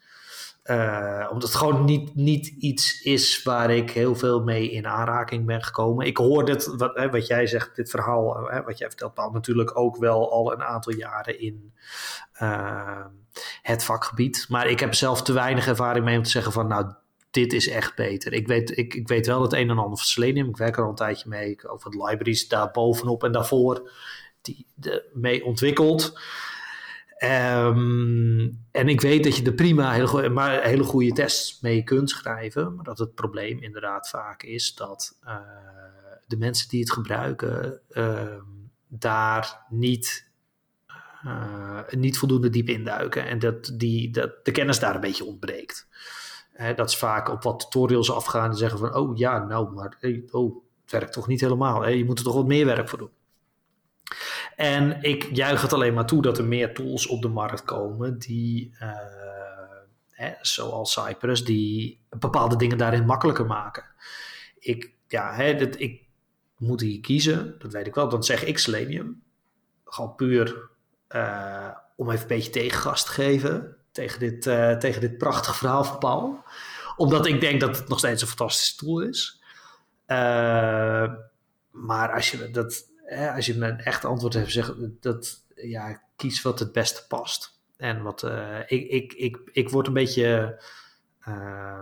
Uh, omdat het gewoon niet, niet iets is waar ik heel veel mee in aanraking ben gekomen. Ik hoor dit, wat, hè, wat jij zegt, dit verhaal, hè, wat jij vertelt, Paul, natuurlijk ook wel al een aantal jaren in uh, het vakgebied. Maar ik heb zelf te weinig ervaring mee om te zeggen van, nou, dit is echt beter. Ik weet, ik, ik weet wel het een en ander van Selenium. Ik werk er al een tijdje mee. Over de libraries daar bovenop en daarvoor die de, mee ontwikkeld. Um, en ik weet dat je er prima hele, maar hele goede tests mee kunt schrijven. Maar dat het probleem inderdaad vaak is dat uh, de mensen die het gebruiken uh, daar niet, uh, niet voldoende diep induiken. En dat, die, dat de kennis daar een beetje ontbreekt. dat is vaak op wat tutorials afgaan en zeggen van... oh ja, nou, maar oh, het werkt toch niet helemaal. Je moet er toch wat meer werk voor doen. En ik juich het alleen maar toe dat er meer tools op de markt komen die, uh, hè, zoals Cypress, die bepaalde dingen daarin makkelijker maken. Ik, ja, hè, dat, ik moet hier kiezen, dat weet ik wel. Dan zeg ik Selenium. Gewoon puur uh, om even een beetje tegengas te geven tegen dit, uh, tegen dit prachtige verhaal van Paul. Omdat ik denk dat het nog steeds een fantastische tool is. maar als je dat als je een echt antwoord hebt, zeg dat ja, kies wat het beste past. En wat uh, ik, ik, ik, ik word een beetje. Uh,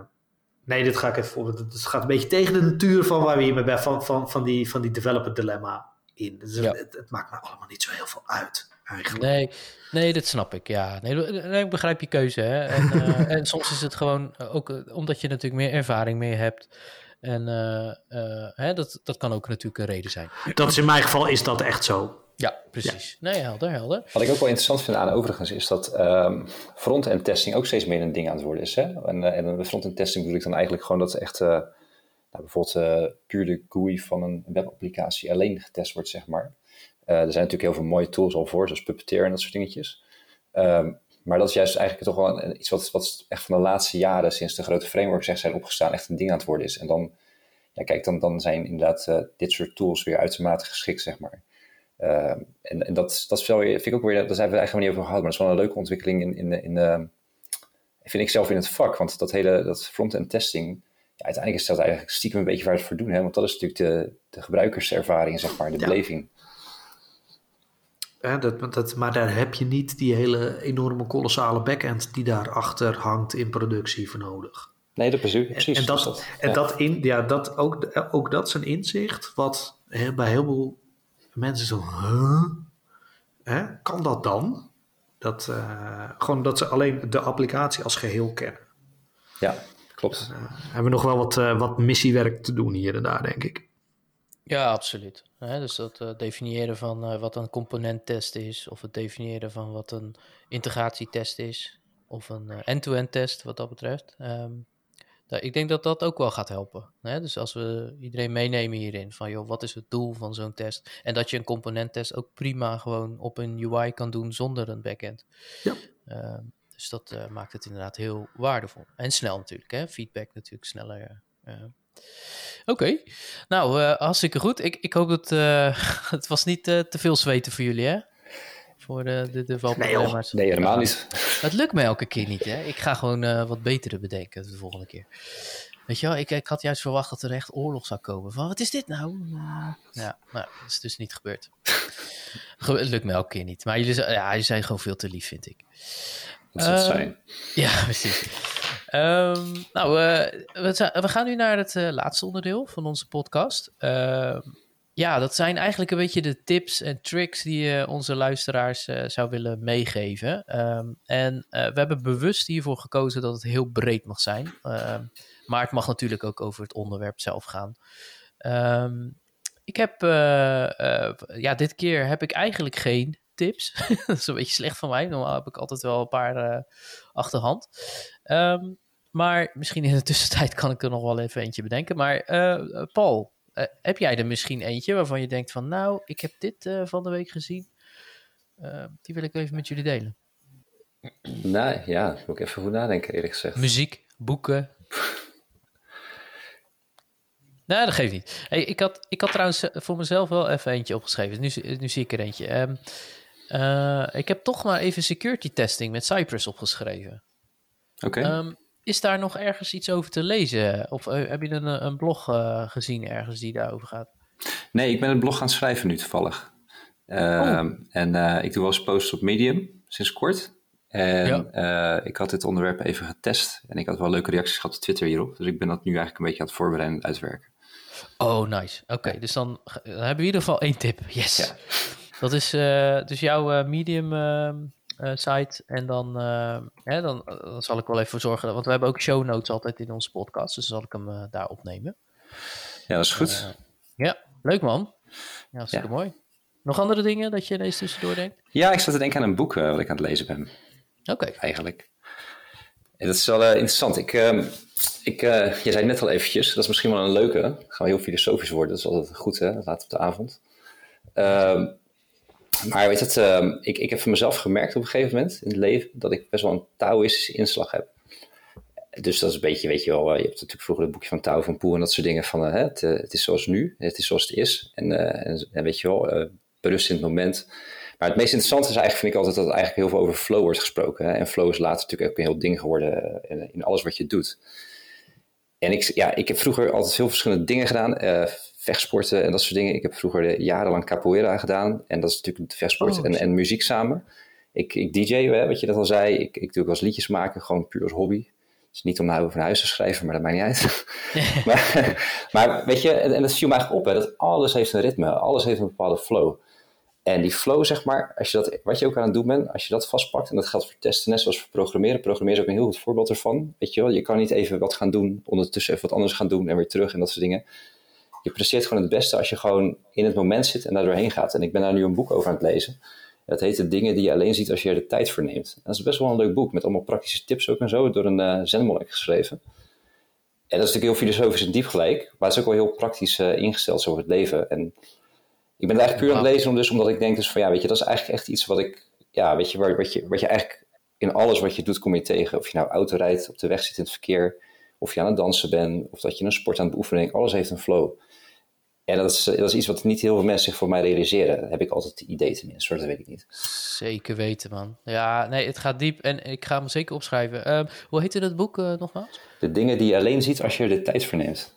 nee, dit ga ik even voor. Het gaat een beetje tegen de natuur van waar we hier mee van, van, van, die, van die developer dilemma in. Dus het, het, maakt me allemaal niet zo heel veel uit. Eigenlijk. Nee, nee, dat snap ik. Ja, nee, ik begrijp je keuze. Hè? En, uh, en soms is het gewoon ook omdat je natuurlijk meer ervaring mee hebt. En uh, uh, hè, dat, dat kan ook natuurlijk een reden zijn. Dat is in mijn geval is dat echt zo. Ja, precies. Nee, helder, helder. Wat ik ook wel interessant vind aan overigens is dat um, front-end testing ook steeds meer een ding aan het worden is. Hè? En, uh, en bij front-end testing bedoel ik dan eigenlijk gewoon dat echt nou, bijvoorbeeld puur de GUI van een webapplicatie alleen getest wordt, zeg maar. er zijn natuurlijk heel veel mooie tools al voor, zoals Puppeteer en dat soort dingetjes. Um, maar dat is juist eigenlijk toch wel iets wat, wat echt van de laatste jaren, sinds de grote frameworks echt zijn opgestaan, echt een ding aan het worden is. En dan, ja, kijk, dan, dan zijn inderdaad uh, dit soort tools weer uitermate geschikt, zeg maar. Uh, en, en dat, dat wel, vind ik ook weer, daar zijn we eigenlijk niet over gehad, maar dat is wel een leuke ontwikkeling in, in, in uh, vind ik zelf in het vak. Want dat hele dat front-end testing, ja, uiteindelijk is dat eigenlijk stiekem een beetje waar het voor doen. Hè? Want dat is natuurlijk de, de gebruikerservaring, zeg maar, de beleving. Dat, dat, maar daar heb je niet die hele enorme kolossale backend die daarachter hangt in productie voor nodig. Nee, dat precies. precies. En, dat, en dat, in, ja, dat ook, ook dat is een inzicht wat bij heel veel mensen zo, huh? Hè? kan dat dan? Dat, uh, gewoon dat ze alleen de applicatie als geheel kennen. Ja, klopt. Uh, hebben we nog wel wat, uh, wat missiewerk te doen hier en daar, denk ik. Ja, absoluut. dus dat uh, definiëren van uh, wat een componenttest is, of het definiëren van wat een integratietest is, of een uh, end-to-end test wat dat betreft. Um, ik denk dat dat ook wel gaat helpen. Dus als we iedereen meenemen hierin, van joh, wat is het doel van zo'n test? En dat je een componenttest ook prima gewoon op een UI kan doen zonder een backend. Ja. Uh, dus dat maakt het inderdaad heel waardevol. En snel natuurlijk, hè? feedback natuurlijk sneller. Oké, okay. nou uh, hartstikke goed. Ik, ik hoop dat het was niet te veel zweten voor jullie, hè? Voor de, de, de nee, nee, helemaal niet. Het lukt me elke keer niet, hè? Ik ga gewoon wat betere bedenken de volgende keer. Weet je wel, ik, ik had juist verwacht dat er echt oorlog zou komen. Van, wat is dit nou? Ja, nou, dat is dus niet gebeurd. het lukt me elke keer niet. Maar jullie, ja, jullie zijn gewoon veel te lief, vind ik. Dat zou uh, zijn. Ja, precies. Um, nou, we, we, gaan nu naar het laatste onderdeel van onze podcast. Ehm, ja, dat zijn eigenlijk een beetje de tips en tricks die je onze luisteraars uh, zou willen meegeven. Ehm, en we hebben bewust hiervoor gekozen dat het heel breed mag zijn. Ehm, maar het mag natuurlijk ook over het onderwerp zelf gaan. Ik heb, ja, dit keer heb ik eigenlijk geen tips. dat is een beetje slecht van mij. Normaal heb ik altijd wel een paar achterhand. Um, maar misschien in de tussentijd kan ik er nog wel even eentje bedenken. Maar uh, Paul, uh, heb jij er misschien eentje waarvan je denkt van... nou, ik heb dit uh, van de week gezien. die wil ik even met jullie delen. Nou ja, moet ik even goed nadenken eerlijk gezegd. Muziek, boeken. nee, dat geeft niet. Hey, ik, had, ik had trouwens voor mezelf wel even eentje opgeschreven. Nu, nu zie ik er eentje. Um, ik heb toch maar even security testing met Cypress opgeschreven. Oké. Okay. Um, is daar nog ergens iets over te lezen? Of uh, heb je een, een blog uh, gezien ergens die daarover gaat? Nee, ik ben een blog aan het schrijven nu toevallig. Uh, oh. En ik doe wel eens posts op Medium sinds kort. En ja. ik had dit onderwerp even getest. En ik had wel leuke reacties gehad op Twitter hierop. Dus ik ben dat nu eigenlijk een beetje aan het voorbereiden en uitwerken. Oh, nice. Oké, dus dan, dan, hebben we in ieder geval één tip. Yes. Ja. Dat is dus jouw Medium ehm, site. En dan, uh, dan, dan, zal ik wel even zorgen. Want we hebben ook show notes altijd in onze podcast. Dus dan zal ik hem daar opnemen. Ja, dat is goed. ja, leuk man. Ja, ja. mooi. Nog andere dingen dat je ineens tussendoor denkt? Ja, ik zat te denken aan een boek wat ik aan het lezen ben. Oké. Okay. Eigenlijk. En dat is wel interessant. Ik, ehm, ik, je zei net al eventjes, dat is misschien wel een leuke. gaan we heel filosofisch worden, dat is altijd goed hè, laat op de avond. Ehm, maar weet het, uh, ik, ik heb voor mezelf gemerkt op een gegeven moment in het leven dat ik best wel een Taoïstische inslag heb. Dus dat is een beetje, weet je wel, eh, je hebt natuurlijk vroeger het boekje van Tao van Poel en dat soort dingen van het, uh, het, is zoals nu, het is zoals het is. En, en, weet je wel, berust in het moment. Maar het meest interessante is eigenlijk, vind ik altijd, dat er eigenlijk heel veel over flow wordt gesproken. Hè? En flow is later natuurlijk ook een heel ding geworden in, alles wat je doet. En ik, ja, ik heb vroeger altijd veel verschillende dingen gedaan vechtsporten en dat soort dingen. Ik heb vroeger jarenlang capoeira gedaan. En dat is natuurlijk vechtsport oh, en, en muziek samen. Ik, ik DJ, hè, wat je dat al zei. Ik, ik doe ook wel eens liedjes maken, gewoon puur als hobby. Dus niet om nou over huis te schrijven, maar dat maakt niet uit. maar, maar, weet je, en, en dat viel mij eigenlijk op, hè, dat alles heeft een ritme. Alles heeft een bepaalde flow. En die flow, zeg maar, als je dat, wat je ook aan het doen bent, als je dat vastpakt, en dat geldt voor testen, net zoals voor programmeren. Programmeren is ook een heel goed voorbeeld ervan. Weet je wel, je kan niet even wat gaan doen, ondertussen even wat anders gaan doen en weer terug en dat soort dingen je presteert gewoon het beste als je gewoon in het moment zit en daar doorheen gaat. En ik ben daar nu een boek over aan het lezen. Dat heet de dingen die je alleen ziet als je er de tijd voor neemt. dat is best wel een leuk boek met allemaal praktische tips ook en zo, door een uh, geschreven. En dat is natuurlijk heel filosofisch en diep gelijk, maar het is ook wel heel praktisch uh, ingesteld over het leven. En ik ben het eigenlijk puur aan het lezen om dus, omdat ik denk dus van ja, weet je, dat is eigenlijk echt iets wat ik, ja, weet je, waar, wat, je, wat je eigenlijk in alles wat je doet kom je tegen. Of je nou auto rijdt, op de weg zit in het verkeer, of je aan het dansen bent, of dat je een sport aan het beoefenen alles heeft een flow. En dat is, dat is iets wat niet heel veel mensen zich voor mij realiseren. Dat heb ik altijd het idee tenminste, dat weet ik niet. Zeker weten, man. Ja, nee, het gaat diep en ik ga hem zeker opschrijven. Uh, hoe heette dat boek uh, nogmaals? De dingen die je alleen ziet als je er de tijd voor neemt.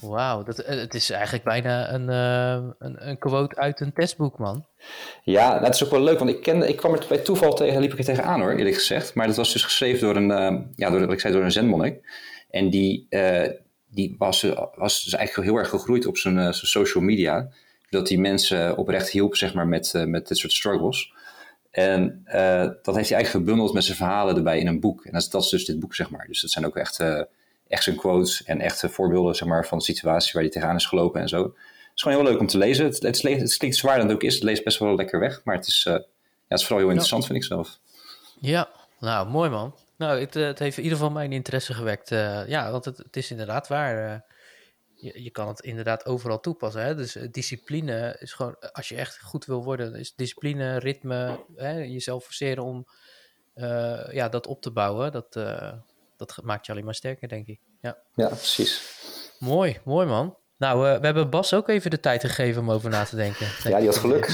Wauw, dat, eh, het is eigenlijk bijna een, uh, een, een, quote uit een testboek, man. Ja, dat is ook wel leuk, want ik, kende, ik kwam er bij toeval tegen, liep ik er tegenaan hoor, eerlijk gezegd. Maar dat was dus geschreven door een, ja, door, wat ik zei, door een zenmonnik. En die, die was, was dus eigenlijk heel erg gegroeid op zijn, eh, zijn social media. Dat die mensen oprecht hielp zeg maar, met, eh, met dit soort struggles. En uh, dat heeft hij eigenlijk gebundeld met zijn verhalen erbij in een boek. En dat is, dat is dus dit boek, zeg maar. Dus dat zijn ook echt, uh, echt zijn quotes en echte voorbeelden zeg maar, van de situatie waar hij tegenaan is gelopen en zo. Het is gewoon heel leuk om te lezen. Het, het, het klinkt zwaar dan het ook is. Het leest best wel lekker weg. Maar het is, uh, ja, het is vooral heel interessant, vind ik zelf. Ja, nou, mooi man. Nou, het, eh, het, heeft in ieder geval mijn interesse gewekt. Uh, ja, want het, het, is inderdaad waar. Uh, je, je, kan het inderdaad overal toepassen. Hè? Dus discipline is gewoon, als je echt goed wil worden, is discipline, ritme, hè? jezelf forceren om ja, dat op te bouwen. Dat, dat maakt je alleen maar sterker, denk ik. Ja, ja precies. Mooi, mooi man. Nou, we hebben Bas ook even de tijd gegeven om over na te denken. Ja, die had geluk.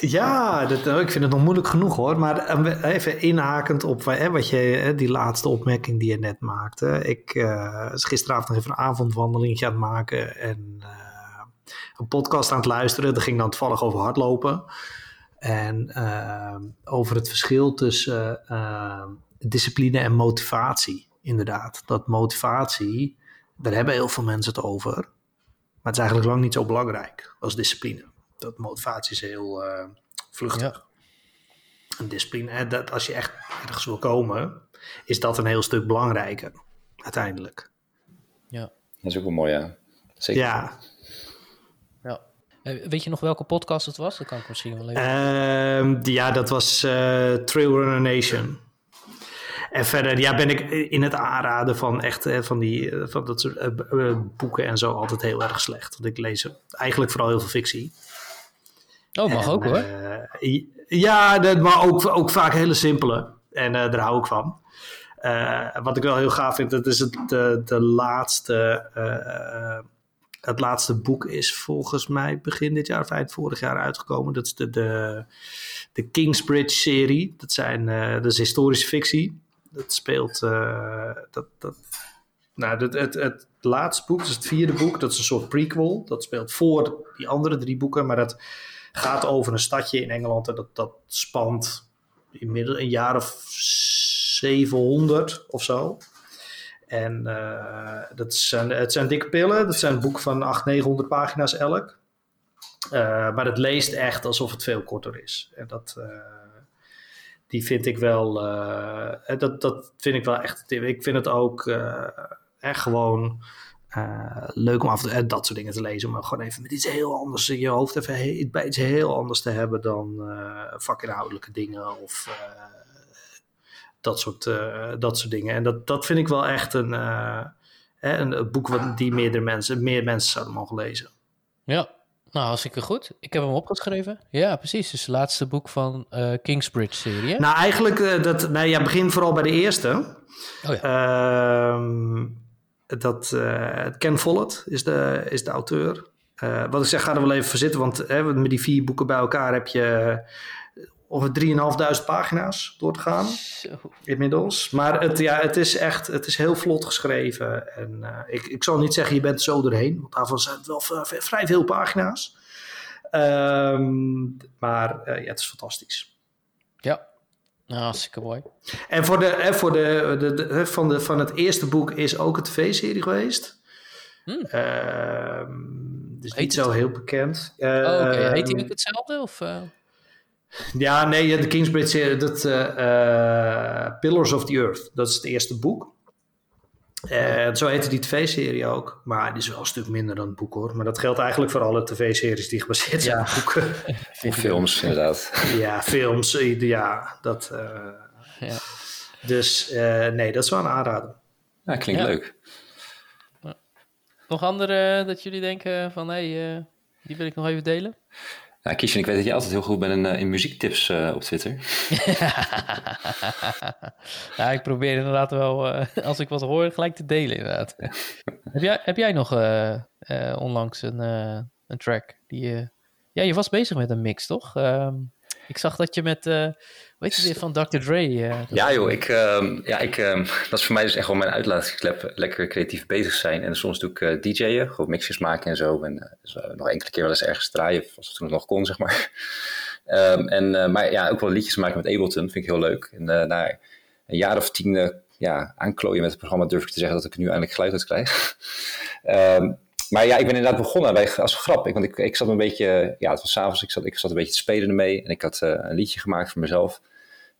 Ja, dat, eh, ik vind het nog moeilijk genoeg hoor. Maar eh, even inhakend op wat je, die laatste opmerking die je net maakte. Ik uh, gisteravond nog even een avondwandeling aan het maken en uh, een podcast aan het luisteren. Dat ging dan toevallig over hardlopen. En uh, over het verschil tussen discipline en motivatie. Inderdaad, dat motivatie, daar hebben heel veel mensen het over. Het is eigenlijk lang niet zo belangrijk als discipline. Dat motivatie is heel uh, vluchtig. Ja. En discipline, en dat, als je echt ergens wil komen, is dat een heel stuk belangrijker, uiteindelijk. Ja. Dat is ook wel mooi, ja. Zeker. Ja. ja. Eh, weet je nog welke podcast het was? Dat kan ik misschien wel even. Uh, ja, dat was uh, Trailrunner Nation. En verder ja, ben ik in het aanraden van echt van, die, van dat soort boeken en zo altijd heel erg slecht. Want ik lees eigenlijk vooral heel veel fictie. Oh, mag ook hoor. ja, maar ook, ook vaak hele simpele. En daar hou ik van. wat ik wel heel gaaf vind, dat is het, de, de laatste het laatste boek is volgens mij begin dit jaar of eind vorig jaar uitgekomen. Dat is de, de, de Kingsbridge-serie. Dat, zijn, dat is historische fictie. Dat speelt. Uh, dat, dat, nou, het, het, het laatste boek, is het vierde boek. Dat is een soort prequel. Dat speelt voor die andere drie boeken. Maar dat gaat over een stadje in Engeland. En dat, dat spant inmiddels een jaar of 700 of zo. En uh, dat zijn, het zijn dikke pillen. Dat zijn boeken van 800, 900 pagina's elk. Uh, maar het leest echt alsof het veel korter is. En dat, die vind ik wel, dat, dat vind ik wel echt, ik vind het ook echt gewoon leuk om af en dat soort dingen te lezen. Maar gewoon even met iets heel anders in je hoofd, even bij iets heel anders te hebben dan vakinhoudelijke dingen of dat soort, dat soort dingen. En dat, dat vind ik wel echt een, een, een boek wat die meerdere mensen, meer mensen zouden mogen lezen. Ja, nou, hartstikke goed. Ik heb hem opgeschreven. Ja, precies. Dus het laatste boek van uh, Kingsbridge-serie. Nou, eigenlijk, uh, dat, nou ja, begin vooral bij de eerste. Oh ja. Uh, dat, Ken Follett is de, is de auteur. wat ik zeg, ga er wel even voor zitten, want met die vier boeken bij elkaar heb je over 3.500 pagina's door te gaan. Zo. Inmiddels. Maar het, ja, het is echt het is heel vlot geschreven. En uh, ik, ik zal niet zeggen, je bent zo doorheen. Want daarvan zijn het wel vrij veel pagina's. Um, maar uh, ja, het is fantastisch. Ja, nou, hartstikke mooi. En voor de, en voor de, de, de, van, de, van het eerste boek is ook een tv-serie geweest. Hmm. Uh, dus Heet niet zo heel bekend. Oh, Oké, okay. Heet hij ook hetzelfde? Of, uh... Ja, nee, de Kingsbridge, dat, uh, Pillars of the Earth, dat is het eerste boek. Uh, zo heette die tv-serie ook. Maar die is wel een stuk minder dan het boek hoor. Maar dat geldt eigenlijk voor alle tv-series die gebaseerd zijn op boeken. Of films, inderdaad. ja, films. Ja, dat. Uh, ja. Dus nee, dat is wel een aanrader. Ja, klinkt leuk. Nog andere dat jullie denken van hé, hey, die wil ik nog even delen? Nou, Kishan, ik weet dat je altijd heel goed bent in, uh, in muziektips uh, op Twitter. ja, ik probeer inderdaad wel, uh, als ik wat hoor, gelijk te delen inderdaad. heb, jij, heb jij nog onlangs een, een track die... ja, je was bezig met een mix, toch? Ehm, ik zag dat je met Weet je weer van Dr. Dre? Uh, ja joh, ik, uh, ja, ik, uh, dat is voor mij dus echt wel mijn uitlaatklep. Lekker creatief bezig zijn. En soms doe ik uh, DJ'en, gewoon mixjes maken en zo. En dus, nog enkele keer wel eens ergens draaien, als het toen nog kon, zeg maar. um, en, maar ja, ook wel liedjes maken met Ableton, vind ik heel leuk. En na een jaar of tien ja, aanklooien met het programma durf ik te zeggen dat ik nu eindelijk geluid uit krijg. maar ja, ik ben inderdaad begonnen bij, als grap. Ik, want ik, ik zat een beetje, ja, het was s'avonds, ik zat, ik zat een beetje te spelen ermee. En ik had een liedje gemaakt voor mezelf.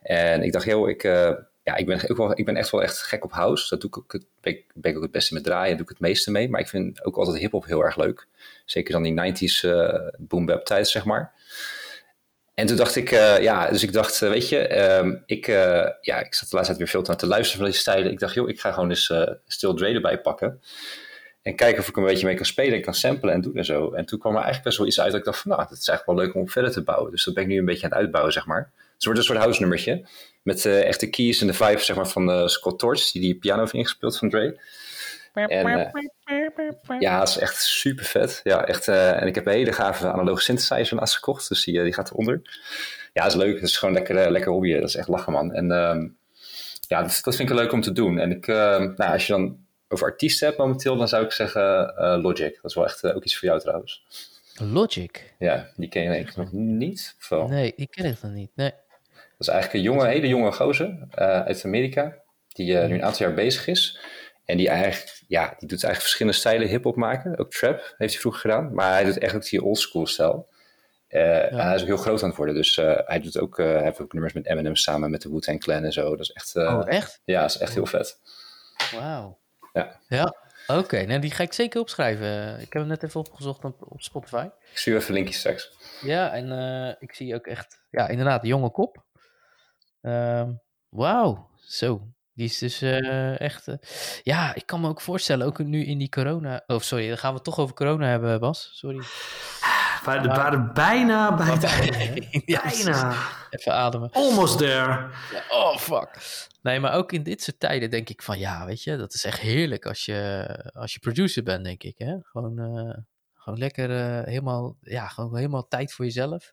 En ik dacht, joh, ik, uh, ja, ik, ben, ook wel, ik ben echt wel echt gek op house. Dat doe ik ook, ben, ik, ben ik ook het beste met draaien, doe ik het meeste mee. Maar ik vind ook altijd hip-hop heel erg leuk. Zeker dan die 90s uh, eh, boom bap tijd, zeg maar. En toen dacht ik, uh, ja, dus ik dacht, weet je, um, ik, ja, ik zat de laatste tijd weer veel te luisteren van deze stijlen. Ik dacht, joh, ik ga gewoon eens Still Dre erbij pakken. En kijken of ik een beetje mee kan spelen en kan samplen en doen en zo. En toen kwam er eigenlijk best wel iets uit dat ik dacht van, nou, het is eigenlijk wel leuk om verder te bouwen. Dus dat ben ik nu een beetje aan het uitbouwen, zeg maar. Het wordt een soort house nummertje. Met uh, echte keys en de vibes zeg maar, van uh, Scott Torch, die die piano heeft ingespeeld van Dre. En, uh, ja, het is echt super vet. Ja, echt, en ik heb een hele gave analoge synthesizer naast gekocht, dus die, die gaat eronder. Ja, dat is leuk. Het is gewoon lekker, lekker hobby. Dat is echt lachen, man. En ehm, ja, dat, dat, vind ik leuk om te doen. En ik, nou, als je dan over artiesten hebt momenteel, dan zou ik zeggen Logic. Dat is wel echt ook iets voor jou trouwens. Logic? Ja, die ken je denk ik nog niet. Of Nee, ik ken het nog niet. Nee. Dat is eigenlijk een jonge, hele jonge gozer uh, uit Amerika, die nu een aantal jaar bezig is. En die, eigenlijk, ja, die doet eigenlijk verschillende stijlen hip-hop maken. Ook trap heeft hij vroeger gedaan. Maar hij doet echt ook die oldschool stijl. Uh, Hij is ook heel groot aan het worden. Dus uh, hij doet ook, uh, hij heeft ook nummers met Eminem samen met de Wu-Tang Clan en zo. Dat is echt... oh, echt? Ja, dat is echt heel vet. Wauw. Ja. Ja, oké. Okay. Nou, die ga ik zeker opschrijven. Ik heb hem net even opgezocht op, op Spotify. Ik stuur even linkjes straks. Ja, en ik zie ook echt... Ja, inderdaad, jonge kop. Ehm, wauw, zo. Die is dus uh, echt. Uh, ja, ik kan me ook voorstellen, ook nu in die corona. Oh, sorry, dan gaan we het toch over corona hebben, Bas. Sorry. We waren bijna bij het einde. bijna. Even ademen. Almost there. Oh, fuck. Nee, maar ook in dit soort tijden denk ik van ja, weet je, dat is echt heerlijk als je, als je producer bent, denk ik. Hè? Gewoon, uh, gewoon lekker helemaal, ja, gewoon helemaal tijd voor jezelf.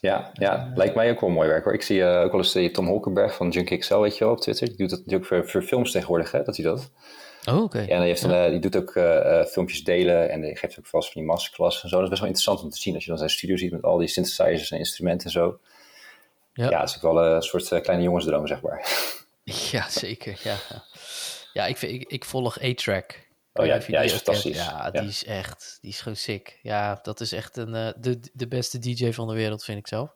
Ja, ja, lijkt mij ook wel mooi werk hoor. Ik zie uh, ook wel eens Tom Holkenberg van Junk XL, weet je wel, op Twitter. Die doet dat natuurlijk voor, voor films tegenwoordig, hè, dat hij dat. Oh, oké. En hij heeft ja. die doet ook uh, filmpjes delen en geeft ook vast van die masterclass en zo. Dat is best wel interessant om te zien als je dan zijn studio ziet met al die synthesizers en instrumenten en zo. Ja, ja het is ook wel een soort kleine jongensdroom, zeg maar. Ja, zeker. Ja, ja ik, ik, ik volg A-Track. Oh ja, ja, is fantastisch. Ja, die is echt, die is gewoon sick. Ja, dat is echt een, uh, de, de beste DJ van de wereld, vind ik zelf.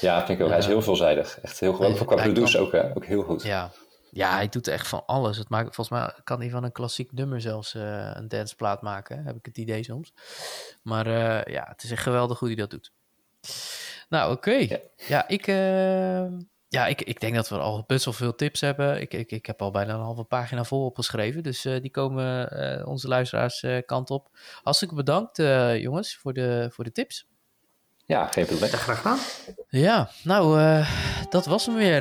Ja, vind ik ook. hij is heel veelzijdig. Echt heel goed. Voor qua produce ook, hè? ook heel goed. Ja. Ja, hij doet echt van alles. Het maakt, volgens mij kan hij van een klassiek nummer zelfs uh, een danceplaat maken. Heb ik het idee soms. Maar uh, ja, het is echt geweldig hoe hij dat doet. Nou, oké. Okay. Ja. ja. ik ja, ik, ik denk dat we al best wel veel tips hebben. Ik, ik, ik heb al bijna een halve pagina vol opgeschreven. Dus die komen onze luisteraars kant op. Hartstikke bedankt, jongens, voor de, voor de tips. Ja, geen probleem. Ja, graag gedaan. Ja, nou, dat was hem weer,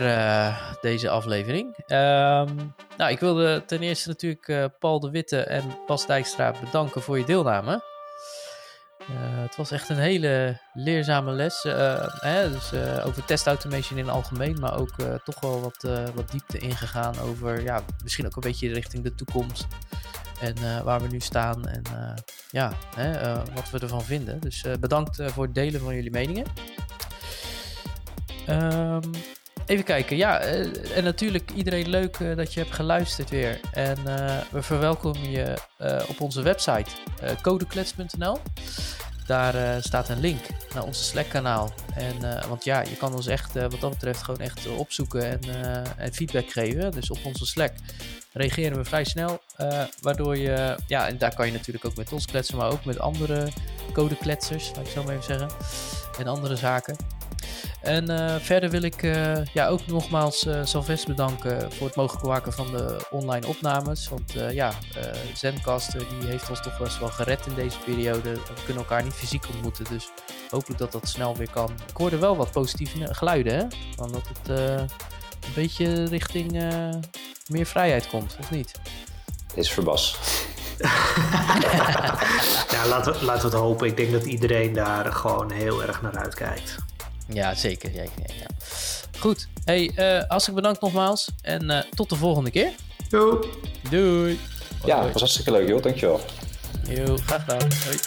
deze aflevering. Um, nou, ik wilde ten eerste natuurlijk Paul de Witte en Bas Dijkstra bedanken voor je deelname. Uh, het was echt een hele leerzame les. Uh, hè, dus, uh, over test automation in het algemeen, maar ook toch wel wat, wat diepte ingegaan over ja, misschien ook een beetje richting de toekomst. En waar we nu staan en ja, hè, wat we ervan vinden. Dus bedankt voor het delen van jullie meningen. Um, Even kijken, ja, en natuurlijk iedereen leuk dat je hebt geluisterd weer. En we verwelkomen je op onze website codeklets.nl. Daar staat een link naar onze Slack-kanaal. En, want ja, je kan ons echt wat dat betreft gewoon echt opzoeken en, en, feedback geven. Dus op onze Slack reageren we vrij snel. waardoor je, ja, en daar kan je natuurlijk ook met ons kletsen, maar ook met andere codekletsers, laat ik zo maar even zeggen. En andere zaken. En uh, verder wil ik uh, ja, ook nogmaals uh, bedanken voor het mogelijk maken van de online opnames. Want ja, Zencaster die heeft ons toch best wel gered in deze periode. We kunnen elkaar niet fysiek ontmoeten, dus hopelijk dat dat snel weer kan. Ik hoorde wel wat positieve geluiden, hè? Van dat het een beetje richting meer vrijheid komt, of niet? Is verbas. ja, laten we, laten we het hopen. Ik denk dat iedereen daar gewoon heel erg naar uitkijkt. Ja, zeker. Ja, ja, ja. Goed. Hey, uh, hartstikke bedankt nogmaals. En uh, tot de volgende keer. Doei. Doei. Ja, dat was hartstikke leuk, joh. Dankjewel. Jo, graag gedaan. Hoi.